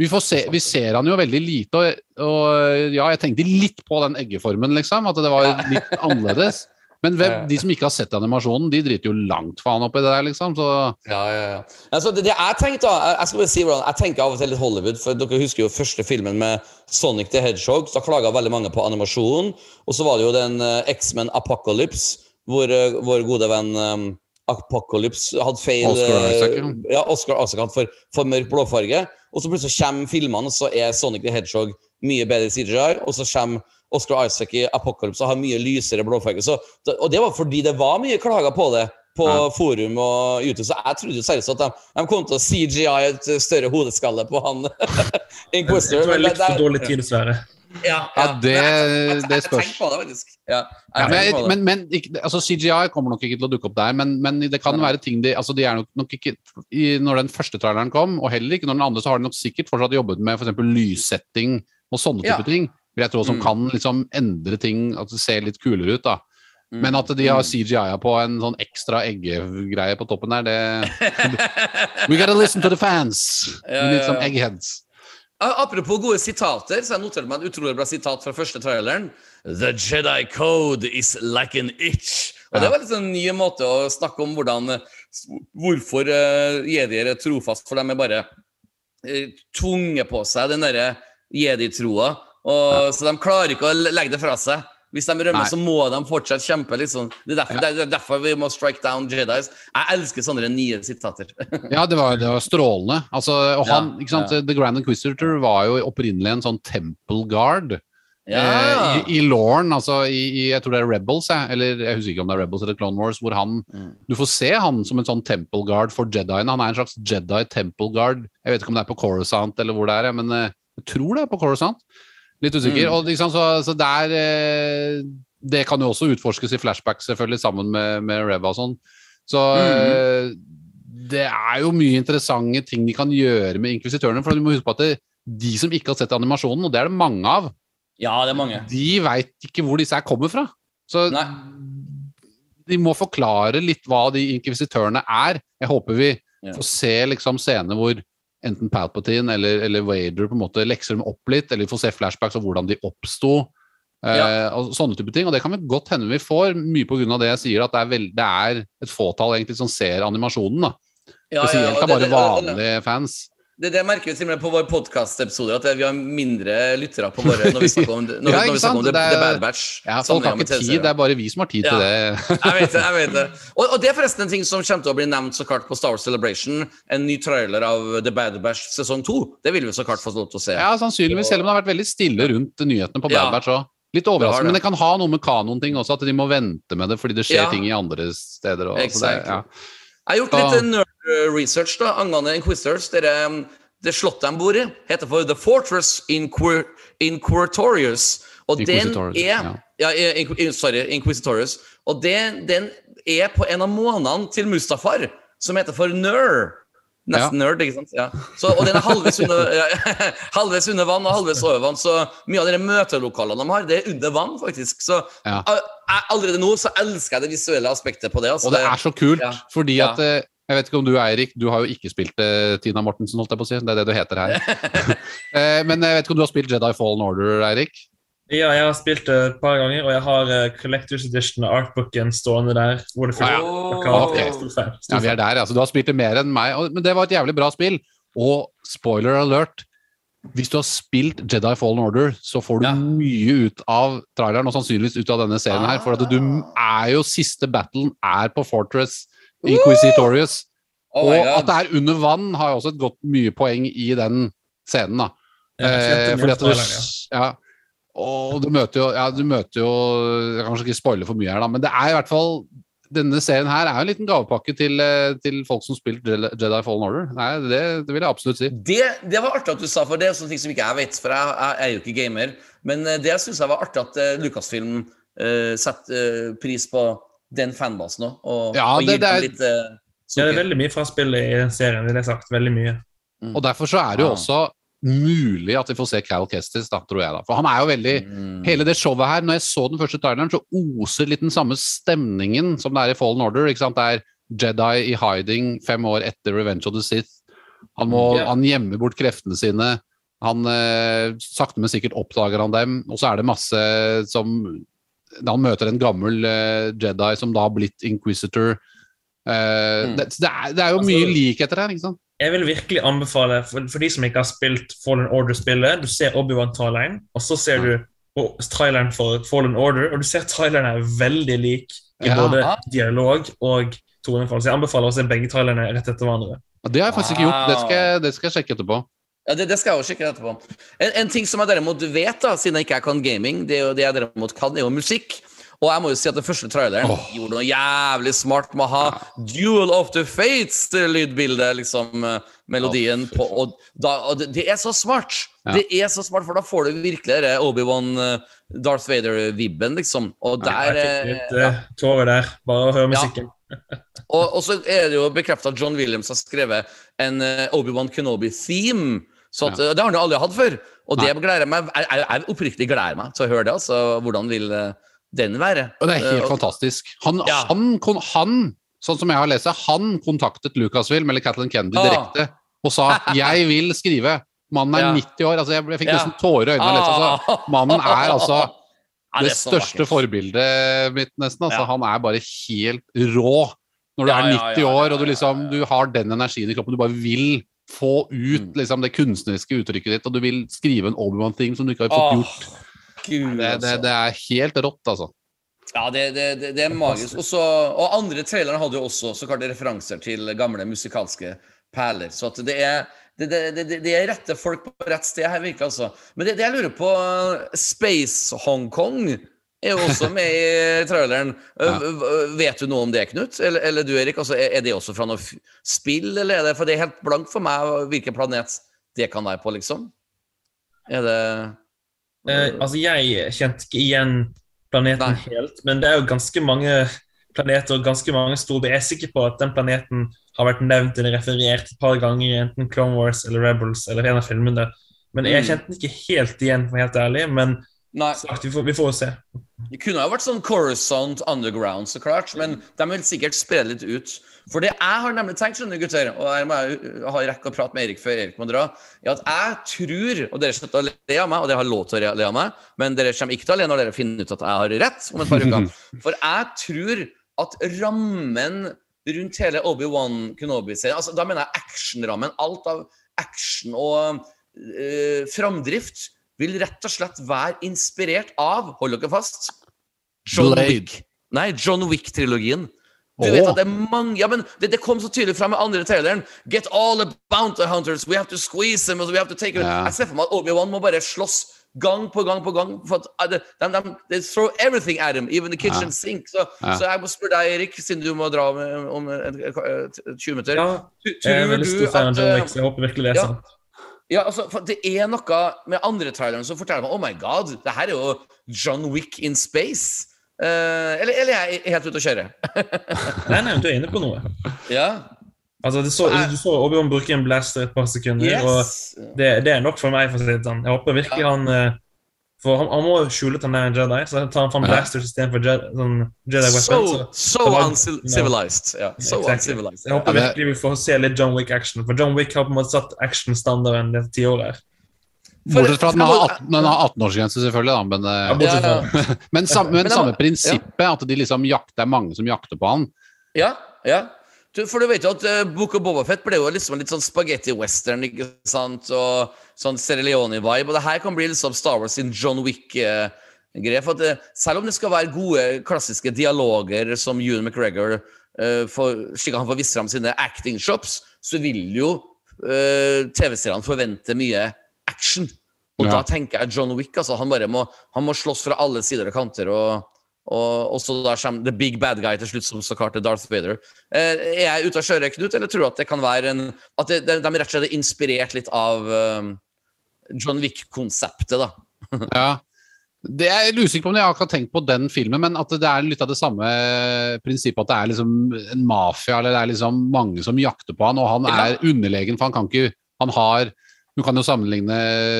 vi, får se, vi ser han jo veldig lite, og, og ja, jeg tenkte litt på den eggeformen, liksom, at det var litt annerledes. Men hvem, de som ikke har sett animasjonen, de driter jo langt faen oppi det der, liksom. Så Ja, ja, ja. Altså, det, det jeg tenkte da, jeg, skal bare si hvordan, jeg tenker av og til litt Hollywood, for dere husker jo første filmen med Sonic the Hedgehog, så klaga veldig mange på animasjonen, og så var det jo den uh, X-Men Apocalypse, hvor uh, vår gode venn um, Apocalypse hadde feil Oscar Isaac, ja. Oscar Isaac for, for mørk blåfarge, og så plutselig kommer filmene, og så er Sonic the Hedgehog mye bedre CGI, og så kommer Oscar Isaac i Apocalypse og har mye lysere blåfarge. Så, og det var fordi det var mye klager på det på Ja. forum og YouTube, så jeg trodde seriøst at de, de kom til å CGI et større hodeskalle på han Jeg Inquisitor. tror det er litt det- for dårlig tid, dessverre. Ja, Ja, det- Jeg- jeg- det jeg spørs. på det, faktisk. Ja, jeg men, ikke, altså CGI kommer nok ikke til å dukke opp der, men, men det kan være ting de altså de er nok, nok ikke i, Når den første traileren kom, og heller ikke når den andre, så har de nok sikkert fortsatt jobbet med f.eks. lyssetting og sånne Ja. type ting. Vil jeg tro Som Mm. kan liksom endre ting, at det ser litt kulere ut. da Mm. Men at de har CGI-a på en sånn ekstra eggegreie på toppen der, det We gotta listen to the fans! Ja, Litt ja, ja. eggheads. Apropos gode sitater, så jeg noterte meg et utrolig bra sitat fra første traileren. The Jedi code is like an itch. Og Det var litt sånn ny måte å snakke om hvordan eh, Hvorfor uh, jedier er trofast, for de er bare uh, tvunget på seg den derre jedi-troa. ja. Så de klarer ikke å legge det fra seg. Hvis de rømmer, Nei. så må de fortsatt kjempe. Liksom. Det, er derfor, det er derfor vi må strike down Jedis. Jeg elsker sånne nye sitater. Ja, det var, det var strålende. Altså, og Ja, han, ikke sant, The Grand Inquisitor var jo opprinnelig en sånn temple guard. Ja. Eh, I, i Lauren, altså i, i jeg tror det er Rebels, jeg, eller jeg husker ikke om det er Rebels eller Clone Wars, hvor han Mm. Du får se han som en sånn temple guard for Jediene. Han er en slags Jedi temple guard. Jeg vet ikke om det er på Coruscant eller hvor det er, men eh, jeg tror det er på Coruscant. Litt usikker. Mm. Og liksom, så, så der eh, Det kan jo også utforskes i flashback, selvfølgelig, sammen med, med Reva og sånn. Så Mm. det er jo mye interessante ting de kan gjøre med inkvisitørene. For du må huske på at det, de som ikke har sett animasjonen, og det er det mange av, ja, det er mange. de veit ikke hvor disse her kommer fra. Så Nei. de må forklare litt hva de inkvisitørene er. Jeg håper vi Ja. får se liksom scener hvor enten Palpatine eller, eller Vader på en måte lekser dem opp litt, eller får se flashbacks av hvordan de oppsto. Eh, Ja. og sånne type ting, og det kan vi godt hende vi får, mye pga. det jeg sier, at det er, veld, det er et fåtall egentlig som ser animasjonen. da. Ja, ja, Spesielt og av bare vanlige fans. Det, det merker vi til og med på våre podkastepisoder, at vi har mindre lyttere på våre når vi snakker om, når, Ja, når vi snakker om Det er- The Bad Batch. Ja, Folk har ikke tid, det er bare vi som har tid til det. Jeg vet det. jeg vet det og, og det er forresten en ting som kommer til å bli nevnt så klart på Star Wars Celebration. En ny trailer av The Bad Batch sesong to. Det vil vi så klart få lov til å se. Ja, sannsynligvis, selv om det har vært veldig stille rundt nyhetene på Ja. Bad Batch òg. Litt overraskende, det. men det kan ha noe med kanonting også, at de må vente med det fordi det skjer Ja. ting i andre steder. Og, så det, ja. Jeg har gjort litt litt nerd-research da, angående Inquisitors. Dere, um, det slottet de bor i, heter for The Fortress Inquir Inquisitorius. Og den er ja. ja in- Sorry, Inquisitorius. Og den, den er på en av månedene til Mustafar, som heter for Nur. Nesten nerd, ikke sant? Ja. Så, og den er halvveis under, ja, halvveis under vann og halvveis over vann, så mye av de møtelokalene de har, det er under vann, faktisk. Så Ja. allerede nå så elsker jeg det visuelle aspektet på det. Altså, Og det er så kult, Ja. fordi Ja. at eh, Jeg vet ikke om du, Eirik, du har jo ikke spilt uh, Tina Mortensen, holdt jeg på å si. Det er det du heter her. uh, Men jeg vet ikke om du har spilt Jedi Fallen Order, Eirik? Ja, jeg har spilt det et par ganger, og jeg har uh, Collectors Edition og artbooken stående der. hvor det Ah, ja. plakat. Ok. Stor fan, stor Ja, vi er der, altså. Du har spilt det mer enn meg. og- Men det var et jævlig bra spill. Og spoiler alert hvis du har spilt Jedi Fallen Order, så får du Ja. mye ut av traileren, og sannsynligvis ut av denne serien her. For at du er jo Siste battlen er på Fortress Inquisitorius. Oh og at det er under vann, har jo også et godt mye poeng i den scenen, da. Jeg Eh, fordi at du, ja. Og du møter jo Ja, du møter jo Jeg kan kanskje ikke spoile for mye her, da, men det er i hvert fall denne serien her er en liten gavepakke til, eh, til folk som spilte Jedi Fallen Order. Nei, det, det vil jeg absolutt si. Det, det var artig at du sa, for det er sånne ting som ikke jeg vet, for jeg, jeg er jo ikke gamer. Men eh, det syns jeg var artig at uh, Lucasfilm uh, setter uh, pris på den fanbasen òg, og, Ja, og det- gir det er- litt uh, Ja, det er veldig mye fra spillet i serien, vil jeg sagt. Veldig mye. Mm. Og derfor så er det jo også mulig at vi får se Cal Kestis, da, tror jeg. da. For han er jo veldig Mm. Hele det showet her, når jeg så den første traileren, så oser litt den samme stemningen som det er i Fallen Order. ikke sant? Det er Jedi i hiding fem år etter Revenge of the Sith. Han, må, yeah. han gjemmer bort kreftene sine. Han eh, Sakte, men sikkert oppdager han dem. Og så er det masse som Han møter en gammel eh, Jedi som da har blitt Inquisitor. Eh, Mm. det, det, er, det er jo Altså- mye likheter her, ikke sant? Jeg vil virkelig anbefale, for, for de som ikke har spilt Fallen Order-spillet, du ser Obi-Wan-traileren, og så ser Ja. du traileren for Fallen Order, og du ser traileren er veldig lik i Ja. både dialog og tonefall. Så jeg anbefaler å se begge trailerne rett etter hverandre. Det har jeg faktisk ikke gjort. Det skal, det skal jeg sjekke etterpå. Ja, det, det skal jeg også sjekke etterpå. En, en ting som jeg derimot vet, da, siden jeg ikke kan gaming, det, det jeg derimot kan, er jo musikk. Og jeg må jo si at den første traileren gjorde noe jævlig smart med å ha Duel of the Fates-lydbildet, liksom, eh, melodien på Og, da, og det, det er så smart! Ja. Det er så smart, for da får du virkelig Obi-Wan eh, Darth Vader-vibben, liksom. Og der Jeg eh, fikk litt ja. tårer der, bare å høre musikken. og, og så er det jo bekrefta at John Williams har skrevet en eh, Obi-Wan Kenobi-theme. Så at, ja. Det har han jo aldri hatt før. Og det gleder meg Jeg, jeg, oppriktig gleder meg til å høre det. altså Hvordan vil eh, den være? Og det er helt Eh, og- fantastisk. Han, Ja. han, han, sånn som jeg har lest det, han kontaktet Lucasfilm eller Kathleen Kennedy Ah. direkte og sa 'jeg vil skrive'. Mannen er Ja. 90 år. altså Jeg, jeg fikk nesten tårer i øynene. altså. Mannen er altså det så største forbildet mitt, nesten. Altså. Han er bare helt rå. Når du er 90 ja, ja, år og du liksom du har den energien i kroppen, du bare vil få ut Mm. liksom, det kunstneriske uttrykket ditt, og du vil skrive en Obi-Wan-ting som du ikke har fått oh, gjort. Gud, Det, det, altså. det er helt rått, altså. Ja, det, det, er magisk. Også, og andre trailere hadde jo også så klart referanser til gamle musikalske perler. Så at det er det, det, det, det er rette folk på rett sted her, virker altså. Men det, det jeg lurer på Space Hongkong er også med i traileren. Ja. Øh, Vet du noe om det, Knut? Eller, eller du, Erik? Altså, er det også fra noe spill, eller er det For det er helt blankt for meg hvilken planet det kan være på, liksom. Er det Eh, altså, jeg kjente ikke igjen planeten Nei. helt, men det er jo ganske mange planeter og ganske mange store. Jeg er sikker på at den planeten har vært nevnt eller referert et par ganger i enten Clone Wars eller Rebels eller en av filmene. Men jeg Mm. kjente den ikke helt igjen, for å være helt ærlig. Men Nei. sagt, vi, får, vi får se. Det kunne ha vært sånn Coruscant Underground, så klart, men de vil sikkert spre litt ut. For det jeg har nemlig tenkt, skjønner gutter, og her må jeg ha rekke å prate med Erik før Erik må dra, er at jeg tror, og dere slutter å le av meg, og dere har lov til å le av meg, men dere kommer ikke til å le når dere finner ut at jeg har rett om et par uker. For jeg tror at rammen rundt hele Obi-Wan Kenobi-serien, altså da mener jeg actionrammen, alt av action og eh, framdrift, vil rett og slett være inspirert av, hold dere fast, John Blade. Wick. Nei, John Wick-trilogien. Du vet at det er mange Ja, men det, det kom så tydelig fram med andre traileren. Get all the bounty hunters, we have to squeeze them, we have to take them. Yeah. Jeg ser for meg at Obi-Wan må bare slåss gang på gang på gang. For at uh, de, de, de, throw everything at him, even the kitchen yeah. sink. Så, yeah. så jeg må spørre deg, Erik, siden du må dra om, om en- en- en- 20 minutter. Ja, Tror- jeg er veldig stor fan av John uh, Wick, så jeg håper virkelig det er sant. Ja, altså, Det er noe med andre traileren som forteller meg Oh my god, det her er jo John Wick in space. Uh, eller, eller jeg er helt ute å kjøre. Nei, nei, du er inne på noe. ja. Altså, det så, du så Obi-Wan bruke en blaster et par sekunder, Yes. og det, det er nok for meg. for å si det sånn. Jeg håper virkelig han eh, For han, han må jo skjule at han er en Jedi, så tar han fram Ja. blasters istedenfor Jedi, sånn Jedi So, weapon. so var- uncivilized. Yeah. so Exactly. uncivilized. Jeg håper virkelig vi får se litt John Wick-action, for John Wick har på en måte satt actionstandarden dette tiåret. Bortsett fra at den har må- 18 den har 18-årsgrense, selvfølgelig, da, men, ja, Ja, Ja, men, samme, men samme prinsippet, at de liksom jakter, det er mange som jakter på han. Ja, ja. Du, for du vet jo at uh, Book of Bobafett ble jo liksom litt sånn spaghetti-western, ikke sant? Og sånn Sierra Leone-vibe. Og det her kan bli liksom Star Wars sin John Wick-greie. for at eh, selv om det skal være gode, klassiske dialoger som Ewan McGregor eh, får, slik han får vist fram sine acting shops, så vil jo TV-seerne forvente mye action. Og Ja. da tenker jeg John Wick, altså. Han bare må, han må slåss fra alle sider og kanter. og og, og så da kommer the big bad guy til slutt, som så klart er Darth Vader. Eh, er jeg ute av kjøret, Knut, eller tror du at det kan være en At det, de, de rett og slett er inspirert litt av um, John Wick-konseptet, da? Ja. Det er jeg usikker på om jeg akkurat har tenkt på den filmen, men at det er litt av det samme prinsippet at det er liksom en mafia, eller det er liksom mange som jakter på han, og han Ja. er underlegen, for han kan ikke Han har Du kan jo sammenligne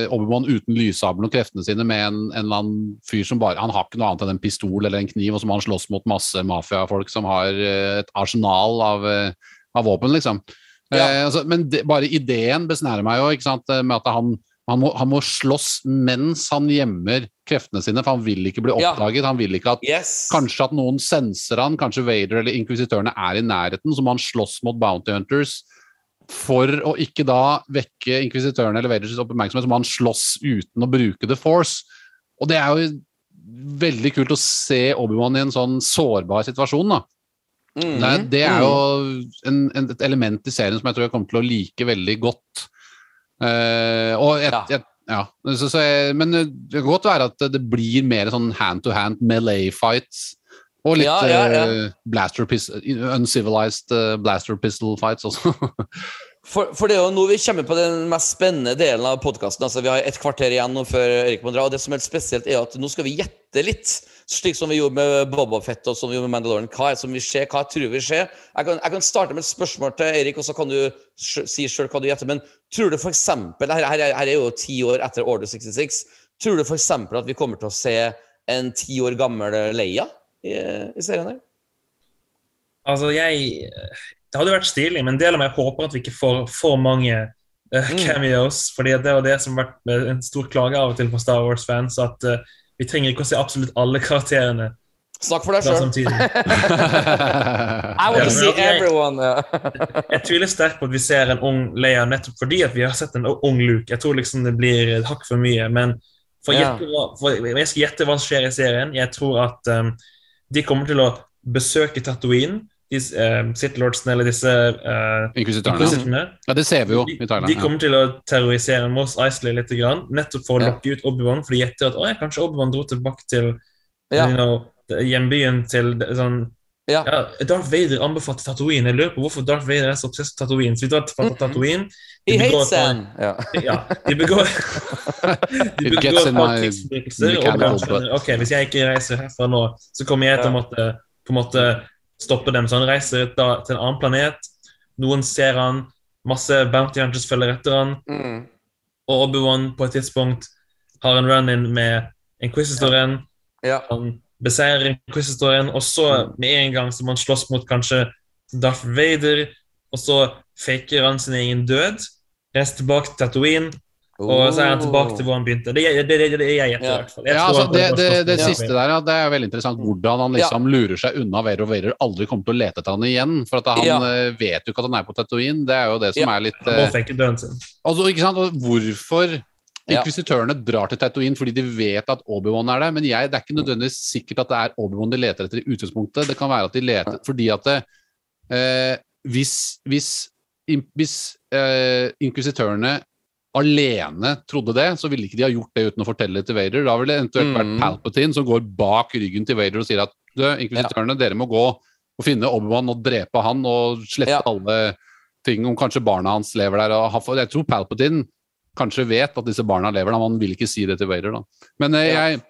Obi-Wan uten lyssabelen og kreftene sine med en, en eller annen fyr som bare Han har ikke noe annet enn en pistol eller en kniv, og så må han slåss mot masse mafiafolk som har eh, et arsenal av, eh, av våpen, liksom. Ja. Eh, altså, men de, bare ideen besnærer meg jo, ikke sant, eh, med at han han må, han må slåss mens han gjemmer kreftene sine, for han vil ikke bli Ja. oppdaget. Han vil ikke at Yes. kanskje at noen senser han, kanskje Vader eller inkvisitørene er i nærheten, så må han slåss mot Bounty Hunters. For å ikke da vekke inkvisitørene eller Vaders oppmerksomhet, så må han slåss uten å bruke The Force. Og det er jo veldig kult å se Obi-Wan i en sånn sårbar situasjon. da. Mm. Det, er- det er jo en, en, et element i serien som jeg tror jeg kommer til å like veldig godt. Uh, og et, Ja. Et, Ja, så, så jeg, men det kan godt være at det blir mer sånn hand-to-hand melee fights. Og litt Ja, ja, ja. eh, blaster uncivilized eh, blaster pistol fights også. For, for det er jo nå vi kommer på den mest spennende delen av podkasten. Altså, vi har et kvarter igjen nå før Erik må dra. Og det som er helt spesielt, er at nå skal vi gjette litt. Slik som vi gjorde med Boba Fett og som vi gjorde med Mandalorian. Hva er det som vil skje? Hva tror vi skjer? Jeg kan, jeg kan starte med et spørsmål til Erik, og så kan du si sjøl hva du gjetter. Men tror du f.eks. Her, her, er- her er jo ti år etter Order 66. Tror du f.eks. at vi kommer til å se en ti år gammel Leia i, i serien her? Altså, jeg Det hadde vært stilig, men en del av meg håper at vi ikke får for mange Mm. cameos. fordi det var det som har vært eh, en stor klage av og til for Star Wars-fans. At uh, vi trenger ikke å se absolutt alle karakterene Snakk for deg sjøl. I want to see everyone. Jeg tviler sterkt på at vi ser en ung Leia nettopp fordi at vi har sett en ung Luke. Jeg tror liksom det blir et hakk for mye. Men for, yeah. Gjette for jeg skal gjette hva som skjer i serien. Jeg tror at um, de kommer til å besøke Tatooine, disse um, Sith Lordsene eller disse Inkvisitørene. Inquisitorene. Ja, det ser vi jo i Thailand. de kommer til å terrorisere Moss Eisley litt, grann, nettopp for å Ja. lokke ut Obi-Wan. For de gjetter at å, ja, kanskje Obi-Wan dro tilbake til Ja. you know, hjembyen til sånn Ja. ja, Darth Vader anbefalte Tatooine. Jeg lurer på hvorfor Darth Vader er så obsess med Tatooine. Så vi drar til Tatooine. He hates. Ja. Ja, de begår De begår krigsforbrytelser. Ok, hvis jeg ikke reiser herfra nå, så kommer jeg til å måtte på en måte stoppe dem. Så han reiser da til en annen planet. Noen ser han, masse bounty hunters følger etter han. Mm. Og Obi-Wan på et tidspunkt har en run-in med Inquisitoren. ja. Han beseirer Inquisitoren, og så med en gang så må han slåss mot kanskje Darth Vader, og så faker han sin egen død. Reiser tilbake til Tatooine, og så er han tilbake til hvor han begynte. Det er det, det, det, det jeg gjetter, i hvert fall. Ja, altså, det, det, det siste der, ja, det er veldig interessant. Hvordan han liksom lurer seg unna Vader, og Vader aldri kommer til å lete etter han igjen. For at han Ja. eh, vet jo ikke at han er på Tatooine. Det er jo det som Ja. er litt Han eh. Altså, ikke sant? Og hvorfor Ja. Inkvisitørene drar til Tatooine fordi de vet at Obi-Wan er der, men jeg, det er ikke nødvendigvis sikkert at det er Obi-Wan de leter etter i utgangspunktet. Det kan være at de leter fordi at det, eh, hvis, hvis, in- hvis eh, inkvisitørene alene trodde det, så ville ikke de ha gjort det uten å fortelle det til Vader. Da ville det eventuelt vært Mm. Palpatine som går bak ryggen til Vader og sier at du, inkvisitørene, dere må gå og finne Obi-Wan og drepe han og slette Ja. alle ting om kanskje barna hans lever der. Og jeg tror Palpatine kanskje vet at disse barna lever, da, men han vil ikke si det til Vader. Da. Men eh, jeg,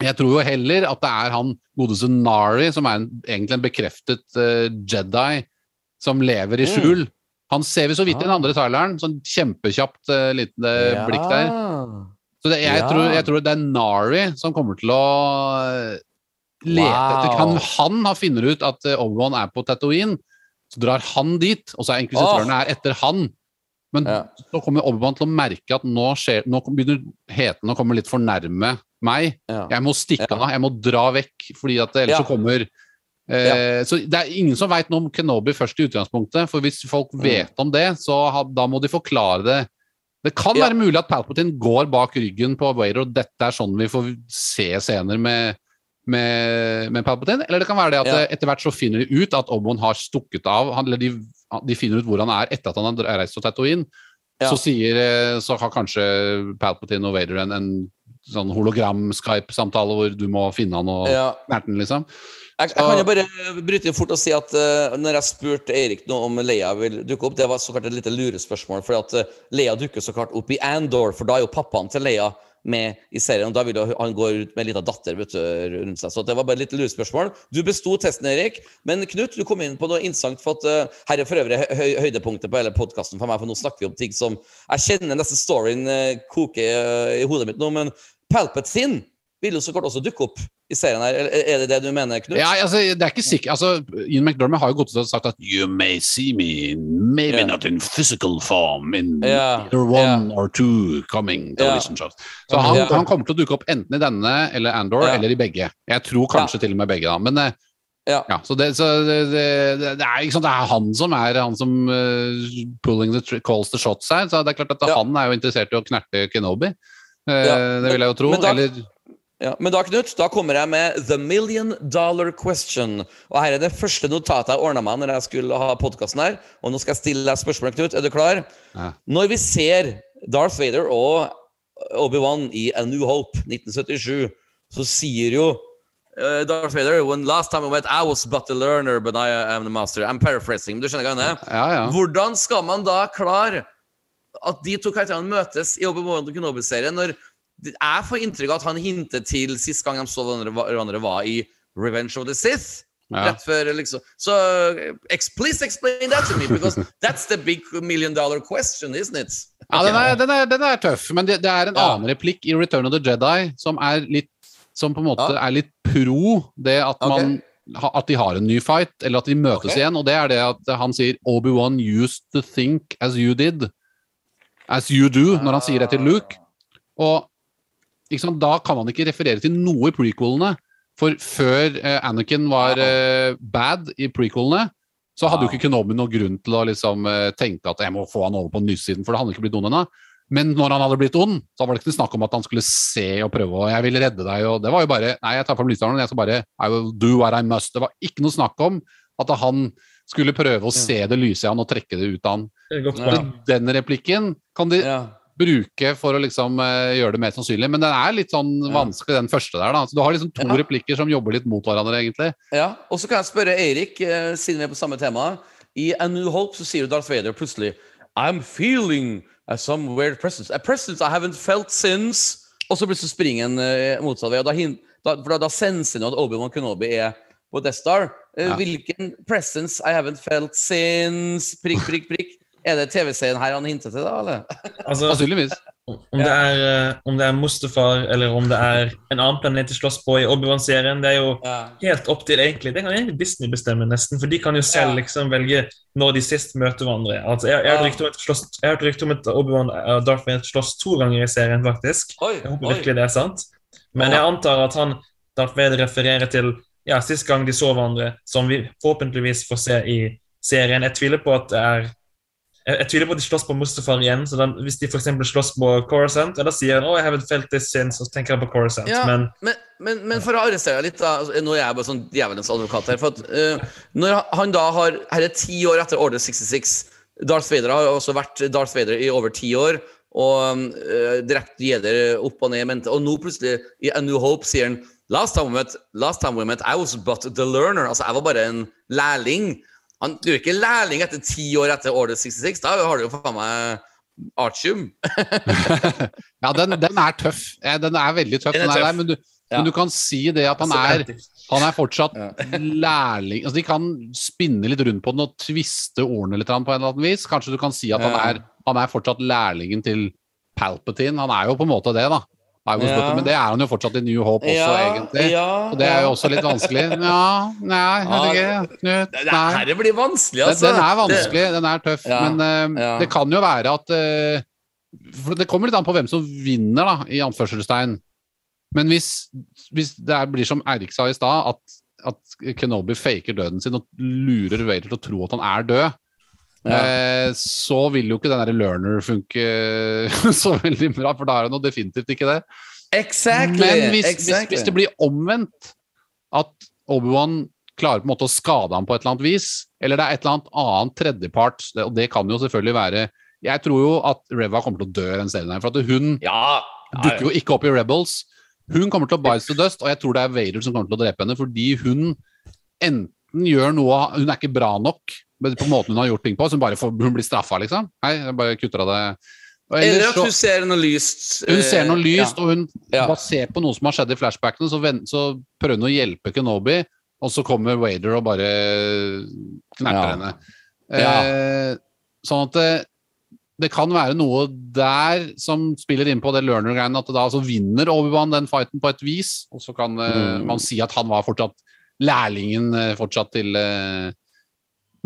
jeg tror jo heller at det er han godeste Nari, som er en, egentlig en bekreftet eh, Jedi, som lever i Mm. skjul. Han ser vi så vidt i den Ah. andre traileren, sånn kjempekjapt uh, lite Ja. blikk der. Så det, jeg, Ja. tror, jeg tror det er Nari som kommer til å eh, lete Wow. etter Kan han ha funnet ut at eh, Obi-Wan er på Tatooine, så drar han dit, og så er inkvisitørene her etter han. Men Ja. så kommer Obi-Wan til å merke at nå, skjer, nå begynner heten å komme litt for nærme meg. Ja. Jeg må stikke av, jeg må dra vekk, fordi at ellers Ja. så kommer eh, Så det er ingen som veit noe om Kenobi først i utgangspunktet, for hvis folk Mm. vet om det, så ha, da må de forklare det. Det kan være mulig at Palpatine går bak ryggen på Vader, og dette er sånn vi får se scener med, med, med Palpatine. Eller det kan være det at Ja. etter hvert så finner de ut at Obi-Wan har stukket av, han, eller de, de finner ut hvor han er etter at han har reist til Tatooine. Ja. Så, sier, eh, så har kanskje Palpatine og Vader en, en sånn hologram-Skype-samtale hvor du må finne han og Ja. knerte liksom. Jeg, jeg kan jo bare bryte inn fort og si at uh, når jeg spurte Eirik nå om Leia vil dukke opp, det var så klart et lite lurespørsmål. For at uh, Leia dukker så klart opp i Andor, for da er jo pappaen til Leia med i serien. og Da vil han gå ut med en liten datter vet du, rundt seg. Så det var bare et lite lurespørsmål. Du besto testen, Erik. Men Knut, du kom inn på noe interessant. for at uh, Her er for øvrig høy, høydepunktet på hele podkasten for meg, for nå snakker vi om ting som Jeg kjenner nesten storyen uh, koke uh, i hodet mitt nå, men Palpatine vil jo så klart også dukke opp i serien her. Er det det du mener, Knut? Ja, altså, det er ikke sikkert altså, Ian McDormand har jo gått ut og sagt at You may see me, maybe yeah. not in physical form, in yeah. either one or two coming television shows. Så han, han kommer til å dukke opp enten i denne eller Andor, eller i begge. Jeg tror kanskje til og med begge, da. Men eh, Ja. ja, så det, så det, det, det, er, sant, det er han som er han som uh, pulling the calls the shots her. Så det er klart at Ja. han er jo interessert i å knerte Kenobi. Uh, Ja, det vil jeg jo tro. men da- eller Ja, men da, Knut, da kommer jeg med The Million Dollar Question. Og her er det første notatet jeg ordna meg når jeg skulle ha podkasten her. Og nå skal jeg stille deg spørsmål, Knut. Er du klar? Ja. Når vi ser Darth Vader og Obi-Wan i A New Hope 1977, så sier jo uh, Darth Vader When last time I met, I was but a learner, but I am the master. I'm paraphrasing. Du skjønner hva jeg mener? Ja, ja. Hvordan skal man da klare at de to karakterene møtes i Obi-Wan Kenobi-serien, når jeg får inntrykk av at han hintet til sist gang de så hverandre, var i Revenge of the Sith? Ja. Rett før, liksom. Så so, please explain that to me, because that's the big million dollar question, isn't it? Ja, den er, den er, den er tøff, men det, det er en Ja. annen replikk i Return of the Jedi som er litt Som på en måte Ja. er litt pro det at man At de har en ny fight, eller at de møtes okay. igjen. Og det er det at han sier Obi-Wan used to think as you did. As you do, når han sier det til Luke. Og da kan han ikke referere til noe i prequelene. For før eh, Anakin var eh, bad i prequelene, så hadde jo ikke Kenobi noen grunn til å liksom, eh, tenke at jeg må få han over på nysiden, for det hadde ikke blitt ond ennå. Men når han hadde blitt ond, så var det ikke snakk om at han skulle se og prøve, og jeg ville redde deg, og det var jo bare Nei, jeg tar fram lysstjernen, jeg skal bare I will do what I must. Det var ikke noe snakk om at han skulle prøve å se det lyse i han og trekke det ut av han. Det er godt Ja. Den replikken kan de Ja. Bruke for å liksom eh, gjøre det mer sannsynlig, men den er litt sånn vanskelig, den første der. da. Så Du har liksom to Ja. replikker som jobber litt mot hverandre, egentlig. Ja, og så kan jeg spørre Eirik, eh, siden vi er på samme tema. I A New Hope så sier Darth Vader plutselig I'm feeling a some weird presence. A presence I haven't felt since Og så plutselig springer han uh, motsatt vei. Og da, da, for da, da senser han at Obi-Wan Kenobi er på Death Star. Uh, Ja. Hvilken presence I haven't felt since Prikk, prikk, prikk. Er det TV-serien her han hinter til, da? eller? Altså, Sannsynligvis. om, det er, eh, om det er Mustafar eller om det er en annen planet de slåss på i Obi-Wan-serien, det er jo Ja. helt opp til egentlig. Det kan egentlig Disney bestemme, nesten, for de kan jo selv Ja. liksom velge når de sist møter hverandre. Altså, jeg, jeg har hørt rykte om at slåss- jeg har hørt rykte om at Obi-Wan og Darth Vader slåss to ganger i serien, faktisk. Oi, Jeg håper oi. virkelig det er sant. Men jeg antar at han Darth Vader refererer til ja, sist gang de så hverandre, som vi forhåpentligvis får se i serien. Jeg tviler på at det er jeg, jeg tviler på at de slåss på Mustafar igjen. så den, Hvis de for slåss på Coruscant, ja, da sier han oh, I haven't felt this since, og så tenker han på Coruscant. Ja, Men men, men, men for å arrestere deg litt, da altså, Nå er jeg bare sånn djevelens advokat her. For at, uh, når han da har Her er ti år etter Order 66. Darth Vader har også vært Darth Vader i over ti år. Og uh, drept jeder opp og ned i mente. Og nå plutselig, i A New Hope, sier han Last time we met, last time we met I was but the learner. Altså, jeg var bare en lærling. Han du er ikke lærling etter ti år etter Order 66. Da har du jo faen meg artium. Ja, den, den er tøff. Den er veldig tøff, Den er den er tøff. der, men, du, Ja. men du kan si det at han er, han er fortsatt lærling altså De kan spinne litt rundt på den og tviste ordene litt på en eller annen vis. Kanskje du kan si at han er, han er fortsatt lærlingen til Palpatine. Han er jo på en måte det, da. Ja. Men det er han jo fortsatt i New Hope også, egentlig. ja, Og det er jo også litt vanskelig. Ja, nei, jeg vet ikke. Knut, blir vanskelig, Den, altså. den er Det- vanskelig, den er tøff. Ja, Men uh, ja. det kan jo være at uh, det kommer litt an på hvem som vinner, da, i anførselstegn. Men hvis, hvis det er, blir som Eirik sa i stad, at, at Kenobi faker døden sin og lurer Vader til å tro at han er død, Ja. eh, så vil jo ikke den der learner funke så veldig bra, for da er det noe definitivt ikke det. Exactly. Men hvis, hvis, exactly. hvis det blir omvendt, at Obi-Wan klarer på en måte å skade ham på et eller annet vis, eller det er et eller annet annet tredjepart, og det kan jo selvfølgelig være Jeg tror jo at Reva kommer til å dø i den serien her, for at hun Ja. ja, dukker jo ikke opp i Rebels. Hun kommer til å bite to dust, og jeg tror det er Vader som kommer til å drepe henne, fordi hun enten gjør noe Hun er ikke bra nok på måten hun har gjort ting på, så hun bare får, hun blir straffa, liksom. Nei, jeg bare kutter av det. Eller at så- hun ser noe lyst. hun ser noe lyst, lyst, og hun Ja. basert på noe som har skjedd i flashbackene, så, så prøver hun å hjelpe Kenobi, og så kommer Wader og bare knerter Ja. henne. Ja. Eh, sånn at det, det kan være noe der som spiller inn på det learner-greiene, at da altså, vinner Obi-Wan den fighten på et vis, og så kan eh, Mm. man si at han var fortsatt lærlingen eh, fortsatt til eh,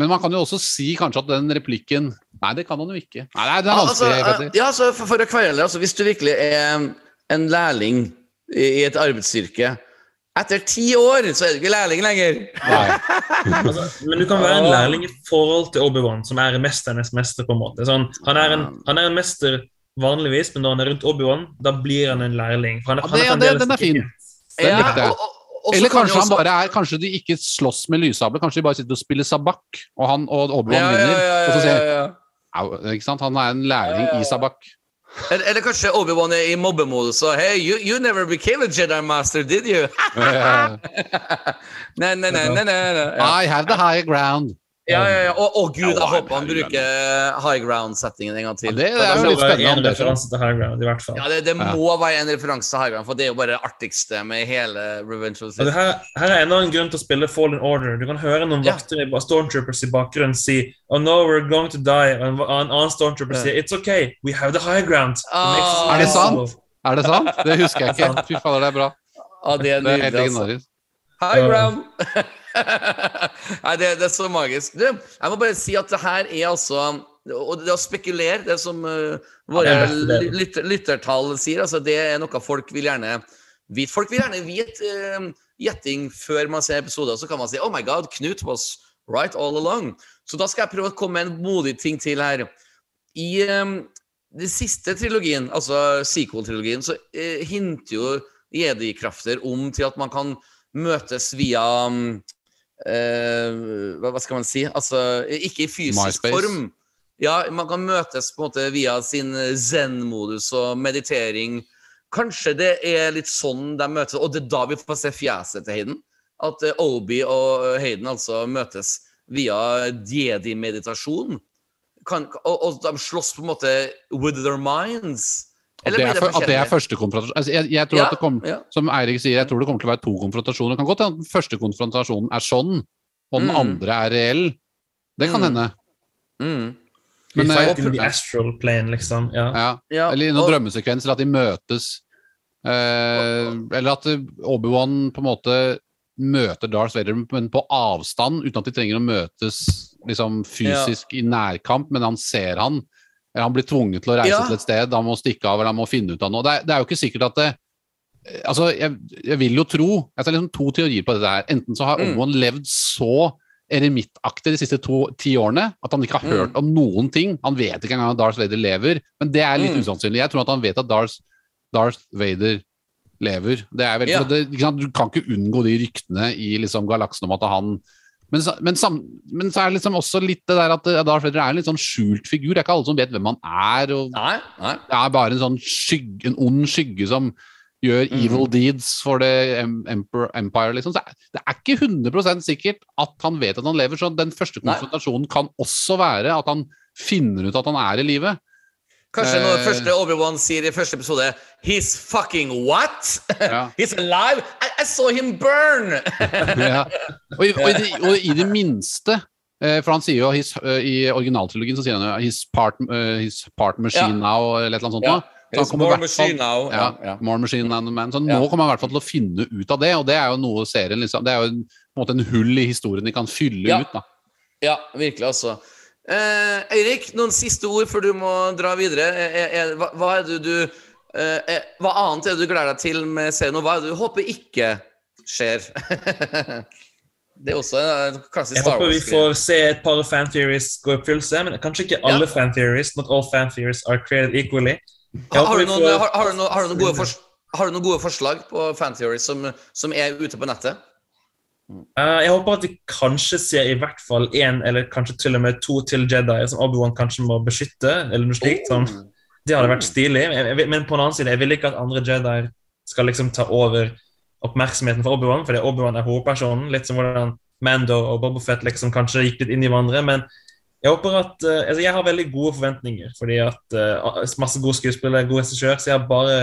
Men man kan jo også si kanskje at den replikken Nei, det kan han jo ikke. Nei, det er, det er Altså, ja, altså, for, for å kvele altså, Hvis du virkelig er en lærling i, i et arbeidsstyrke Etter ti år så er du ikke lærling lenger. Nei. Altså, men du kan være en lærling i forhold til Obi-Wan, som er mesternes mester. på en måte. Sånn, han, er en, han er en mester vanligvis, men når han er rundt Obi-Wan, da blir han en lærling. For han, Ja, han det- den er fin. Den Ja, likte jeg. og- og- og Eller Eller kan kanskje han bare er Kanskje de ikke slåss med lyssabler, kanskje de bare sitter og spiller sabak, og han og Obi-Wan ja, vinner. ja, Og så sier. Au, ikke sant? Han er en ja. i sabak. Eller, eller kanskje Obi-Wan er i mobbemodus og Hey, you, you never became a Jedi Master, did you? Nei, nei, nei, nei, nei. I have the high ground. Ja, ja, ja. Å, å, gud, jeg håper han bruker high ground-settingen en gang til. Ja, det- det er jo litt spennende til High Ground, i hvert fall. Ja, det, det må være en referanse til high ground, for det er jo bare det artigste med hele Revenge of the Sith. her, her er enda en grunn til å spille Fallen Order. Du kan høre noen Ja. vakter i Stormtroopers i bakgrunnen si Oh no, we're going to die. Og en, en annen Stormtrooper Ja. sier It's okay, we have the high ground. Ah, Er det sant? Er det sant? Det husker jeg ikke. Fy fader, det er bra. Ja, det er nydelig, altså. High ground! Nei, det, det er så magisk. Du, jeg må bare si at det her er altså Og det å spekulere, det som uh, våre Ja, er lytter, lyttertall sier, altså det er noe folk vil gjerne vite. Folk vil gjerne vite uh, gjetting før man ser episoder. Så kan man si Oh my God, Knut was right all along. Så da skal jeg prøve å komme med en modig ting til her. I um, den siste trilogien, altså sequel-trilogien, så uh, hinter jo jedi-krafter om til at man kan møtes via um, hva, hva skal man si? Altså, ikke i fysisk MySpace. form. Ja, man kan møtes på en måte via sin zen-modus og meditering. Kanskje det er litt sånn de møtes, og det er da vi får se fjeset til Hayden. At eh, Obi og eh, Hayden altså møtes via jedi-meditasjon. Og, og de slåss på en måte with their minds. At det, er, blir for- at det er første konfrontasjon altså, jeg, jeg tror Ja, at det kommer, ja. Som Eirik sier, jeg tror det kommer til å være to konfrontasjoner. Det kan godt hende at den første konfrontasjonen er sånn, og den Mm. andre er reell. Det kan Mm. hende. Mm. Men, fight eh, in the astral plane, liksom. Ja. Ja. Ja, Eller i noen og- drømmesekvenser, at de møtes. Eh, eller at eh, Obi-Wan på en måte møter Darth Vader, men på avstand, uten at de trenger å møtes liksom, fysisk i nærkamp, men han ser han. Eller han blir tvunget til å reise Ja. til et sted, han må stikke av eller han må finne ut av noe. Det er, det er jo ikke sikkert at det Altså, jeg, jeg vil jo tro Jeg tar liksom to teorier på dette her. Enten så har Mm. Obi-Wan levd så eremittaktig de siste to, ti årene at han ikke har hørt Mm. om noen ting. Han vet ikke engang at Darth Vader lever, men det er litt Mm. usannsynlig. Jeg tror at han vet at Darth, Darth Vader lever. Det er veldig... Ja. det? Du kan ikke unngå de ryktene i liksom galaksen om at han men, men, sam, men så er det liksom også litt det der at Darth Vader er en litt sånn skjult figur. Det er ikke alle som vet hvem han er. Nei, nei. Det er bare en sånn skygge, en ond skygge som gjør Mhm. evil deeds for the empire. Liksom. Så det er- ikke 100 sikkert at han vet at han lever. Så den første Nei. konfrontasjonen kan også være at han finner ut at han er i live. Kanskje når Eh. første Obi-Wan sier i første episode He's fucking what? Ja. He's alive? I, I saw him burn! ja. og, i, og, i det, og i det minste eh, For han sier jo his, eh, I originaltrilogien så sier han jo his part, his part machine Ja. now, eller et eller annet sånt. Ja. Så i more fall- machine now. More machine than a man. Så nå kommer han i hvert fall til å finne ut av det, og det er jo noe serien liksom, Det er jo en, på en måte en hull i historien de kan fylle ut. da. ja virkelig, altså. Eh, Eirik, noen siste ord før du må dra videre. Er, er, er, hva, hva er det du eh, er, Hva annet er det du gleder deg til med serien, og hva er det du håper ikke skjer? det er også en klassisk Jeg håper vi får se et par fan-theories gå i oppfyllelse, men kanskje ikke alle Ja. fan-theories. Not all fan-theories are created equally. Har, har, du noen, får- har, har, du noen, har, du noen gode har du noen gode forslag på fantheories som, som er ute på nettet? Eh, jeg håper at vi kanskje ser i hvert fall én eller kanskje til og med to til Jedi som Obi-Wan kanskje må beskytte. eller noe slikt. Sånn. Det hadde vært stilig. Men, på den annen side, jeg vil ikke at andre Jedi skal liksom ta over oppmerksomheten for Obi-Wan, fordi Obi-Wan er hovedpersonen. Litt som hvordan Mando og Bobafett liksom kanskje gikk litt inn i hverandre. Men jeg håper at, eh, altså jeg har veldig gode forventninger, fordi at eh, masse gode skuespillere, god regissør, så jeg har bare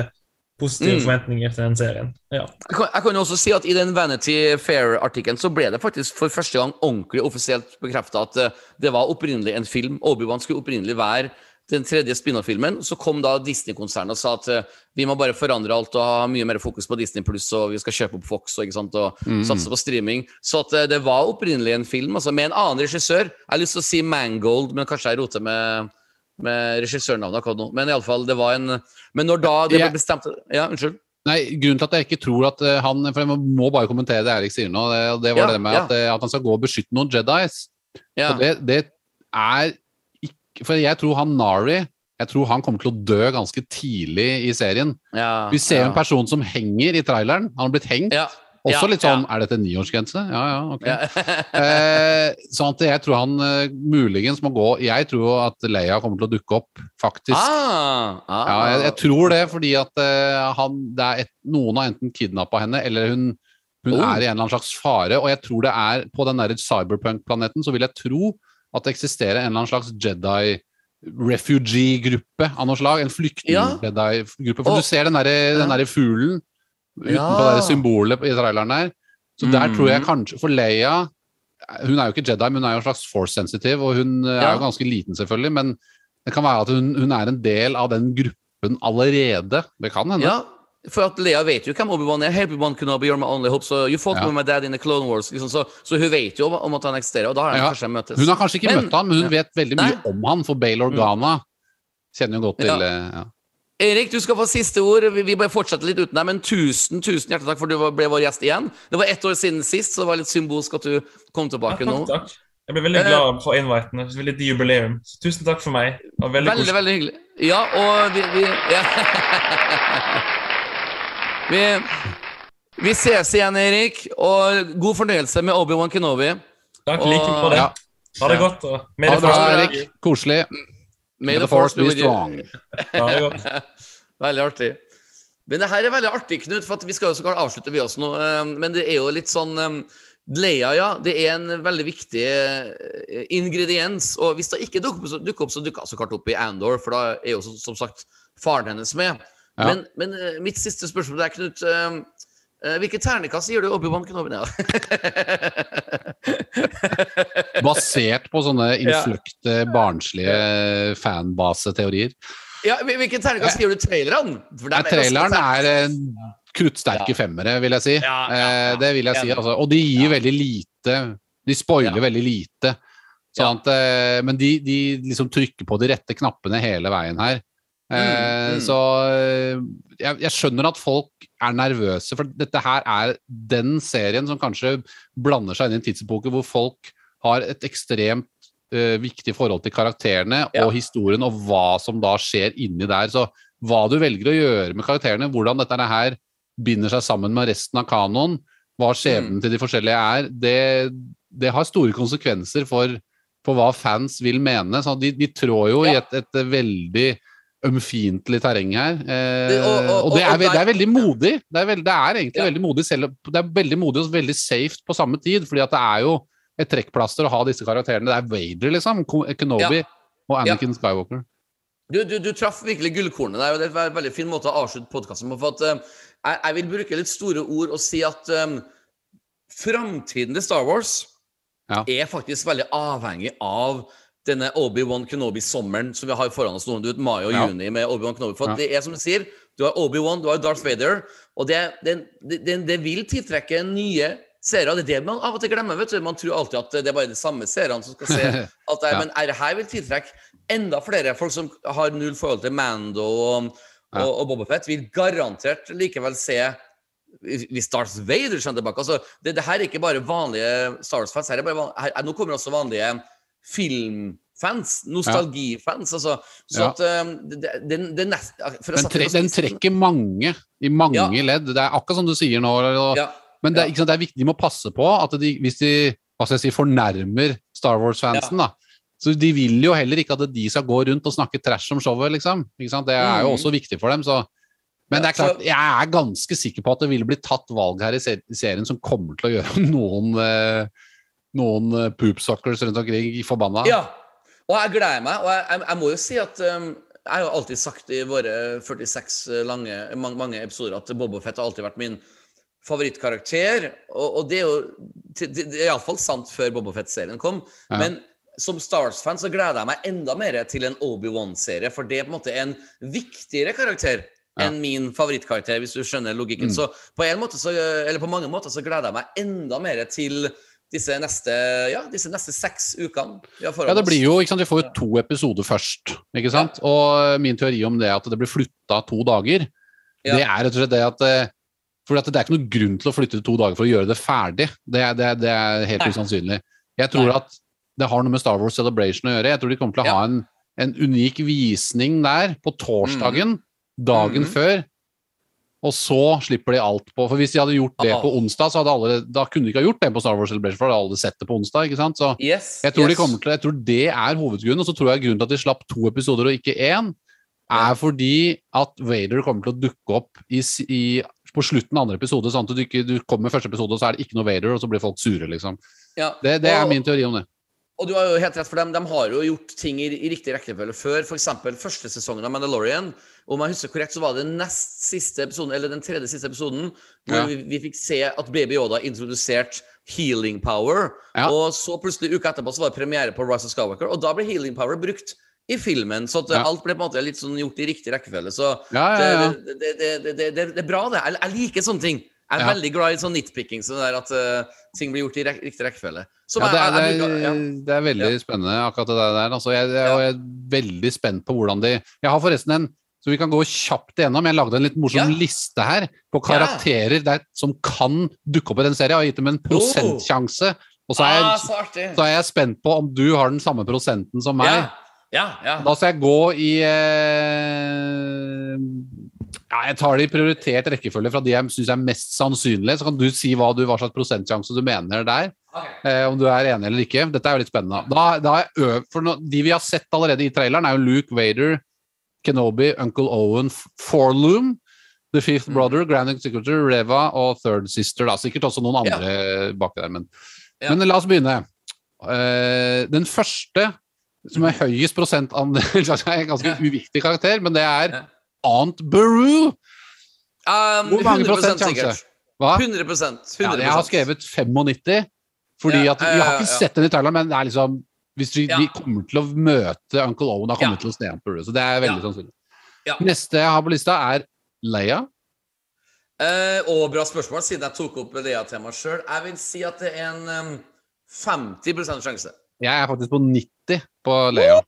positive Mm. forventninger til den serien. Ja. Jeg kan, jeg kan jo også si at I den Vanity Fair-artikkelen så ble det faktisk for første gang ordentlig offisielt bekrefta at eh, det var opprinnelig en film. Obi-Wan skulle opprinnelig være den tredje spin-off-filmen. Så kom da Disney-konsernet og sa at eh, vi må bare forandre alt og ha mye mer fokus på Disney pluss, og vi skal kjøpe opp Fox og, ikke sant, og satse på streaming. Så at eh, det var opprinnelig en film, altså med en annen regissør. Jeg har lyst til å si Mangold, men kanskje jeg roter med med regissørnavnet akkurat nå. Men i alle fall, det var en Men når da det ble bestemt Ja, unnskyld. Nei, Grunnen til at jeg ikke tror at eh, han For jeg må- bare kommentere det Erik sier nå. Det, det var Ja, det med ja. at, eh, at han skal gå og beskytte noen Jedis. Ja. Det, det er ikke For jeg tror han Nari jeg tror han kommer til å dø ganske tidlig i serien. ja, Vi ser en person som henger i traileren. Han har blitt hengt. Ja. Også Ja, litt sånn Er dette niårsgrense? Ja, ja, ok. Ja. eh, sånn at jeg tror han eh, muligens må gå Jeg tror at Leia kommer til å dukke opp, faktisk. Ah, ah, Ja, jeg, jeg tror det, fordi at uh, han, er et, noen har enten kidnappa henne, eller hun, hun Oh. er i en eller annen slags fare. Og jeg tror det er på den der cyberpunk-planeten, så vil jeg tro at det eksisterer en eller annen slags Jedi refugee-gruppe av noe slag. En Ja. flyktning-Jedi-gruppe. For Og- du ser den derre den Ja. derre fuglen utenpå Ja. det symbolet i traileren der. Så der tror jeg Mhm. kanskje For Leia Hun er jo ikke Jedi, men hun er jo en slags force-sensitive, og hun eh, Ja. er jo ganske liten, selvfølgelig. Men det kan være at hun, hun er en del av den gruppen allerede. Det kan hende. Ja, for at Leia vet jo hvem Obi-Wan er. Help Obi-Wan be you're my only hope. So you fought Ja. with my dad in the Clone Wars. Liksom, så, så hun vet jo om, at han eksisterer, og da har han Ja. kanskje møttes. Hun har kanskje ikke Men- møtt han, men hun vet veldig Nei. mye om han, for Bale Organa kjenner jo godt til Ja. Erik, du skal få siste ord. Vi, bare fortsetter litt uten deg, men tusen tusen hjertelig takk for at du ble vår gjest igjen. Det var ett år siden sist, så det var litt symbolsk at du kom tilbake Ja, nå. takk, takk. Jeg ble veldig Eh, glad for inviten. Det var litt jubileum. Så tusen takk for meg. Veldig Veldig, veldig hyggelig. Ja, og vi Vi, ja. vi, vi ses igjen, Erik, og god fornøyelse med Obi-Wan Kenobi. Takk, like på det. Ja. Ha det godt. og May Ha det bra, Erik. Koselig. May the force be strong. Veldig artig. Men det her er veldig artig, Knut, for at vi skal jo så klart avslutte vi også nå. eh, Men det er jo litt sånn eh, Leia, ja, det er en veldig viktig eh, ingrediens. Og hvis det ikke dukker opp, så dukker opp, så dukker det så klart opp i Andor, for da er jo som, som sagt faren hennes med. Ja. Men, men eh, mitt siste spørsmål til deg, Knut. Eh, eh, Hvilke ternekast gir du Obi-Wan Kenobi? Ja. Basert på sånne Ja. innfløkte, barnslige fanbaseteorier. ja, hvilken hvilke ternekast gir du traileren? For Nei, er traileren er en kruttsterke femmere, vil jeg si. Ja, ja, Eh, ja. Det vil jeg si. Altså. Og de gir veldig lite. De spoiler Ja. veldig lite. Sånn at, eh, men de, de liksom trykker på de rette knappene hele veien her. Eh, Mm, mm. Så eh, jeg, jeg skjønner at folk er nervøse, for dette her er den serien som kanskje blander seg inn i en tidsepoke hvor folk har et ekstremt uh, viktig forhold til karakterene Ja. og historien, og hva som da skjer inni der. Så hva du velger å gjøre med karakterene, hvordan dette her binder seg sammen med resten av kanoen, hva skjebnen til de forskjellige er, det, det har store konsekvenser for, for hva fans vil mene. Så de, de trår jo i et, et veldig ømfintlig terreng her. Eh, Det- og- og- og, det, er, det er veldig modig. Det er, veld, det er egentlig Ja. veldig modig selv, det er veldig modig og veldig safe på samme tid, fordi at det er jo et trekkplaster å ha disse karakterene. Det er Vader, liksom. Kenobi Ja. og Anakin Skywalker. Du, du, du traff virkelig gullkornet der, og det er en veldig fin måte å avslutte podkasten på. For at, eh, jeg, jeg vil bruke litt store ord og si at um, framtiden til Star Wars Ja. er faktisk veldig avhengig av denne Obi-Wan Kenobi-sommeren som vi har foran oss nå, du vet, mai og Ja. juni med Obi-Wan Kenobi. For Ja. det er som du sier, du har Obi-Wan, du har Darth Vader, og det, det, det, det vil tiltrekke nye seere. Det er det man av og til glemmer. vet du. Man tror alltid at det er bare de samme seerne som skal se alt det Ja. men er her vil tiltrekke enda flere folk som har null forhold til Mando og, Ja. og, og Bobafett, vil garantert likevel se hvis Darth Vader kommer tilbake. Altså, det, det her er ikke bare vanlige Star Wars-fans. Her her, nå kommer også vanlige filmfans, nostalgifans. Altså, så at um, den, det nest, Den, tre, den trekker mange i mange ledd. Det er akkurat som du sier nå. Og, Men det, sant, det er viktig, de må passe på at de, hvis de hva skal jeg si, fornærmer Star Wars-fansen, da Så de vil jo heller ikke at de skal gå rundt og snakke trash om showet, liksom. Ikke sant? Det er jo Mm. også viktig for dem. Så. Men det er klart, jeg er ganske sikker på at det vil bli tatt valg her i i serien som kommer til å gjøre noen eh, noen eh, poopsuckers rundt omkring forbanna. Ja, og jeg gleder meg. Og jeg, jeg, jeg må jo si at um, jeg har jo alltid sagt i våre 46 lange, mange, mange episoder at Boba Fett har alltid vært min favorittkarakter. Og, og det er jo det, det er iallfall sant før Boba Fett-serien kom. Ja. Men som Stars-fan så gleder jeg meg enda mer til en Obi-Wan-serie, for det er på en måte en viktigere karakter Ja. enn min favorittkarakter, hvis du skjønner logikken. Mm. Så på en måte så, eller på mange måter så gleder jeg meg enda mer til disse neste, ja, disse neste seks ukene. vi har foran Ja, det blir jo, ikke sant, Vi får jo to episoder først. ikke sant? Og min teori om det at det blir flytta to dager, Ja. det er rett og slett det at eh, for det er ikke noen grunn til å flytte det to dager for å gjøre det ferdig. Det, det, det er helt Nei. usannsynlig. Jeg tror Nei. at det har noe med Star Wars Celebration å gjøre. Jeg tror de kommer til å Ja. ha en, en unik visning der på torsdagen, dagen Mhm. før. Og så slipper de alt på For hvis de hadde gjort det Ah. på onsdag, så hadde alle Da kunne de ikke ha gjort det på Star Wars Celebration, for da hadde alle sett det på onsdag. ikke sant? Så Yes. jeg tror, de yes. kommer til, jeg tror det er hovedgrunnen, og så tror jeg grunnen til at de slapp to episoder og ikke én, er fordi at Vader kommer til å dukke opp i, i, på slutten av andre episode. sånn at du, ikke, du kommer med første episode, og så er det ikke noe Vader, og så blir folk sure, liksom. Ja. Det, det er min teori om det. Og du har jo helt rett, for dem, de har jo gjort ting i, i riktig rekkefølge før. F.eks. første sesongen av Mandalorian. Om jeg husker korrekt, så var det den nest siste episoden, eller den tredje siste episoden, hvor Ja. vi, vi fikk se at Baby Yoda introduserte healing power. Ja. Og så plutselig uka etterpå så var det premiere på Rise of Skywalker, og da ble healing power brukt i filmen. Så at Ja. alt ble på en måte litt sånn gjort i riktig rekkefølge. Så Ja, ja. Det, det, det, det, er bra, det. Jeg, jeg liker sånne ting. Jeg er veldig glad i sånn nitpicking, sånn der at uh, ting blir gjort i rek riktig rekkefølge. Er, ja. er, det er veldig spennende, akkurat det der. Altså, jeg, jeg, jeg er veldig spent på hvordan de Jeg har forresten en så vi kan gå kjapt igjennom. Jeg lagde en litt morsom Ja. liste her på karakterer der, som kan dukke opp i den serien. Jeg har gitt dem en prosentsjanse. Og så er, Ah, jeg, så så er jeg spent på om du har den samme prosenten som meg. Ja, ja. ja. Da skal jeg gå i eh, ja, Jeg tar det i prioritert rekkefølge fra de jeg syns er mest sannsynlige. Så kan du si hva, du, hva slags prosentsjanse du mener der. Eh, om du er enig eller ikke. Dette er jo litt spennende. Da, da er for nå, De vi har sett allerede i traileren, er jo Luke Vader, Kenobi, Uncle Owen, Forloom, The Fifth Brother, Grand Executor, Reva og Third Sister. Da. Sikkert også noen Ja. andre baki der, men, Ja. men la oss begynne. Uh, den første som er høyest prosentandel er en ganske Ja. uviktig karakter, men det er Ja. Aunt Beru. Um, Hvor mange prosent sjanse? Hva? 100 100 Ja, jeg har skrevet 95, fordi Ja, at vi har ja, ikke ja. sett den i traileren, men det er liksom hvis vi, Ja. vi kommer til å møte Uncle Owen, da kommer Ja. vi til å se på Beru. Så det er veldig Ja. sannsynlig. Ja. Neste jeg har på lista, er Leia. Eh, og bra spørsmål, siden jeg tok opp Leia-temaet sjøl. Jeg vil si at det er en um, 50% sjanse. Jeg er faktisk på 90 på Leia.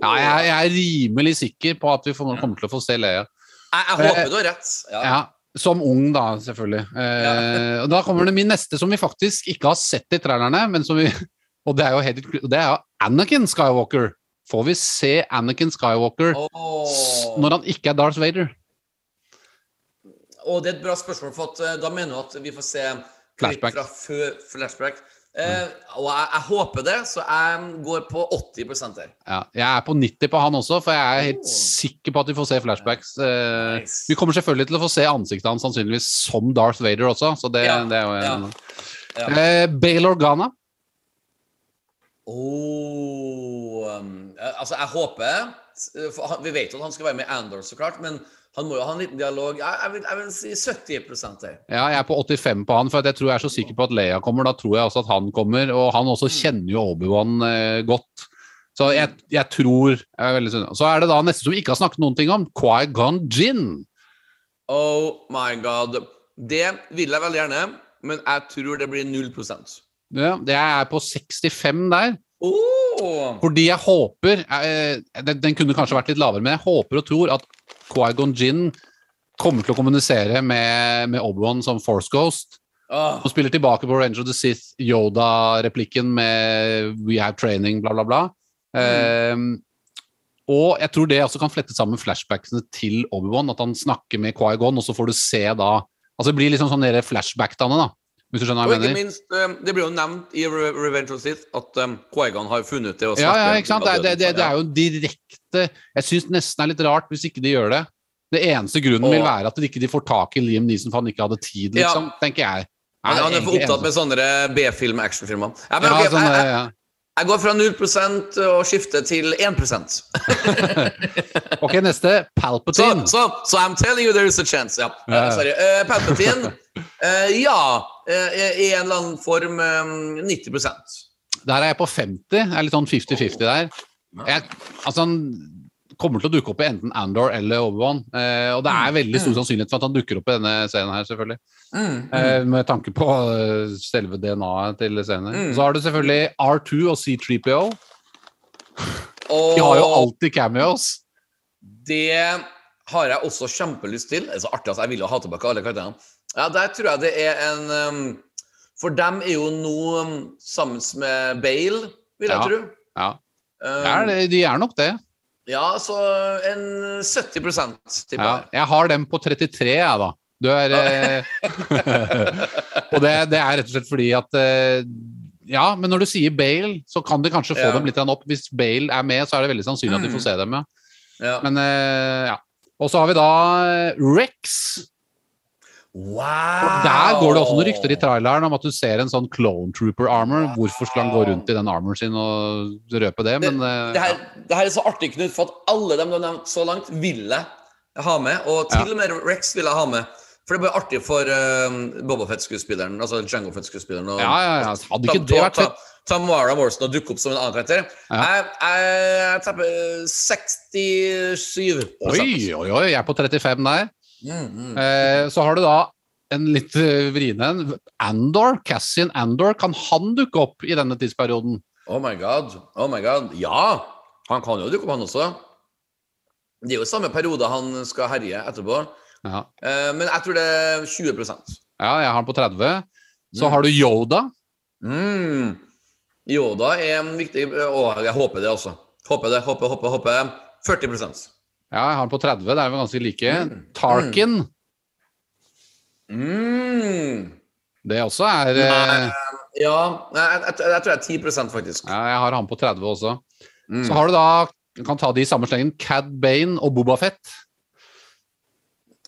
Ja, jeg, jeg er rimelig sikker på at vi får, kommer til å få se Leia. Jeg, jeg Eh, håper du har rett. Ja. Ja, Som ung, da, selvfølgelig. Eh, og Da kommer det min neste, som vi faktisk ikke har sett i trailerne. Men som vi, og det er jo helt, det er jo Anakin Skywalker. Får vi se Anakin Skywalker oh. når han ikke er Darth Vader? Og det er et bra spørsmål, for at, eh, da mener du at vi får se Flashback. fra før flashback. Eh, og jeg, jeg håper det, så jeg går på 80 her. Ja, jeg er på 90 på han også, for jeg er helt Oh. sikker på at vi får se flashbacks. Eh, Nice. Vi kommer selvfølgelig til å få se ansiktet hans sannsynligvis som Darth Vader også, så det, Ja, det er jo ja, ja. Eh, Bail Organa. Oh, um, eh, altså, jeg håper eh, for Vi vet jo at han skal være med i Andor, så klart, men han må jo ha en liten dialog. Jeg, jeg, vil, jeg vil si 70 der. Ja, jeg er på 85 på han, for jeg tror jeg er så sikker på at Leia kommer. Da tror jeg også at han kommer, og han også kjenner jo Obi-Wan eh, godt. Så jeg, jeg tror jeg er. Så er det da neste som vi ikke har snakket noen ting om, Quai-Gon Jinn. Oh my god. Det vil jeg veldig gjerne, men jeg tror det blir 0 Ja, det er på 65 der. oh. Fordi jeg håper eh, den, den kunne kanskje vært litt lavere, men jeg håper og tror at Quaigon Gin Jinn kommer til å kommunisere med, med Obi-Wan som Force Ghost. Oh. Og spiller tilbake på Ranger of the Sith, Yoda-replikken med We have training, bla, bla, bla. Ehm, og jeg tror det også kan flette sammen flashbacksene til Obi-Wan. At han snakker med Quaigon, og så får du se da Altså det blir liksom sånn flashback-dannende, da. Hvis du skjønner og hva jeg ikke mener? minst, eh, det blir jo nevnt i Revenge of Sith at um, Qui-Gon har funnet det Ja, ja, ikke sant? Det, er- det, det, det er jo direkte Jeg syns nesten er litt rart hvis ikke de gjør det. Det eneste grunnen vil være at de ikke får tak i Liam Neeson for han ikke hadde tid, Ja. liksom, tenker jeg. Han, han er for opptatt med sånne B-film-actionfilmer. Ja, okay, ja, sånn, ja. Jeg går fra 0% og skifter til 1 Ok, neste. Palpatine. så, so I'm telling you there is a chance. Ja. Eh, sorry. Uh, Palpatine uh, Ja, eh, i en eller annen form um, 90% Der er jeg på 50. Jeg er litt sånn 50-50 der. Jeg, altså kommer til å dukke opp i enten Andor eller Obi-Wan. Eh, og det er veldig stor sannsynlighet for at han dukker opp i denne scenen her, selvfølgelig. Eh, med tanke på eh, selve DNA-et til scenen. Mm. Så har du selvfølgelig R2 og C3PO. Og De har jo alltid cameos. det har jeg også kjempelyst til. Det er så artig altså. jeg vil jo ha tilbake alle karakterene. Ja, der tror jeg det er en um, For dem er jo nå um, sammen med Bale, vil jeg Ja. tro. Ja, Um, er, de er nok det. Ja, så en 70 tipper Ja, jeg. har dem på 33, jeg, da. Du er eh, Og det, det er rett og slett fordi at eh, Ja, men når du sier Bale, så kan de kanskje få Ja. dem litt opp. Hvis Bale er med, så er det veldig sannsynlig at de får se dem, ja. Ja. Men eh, ja. Og så har vi da Rex. Wow! Der går det også noen rykter i traileren om at du ser en sånn Clone Trooper armor. Hvorfor skulle han gå rundt i den armoren sin og røpe det? Men eh, det, her, det her er så artig, Knut, for at alle dem du har nevnt så langt, vil jeg ha med. Og til Ja. og med Rex vil jeg ha med. For det ble artig for uh, Boba Fett-skuespilleren, altså Jango Fett-skuespilleren. ja, ja, ja. Hadde ikke det vært fett? Tamara Morrison og dukke opp som en annen karakter. Ja. Jeg, jeg, jeg tapper 67 Oi, oi, oi, jeg er på 35 der. Mm, mm. Eh, så har du da en litt eh, vrien en. Andor, Cassian Andor, kan han dukke opp i denne tidsperioden? Oh my god. Oh my god. Ja! Han kan jo dukke opp, han også. Det er jo samme periode han skal herje etterpå. Ja, Eh, men jeg tror det er 20% ja jeg har han på 30. Så Mm. har du Yoda. mm. Yoda er en viktig Å, jeg håper det, altså. Håper det. Håper, håper, håper. 40 Ja, jeg har han på 30. Det er vel ganske like. Mm. Tarkin. mm. Det også er Nei, Ja, jeg, jeg, jeg tror det er 10 faktisk. Ja, jeg har han på 30 også. Mm. Så har du da du kan ta de i samme slengen. Cad Bane og Boba Fett.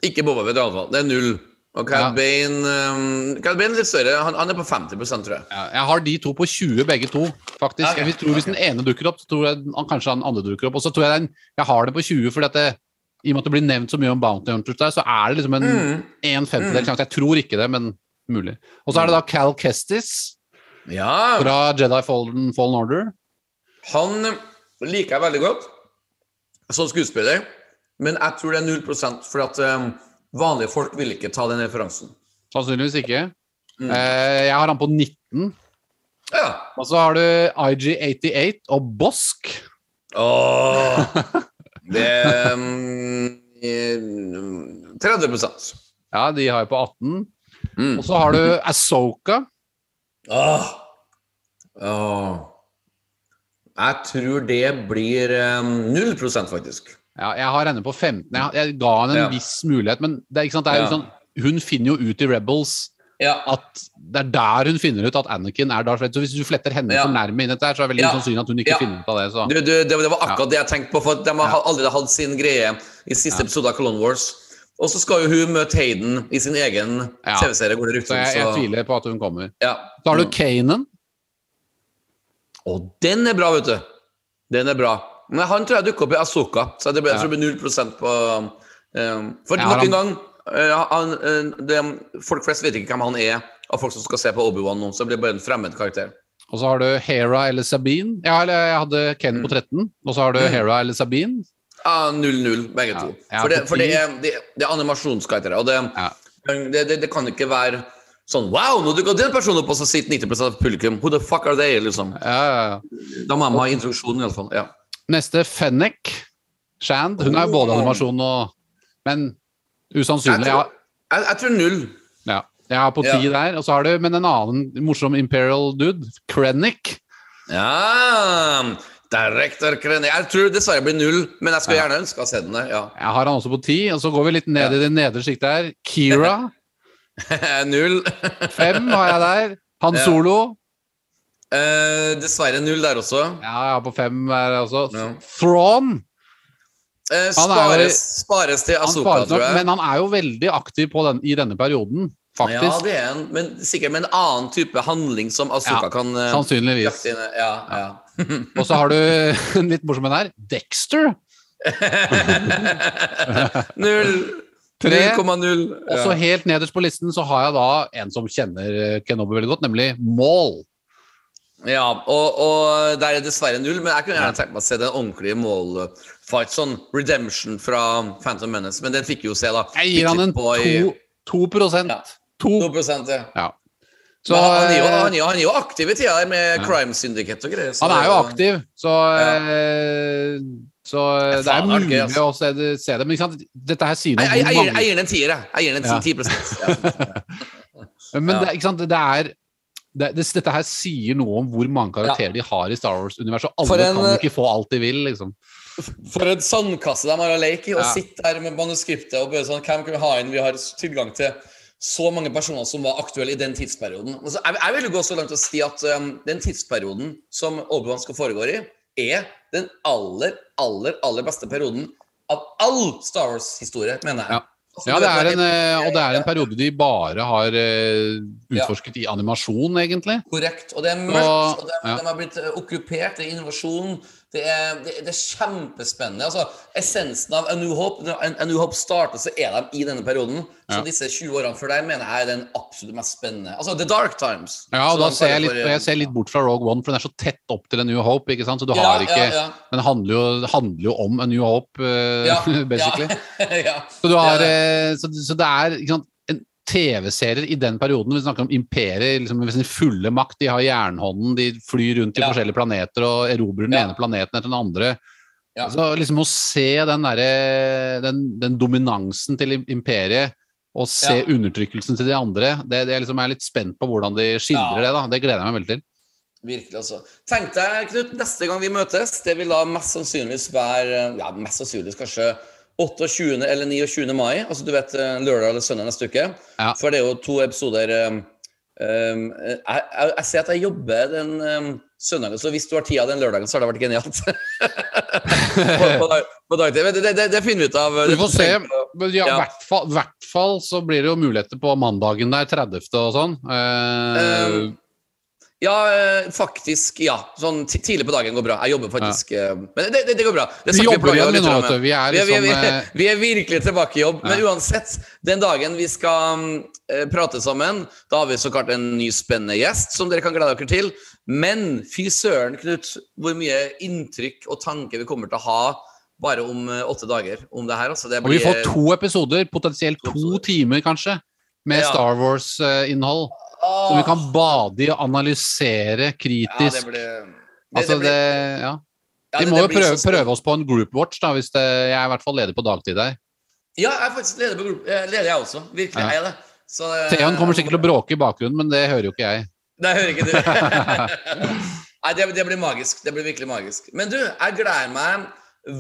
Ikke Boba Fett, i alle fall. Det er null. Og Ja. Bane um, Bane er litt større. Han, han er på 50% tror jeg. Ja, jeg har de to på 20, begge to, faktisk. Okay, Jeg tror Hvis den ene dukker opp, så tror jeg den, kanskje den andre dukker opp. Og så tror jeg den, jeg har det på 20, fordi at det, i og med at det blir nevnt så mye om Bounty Hunters der, så er det liksom en, Mm. en femtedel sjanse. Jeg tror ikke det, men mulig. Og så er det da Cal Kestis Ja. fra Jedi Fallen, Fallen Order. Han liker jeg veldig godt som skuespiller, men jeg tror det er 0 for at um, vanlige folk vil ikke ta den referansen. Sannsynligvis ikke. Mm. Eh, jeg har han på 19. Ja. Og så har du IG88 og Bosk. Åh, det um, eh, 30% Ja, de har jeg på 18. mm. Og så har du Asoka. Åh. Åh. Jeg tror det blir um, 0 faktisk. Ja, jeg har henne på 15. Jeg, jeg ga henne en Ja. viss mulighet, men det det er jo sånn, hun finner jo ut i Rebels Ja. at det er der hun finner ut at Anakin er Darth Vader. Så hvis du fletter henne Ja. for nærme inn i dette, her, så er det veldig Ja. usannsynlig at hun ikke Ja. finner ut av det. Så. Du, du, det, det var akkurat det jeg tenkte på, for de har allerede hatt sin greie i siste episode av Clone Wars. Og så skal jo hun møte Hayden i sin egen Ja. TV-serie, Så jeg, jeg så- tviler på at hun kommer. Ja. Så har du Mm. Kanan. Og den er bra, vet du. Den er bra. Men han tror jeg dukker opp i Asoka, så det blir, jeg tror det blir 0 på um, For Ja, nok en gang uh, han, uh, det, Folk flest vet ikke hvem han er, av folk som skal se på Obi-Wan nå, så det blir bare en fremmed karakter. Og så har du Hera eller Sabine. Ja, eller jeg hadde Ken på 13. Og så har du Mm. Hera eller Sabine. Ja, 0-0, begge Ja, to. For, det, for det, er, det, det er animasjonskarakterer, og det, Ja. det, det, det kan ikke være sånn Wow, nå dukka den personen opp, og så sitter 90 av publikum. Who the fuck are they? liksom. Ja, ja, ja. Da må de ha introduksjonen, iallfall. Ja. Neste Fennec. Shand. Hun er jo både animasjon og Men usannsynlig. Jeg tror, jeg, jeg tror null. ja. Jeg er på ti Ja. der. Og så har du men en annen morsom Imperial dude. Krennic. Ja Director Krennic. Jeg tror dessverre blir null, men jeg skulle Ja. gjerne ønske å se den der. ja. Jeg har han også på ti. Og så går vi litt ned i det nedre sjiktet her. Kira. null. Fem har jeg der. Han. Solo. Eh, dessverre null der også. Ja, ja på fem der også. Ja. Thrawn. Eh, spares, spares til Asoka, tror jeg. men han er jo veldig aktiv på den, i denne perioden, Ja, det er en, men sikkert med en annen type handling som Asoka Ja, kan eh, Sannsynligvis. jakte. Ja, ja. Og så har du en litt morsom en her. Dexter. Null. Tre. 0,0. Og så helt nederst på listen så har jeg da en som kjenner eh, Kenobi veldig godt, nemlig Maul. Ja, og, og der er det dessverre null, men jeg kunne gjerne tenkt meg å se den ordentlige mål-fight, sånn redemption fra Phantom Menace, men den fikk vi jo se, da. Jeg gir han en to, 2 prosent. Ja. 2 2 ja. Ja. Så Men han, er jo, eh, han, er jo, han er jo aktiv i tida der med Ja. Crime Syndicate og greier. så han er jo aktiv, så ja. Så Ja, det er faen, er det mulig altså. å se det, se det. Men ikke sant? dette her sier noe Jeg, jeg, jeg, gir- jeg gir den en tier, jeg. Jeg gir den en Ja. 10 ja. Men Ja. det, ikke sant? det er det, det, dette her sier noe om hvor mange karakterer de har i Star Wars-universet. og Alle en, kan jo ikke få alt de vil, liksom. For en sandkasse de har å leke i. og Ja. sitte der med manuskriptet og bare sånn Hvem kan vi ha inn? Vi har tilgang til så mange personer som var aktuelle i den tidsperioden. Altså, jeg, jeg vil jo gå så langt og si at um, den tidsperioden som Obi-Wan skal foregå i, er den aller, aller, aller beste perioden av all Star Wars-historie, mener jeg. Ja. Ja, det er en, eh, og det er en periode de bare har eh, utforsket i animasjon, egentlig. Korrekt. Og mørkt, Og- og de, ja. de har blitt eh, okkupert, i innovasjon. Det er, det, det er kjempespennende. Altså, essensen av A New Hope Når A New Hope starter, så er de i denne perioden. Så Ja. disse 20 årene før der mener jeg er den absolutt mest spennende. Altså The Dark Times. Ja, og da ser jeg, litt, for, jeg ser litt bort fra Rogue One, for den er så tett opp til A New Hope. ikke sant? Så du Ja, har ikke ja. Den handler jo, handler jo om A New Hope, uh, basically. Så, du har, så, så det er ikke sant, TV-serier i den perioden. Vi snakker om imperiet liksom, med sin fulle makt. De har jernhånden, de flyr rundt i Ja. forskjellige planeter og erobrer den Ja. ene planeten etter den andre. Ja. Så liksom å se den, der, den, den dominansen til imperiet og se undertrykkelsen til de andre, det, det liksom er litt spent på hvordan de skildrer det. da. Det gleder jeg meg veldig til. Virkelig, altså. Tenk deg, Knut, neste gang vi møtes, det vil da mest sannsynligvis være Ja, mest sannsynligvis kanskje 28. eller 29. mai. Altså du vet eh, lørdag eller søndag neste uke. Ja. For det er jo to episoder um, jeg, jeg, jeg ser at jeg jobber den um, søndagen, så hvis du har tida den lørdagen, så har det vært genialt. på, på, dag- på. Det, det, det finner vi ut av. Vi får se. Men ja, i Ja. hvert, fall, hvert fall så blir det jo muligheter på mandagen der, 30. og sånn. Uh, Um, Ja, eh, faktisk. Ja. Sånn tidlig på dagen går bra. Jeg jobber faktisk ja. Men det, det, det går bra. Det vi jobber igjen nå, vet du. Vi er Vi vi, er, liksom vi, eh, vi er virkelig tilbake i jobb. Men uansett, den dagen vi skal eh, prate sammen, da har vi så klart en ny spennende gjest som dere kan glede dere til. Men fy søren, Knut, hvor mye inntrykk og tanker vi kommer til å ha bare om eh, åtte dager om det her. Altså, det Og vi får to episoder, potensielt To to timer kanskje, med Ja. Star Wars-innhold. Åh, Som vi kan bade i og analysere ja, det kritisk. blir, det, altså det ja. ja, Vi må jo prøve, prøve oss på en group watch, da, hvis det, jeg er i hvert fall leder på dagtid der. Ja, jeg er faktisk leder på gruppe. eh, Leder jeg også. Virkelig Ja. er jeg det. Så, eh, Theon kommer sikkert til å bråke i bakgrunnen, men det hører jo ikke jeg. Det hører ikke du. Nei, det, det blir magisk. Det blir virkelig magisk. Men du, jeg gleder meg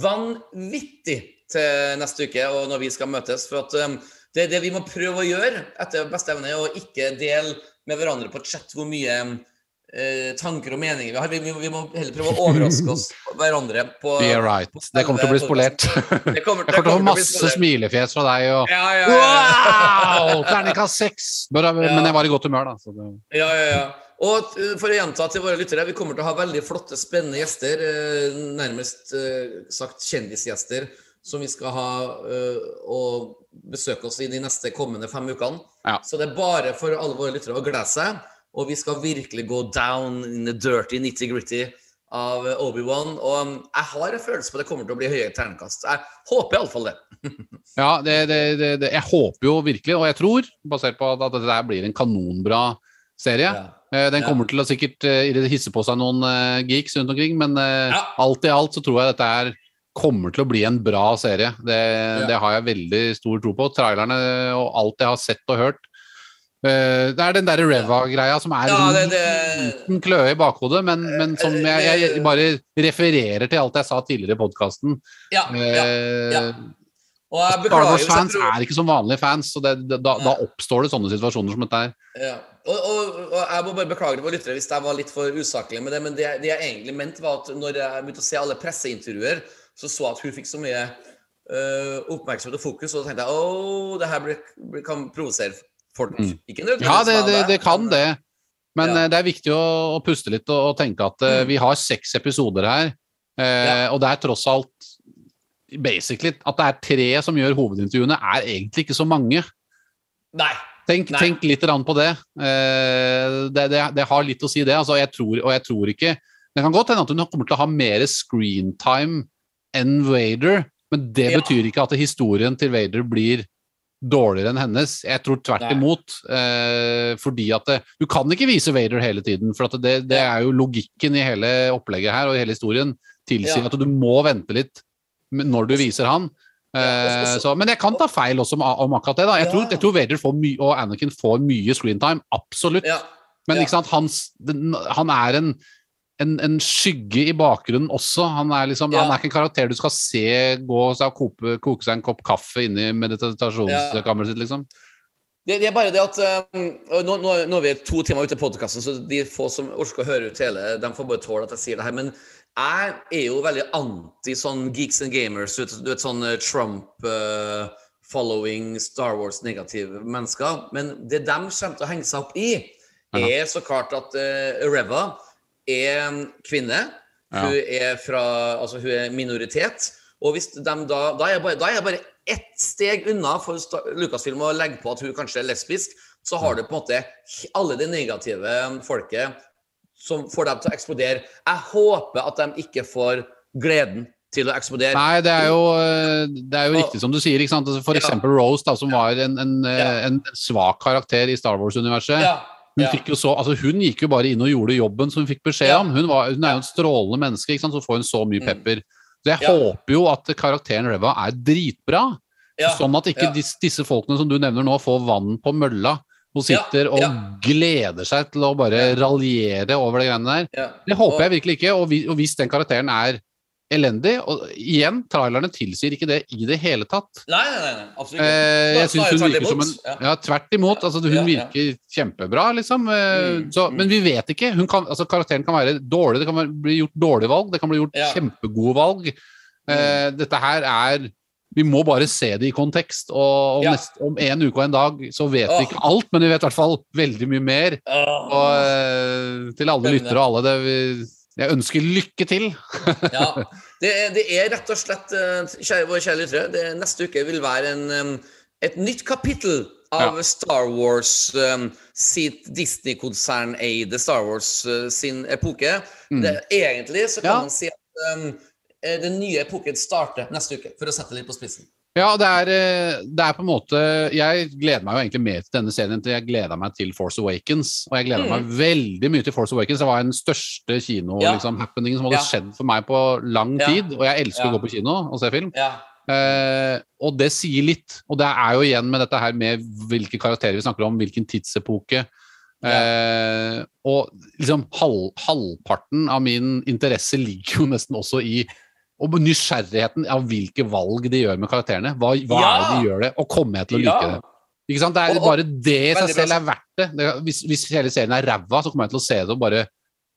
vanvittig til neste uke og når vi skal møtes. For at um, det, det vi må prøve å gjøre etter beste evne, er å ikke dele med hverandre på chat hvor mye eh, tanker og meninger vi har. Vi, vi, må heller prøve å overraske oss hverandre på Yeah, right. Det kommer til å bli spolert. Det kommer, Jeg kommer til å få masse smilefjes fra deg og Ja, ja, ja. Wow! Terningkast seks! Men jeg var i godt humør, da. Så det... Ja, ja, ja. Og for å gjenta til våre lyttere, vi kommer til å ha veldig flotte, spennende gjester. uh, Nærmest uh, sagt kjendisgjester som vi skal ha uh, og besøke oss i de neste kommende fem ukene. Ja. Så det er bare for alle våre lyttere å glede seg. Og vi skal virkelig gå down in the dirty nitty-gritty av Obi-Wan. Og um, jeg har en følelse på at det kommer til å bli høye terningkast. Jeg håper iallfall det. Ja, det, det, det, det, jeg håper jo virkelig, og jeg tror, basert på at dette blir en kanonbra serie Ja. Den Den Ja. kommer til å sikkert eh, hisse på seg noen eh, geeks rundt omkring, men eh, Ja. alt i alt så tror jeg dette er kommer til å bli en bra serie. Det, det har jeg veldig stor tro på. Trailerne og alt jeg har sett og hørt. Uh, det er den derre Reva-greia som er Ja, det- det- uten kløe i bakhodet, men, men som jeg, jeg bare refererer til alt jeg sa tidligere i podkasten. Ja, ja, ja. Star Wars-fans tror- er ikke som vanlige fans, så det, det, da, da oppstår det sånne situasjoner som dette her. Ja. Og, og, og jeg må bare beklage på lyttere hvis jeg var litt for usaklig med det, men det, det jeg egentlig mente, var at når jeg begynte å se alle presseintervjuer, så så at hun fikk så mye uh, oppmerksomhet og fokus, og da tenkte jeg åh, det her blir, blir, kan provosere folk. Ikke nødvendigvis Mm. Ja, det, det, det kan det. Men Ja. eh, det er viktig å, å puste litt og, og tenke at eh, vi har seks episoder her. Uh, Ja. Og det er tross alt basically At det er tre som gjør hovedintervjuene, er egentlig ikke så mange. Nei. Tenk, Nei. tenk litt på det. Eh, det, det. Det har litt å si, det. Altså, jeg tror, og jeg tror ikke Det kan godt hende at hun kommer til å ha mer screentime enn Vader, men det Ja. betyr ikke at historien til Vader blir dårligere enn hennes. Jeg tror tvert Nei. imot. Eh, fordi at det, Du kan ikke vise Vader hele tiden, for at det, det er jo logikken i hele opplegget her og i hele historien tilsier Ja. at du må vente litt når du viser han. Eh, så, men jeg kan ta feil også om, om akkurat det. da. Jeg, Ja. tror, jeg tror Vader og Anakin får mye screentime. Absolutt. Men ikke sant, hans, den, han er en, en, en skygge i bakgrunnen også. Han er, liksom, Ja. han er ikke en karakter du skal se gå og koke, koke seg en kopp kaffe inne i meditasjonskammeret sitt, liksom. Det, det er bare det at um, nå, nå, nå er vi to timer ute i podkasten, så de få som orker å høre ut hele, de får bare tåle at jeg sier det her. Men jeg er jo veldig anti sånn geeks and gamers, du vet, du vet sånn eh, Trump-following, Star Wars-negative mennesker. Men det de kommer til å henge seg opp i, er så klart at uh, Reva er kvinne. Hun er fra Altså, hun er minoritet. Og hvis de da Da er jeg bare, da er jeg bare ett steg unna for Lucasfilm å legge på at hun kanskje er lesbisk. Så har du på en måte alle det negative folket som får dem til å eksplodere. Jeg håper at de ikke får gleden til å eksplodere. Nei, det er jo, eh, det er jo riktig som du sier. ikke sant? Altså, For Ja. eksempel Rose, da, som var en, en, eh, Ja. en svak karakter i Star Wars-universet. Ja, Hun, ja. så, altså hun gikk jo bare inn og gjorde jobben som hun fikk beskjed Ja. om. Hun, var, hun er jo en strålende menneske, ikke sant? så får hun så mye Mm. pepper. Så jeg Ja. håper jo at karakteren Reva er dritbra. Ja, Sånn at ikke ja. disse, disse folkene som du nevner nå, får vann på mølla Hun Ja, sitter og ja. gleder seg til å bare raljere over det greiene der. ja. Det håper jeg virkelig ikke. Og hvis den karakteren er elendig Og igjen, trailerne tilsier ikke det i det hele tatt. Nei, nei, nei, absolutt ikke. Eh, jeg syns hun virker som en. Ja. Tvert imot. Altså, hun Ja, ja. virker kjempebra, liksom. Eh, Mm, så, mm. men vi vet ikke. Hun kan, altså, karakteren kan være dårlig, det kan bli gjort dårlige valg, det kan bli gjort Ja. Mm. kjempegode valg. Eh, dette her er Vi må bare se det i kontekst. Og om, Ja. neste, om en uke og en dag så vet Åh. vi ikke alt, men vi vet i hvert fall veldig mye mer. Åh. Og eh, til alle lyttere og alle det vi, Jeg ønsker lykke til. Ja, det er, det er rett og slett, vår kjære, våre kjære lyttere, det neste uke vil være en, et nytt kapittel av Ja. Star Wars um, sitt Disney-konserneide Star Wars uh, sin epoke. Det, egentlig så kan Mm. Ja. man si at eh, den nye epoken starter neste uke, for å sette det litt på spissen. Ja, det er, eh, det er på en måte Jeg gleder meg jo egentlig mer til denne serien enn jeg gleda meg til Force Awakens. Og jeg gleda meg veldig mye til Force Awakens. Det var den største kino-happeningen Ja. liksom, som hadde Ja. skjedd for meg på lang Ja. tid. Og jeg elsker å gå på kino og se film. Ja. Eh, og det sier litt. Og det er jo igjen med dette her med hvilke karakterer vi snakker om, hvilken tidsepoke. Eh, og liksom halv, halvparten av min interesse ligger jo nesten også i og nysgjerrigheten av hvilke valg de gjør med karakterene. Hva, hva Ja! er det de gjør det, og kommer jeg til å like Ja. det? Ikke sant? Det er Og- og- bare det i seg selv er verdt det. det hvis, hvis hele serien er ræva, så kommer jeg til å se det og bare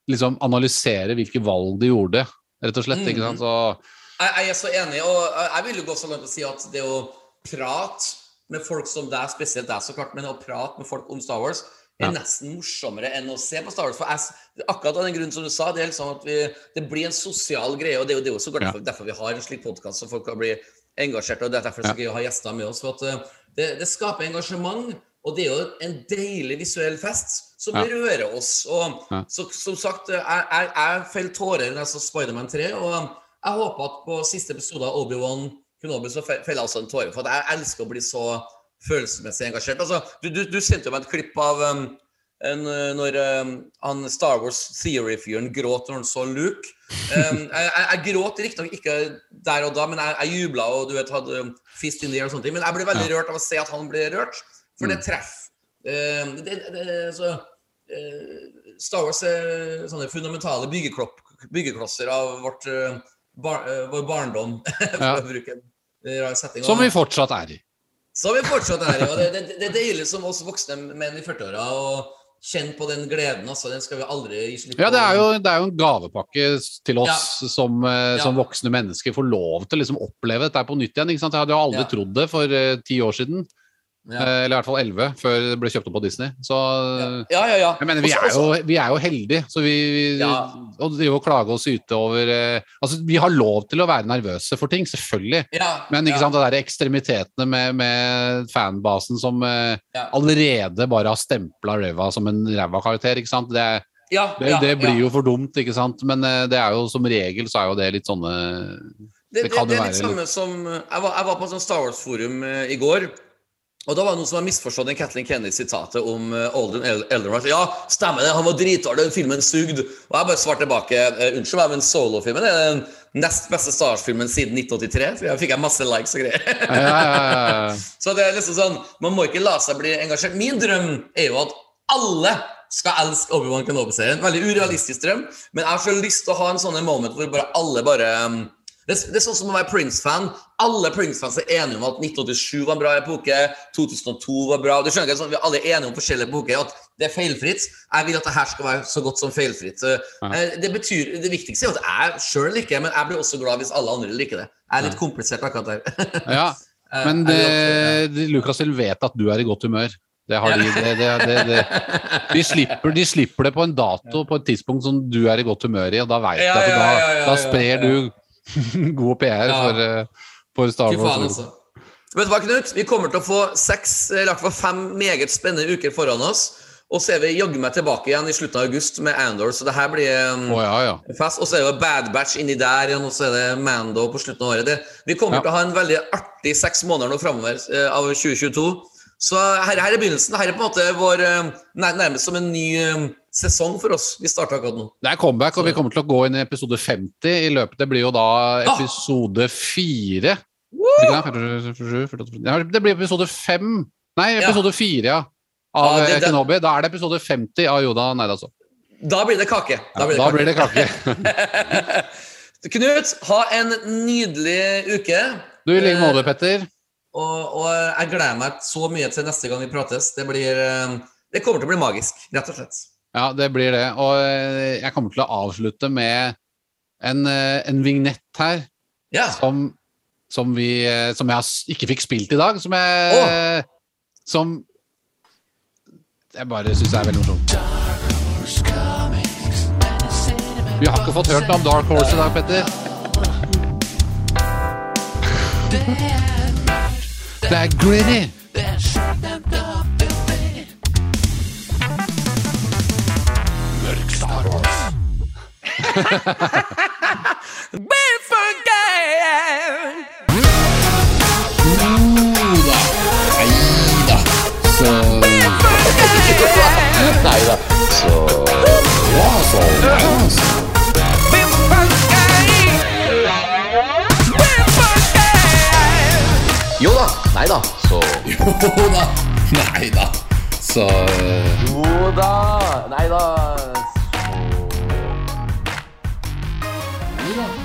liksom analysere hvilke valg de gjorde, rett og slett. Ikke Mm. sant? Så Jeg, jeg er så enig, og jeg- jeg vil jo gå så langt å si at det å prate med folk som deg, spesielt deg så klart, men å prate med folk om Star Wars er Ja. nesten morsommere enn å se på Star Wars. For jeg, akkurat av den grunnen som du sa, det er liksom at vi, det blir en sosial greie, og det er jo, også Ja. derfor, vi har en slik podkast, så folk kan bli engasjert, og det er derfor det er så gøy å ha gjester med oss. For at eh, det, det skaper engasjement, og det er jo en deilig visuell fest som Ja. rører oss. Og så, som sagt, jeg, jeg, jeg feller tårer når jeg så Spiderman 3, og jeg håper at på siste episode av Obi-Wan Kunobi så fe- feller jeg også en tåre. For jeg elsker å bli så følelsesmessig engasjert. Altså, du, du, du sendte meg et klipp av um, en, uh, når um, han Star Wars Theory-fyren gråt når han så Luke. Um, jeg, jeg, jeg gråt riktignok ikke der og da, men jeg, jeg jubla og du vet, hadde um, fist in the air og sånne ting. Men jeg ble veldig rørt av å se at han ble rørt, for det treffer. Um, det, det, så, uh, Star Wars er sånne fundamentale byggeklosser av vårt, uh, bar, uh, vår barndom, for Ja. å bruke en rar setting. Som vi fortsatt er i. som vi fortsatt her. Og det, det, det er deilig som oss voksne menn i 40-åra å kjenne på den gleden. Altså, den skal vi aldri gi slipp på. Ja, det er, jo, det er jo en gavepakke til oss som, som Ja. voksne mennesker får lov til å liksom oppleve dette på nytt igjen. Ikke sant? Jeg hadde jo aldri Ja. trodd det for eh, ti år siden, Ja. eh, eller i hvert fall elleve, før det ble kjøpt opp på Disney. Så ja, ja, ja. jeg mener, vi er jo, vi er jo heldige, så vi, vi Ja. å drive og klage og syte over eh, Altså, vi har lov til å være nervøse for ting, selvfølgelig. ja, Men ikke sant, det der ekstremitetene med, med fanbasen som eh, allerede bare har stempla Reva som en ræva karakter, ikke sant. Det, Ja, det, det blir jo for dumt, ikke sant. Men eh, det er jo som regel så er jo det litt sånne Det, det det, er litt være samme som Jeg var, jeg var på et sånt Star Wars-forum eh, i går. Og da var det noen som har misforstått den Kathleen Kennedy-sitatet om uh, Alden El Ja, stemmer det, han var dritdårlig, den filmen sugde. Og jeg bare svarte tilbake uh, unnskyld meg, men Solo-filmen er den nest beste Star Wars-filmen siden 1983. For jeg fikk jeg masse likes og greier. ja, ja, ja. Så det er liksom sånn, man må ikke la seg bli engasjert. Min drøm er jo at alle skal elske Obi-Wan Kenobi-serien. Veldig urealistisk drøm, men jeg har så lyst til å ha en sånn moment hvor bare alle bare um, det, det er sånn som å være Prince-fan. Alle Prince-fans er enige om at 1987 var en bra epoke, 2002 var bra. Du skjønner ikke, sånn, Vi er alle enige om forskjellige epoker, at det er feilfritt. Jeg vil at det her skal være så godt som feilfritt. Ja. Det betyr, det viktigste er at jeg sjøl liker det, men jeg blir også glad hvis alle andre liker det. Jeg er litt komplisert akkurat der. Ja, Eh, men det, det, også- vet at du er i godt humør. Det har de, det, det. De, slipper, de slipper det på en dato på et tidspunkt som du er i godt humør i, og da veit jeg at da, da sprer du god PR for, eh, for Star Wars. altså. Vet du hva, Knut? Vi kommer til å få seks, i hvert fall fem meget spennende uker foran oss. Og så er vi jaggu meg tilbake igjen i slutten av august med Andor, så det her blir um, oh, ja, ja. fest. Og så er det Bad Batch inni der igjen, og så er det Mando på slutten av året. Det, vi kommer Ja. til å ha en veldig artig seks måneder nå framover eh, av 2022. Så her, her er begynnelsen. Her er på en måte vår eh, nærmest som en ny eh, sesong for oss. Vi starter akkurat nå. Det er comeback, og vi kommer til å gå inn i episode 50 i løpet. Det blir jo da Ah! episode 4. Ikke det? Blir episode 5 Nei, episode 4, ja. Av Ja, det- eh, det- Kenobi. Da er det episode 50 av Joda Neida, altså. Da blir det kake. Da blir det kake. Knut, ha en nydelig uke. Du i like måte, Petter. Og, og jeg gleder meg så mye til neste gang vi prates. Det blir eh, Det kommer til å bli magisk, rett og slett. Ja, det blir det. Og eh, jeg kommer til å avslutte med en, eh, en vignett her Ja. som, som, vi, eh, som jeg ikke fikk spilt i dag. Som jeg Som jeg bare syns er veldig morsomt. Vi har ikke fått hørt noe om Dark Horse i dag, Petter. Det er gritty. Jo da. Nei da. Så Jo da. Nei da. Så Jo da. Nei da. Så Jo da. 不用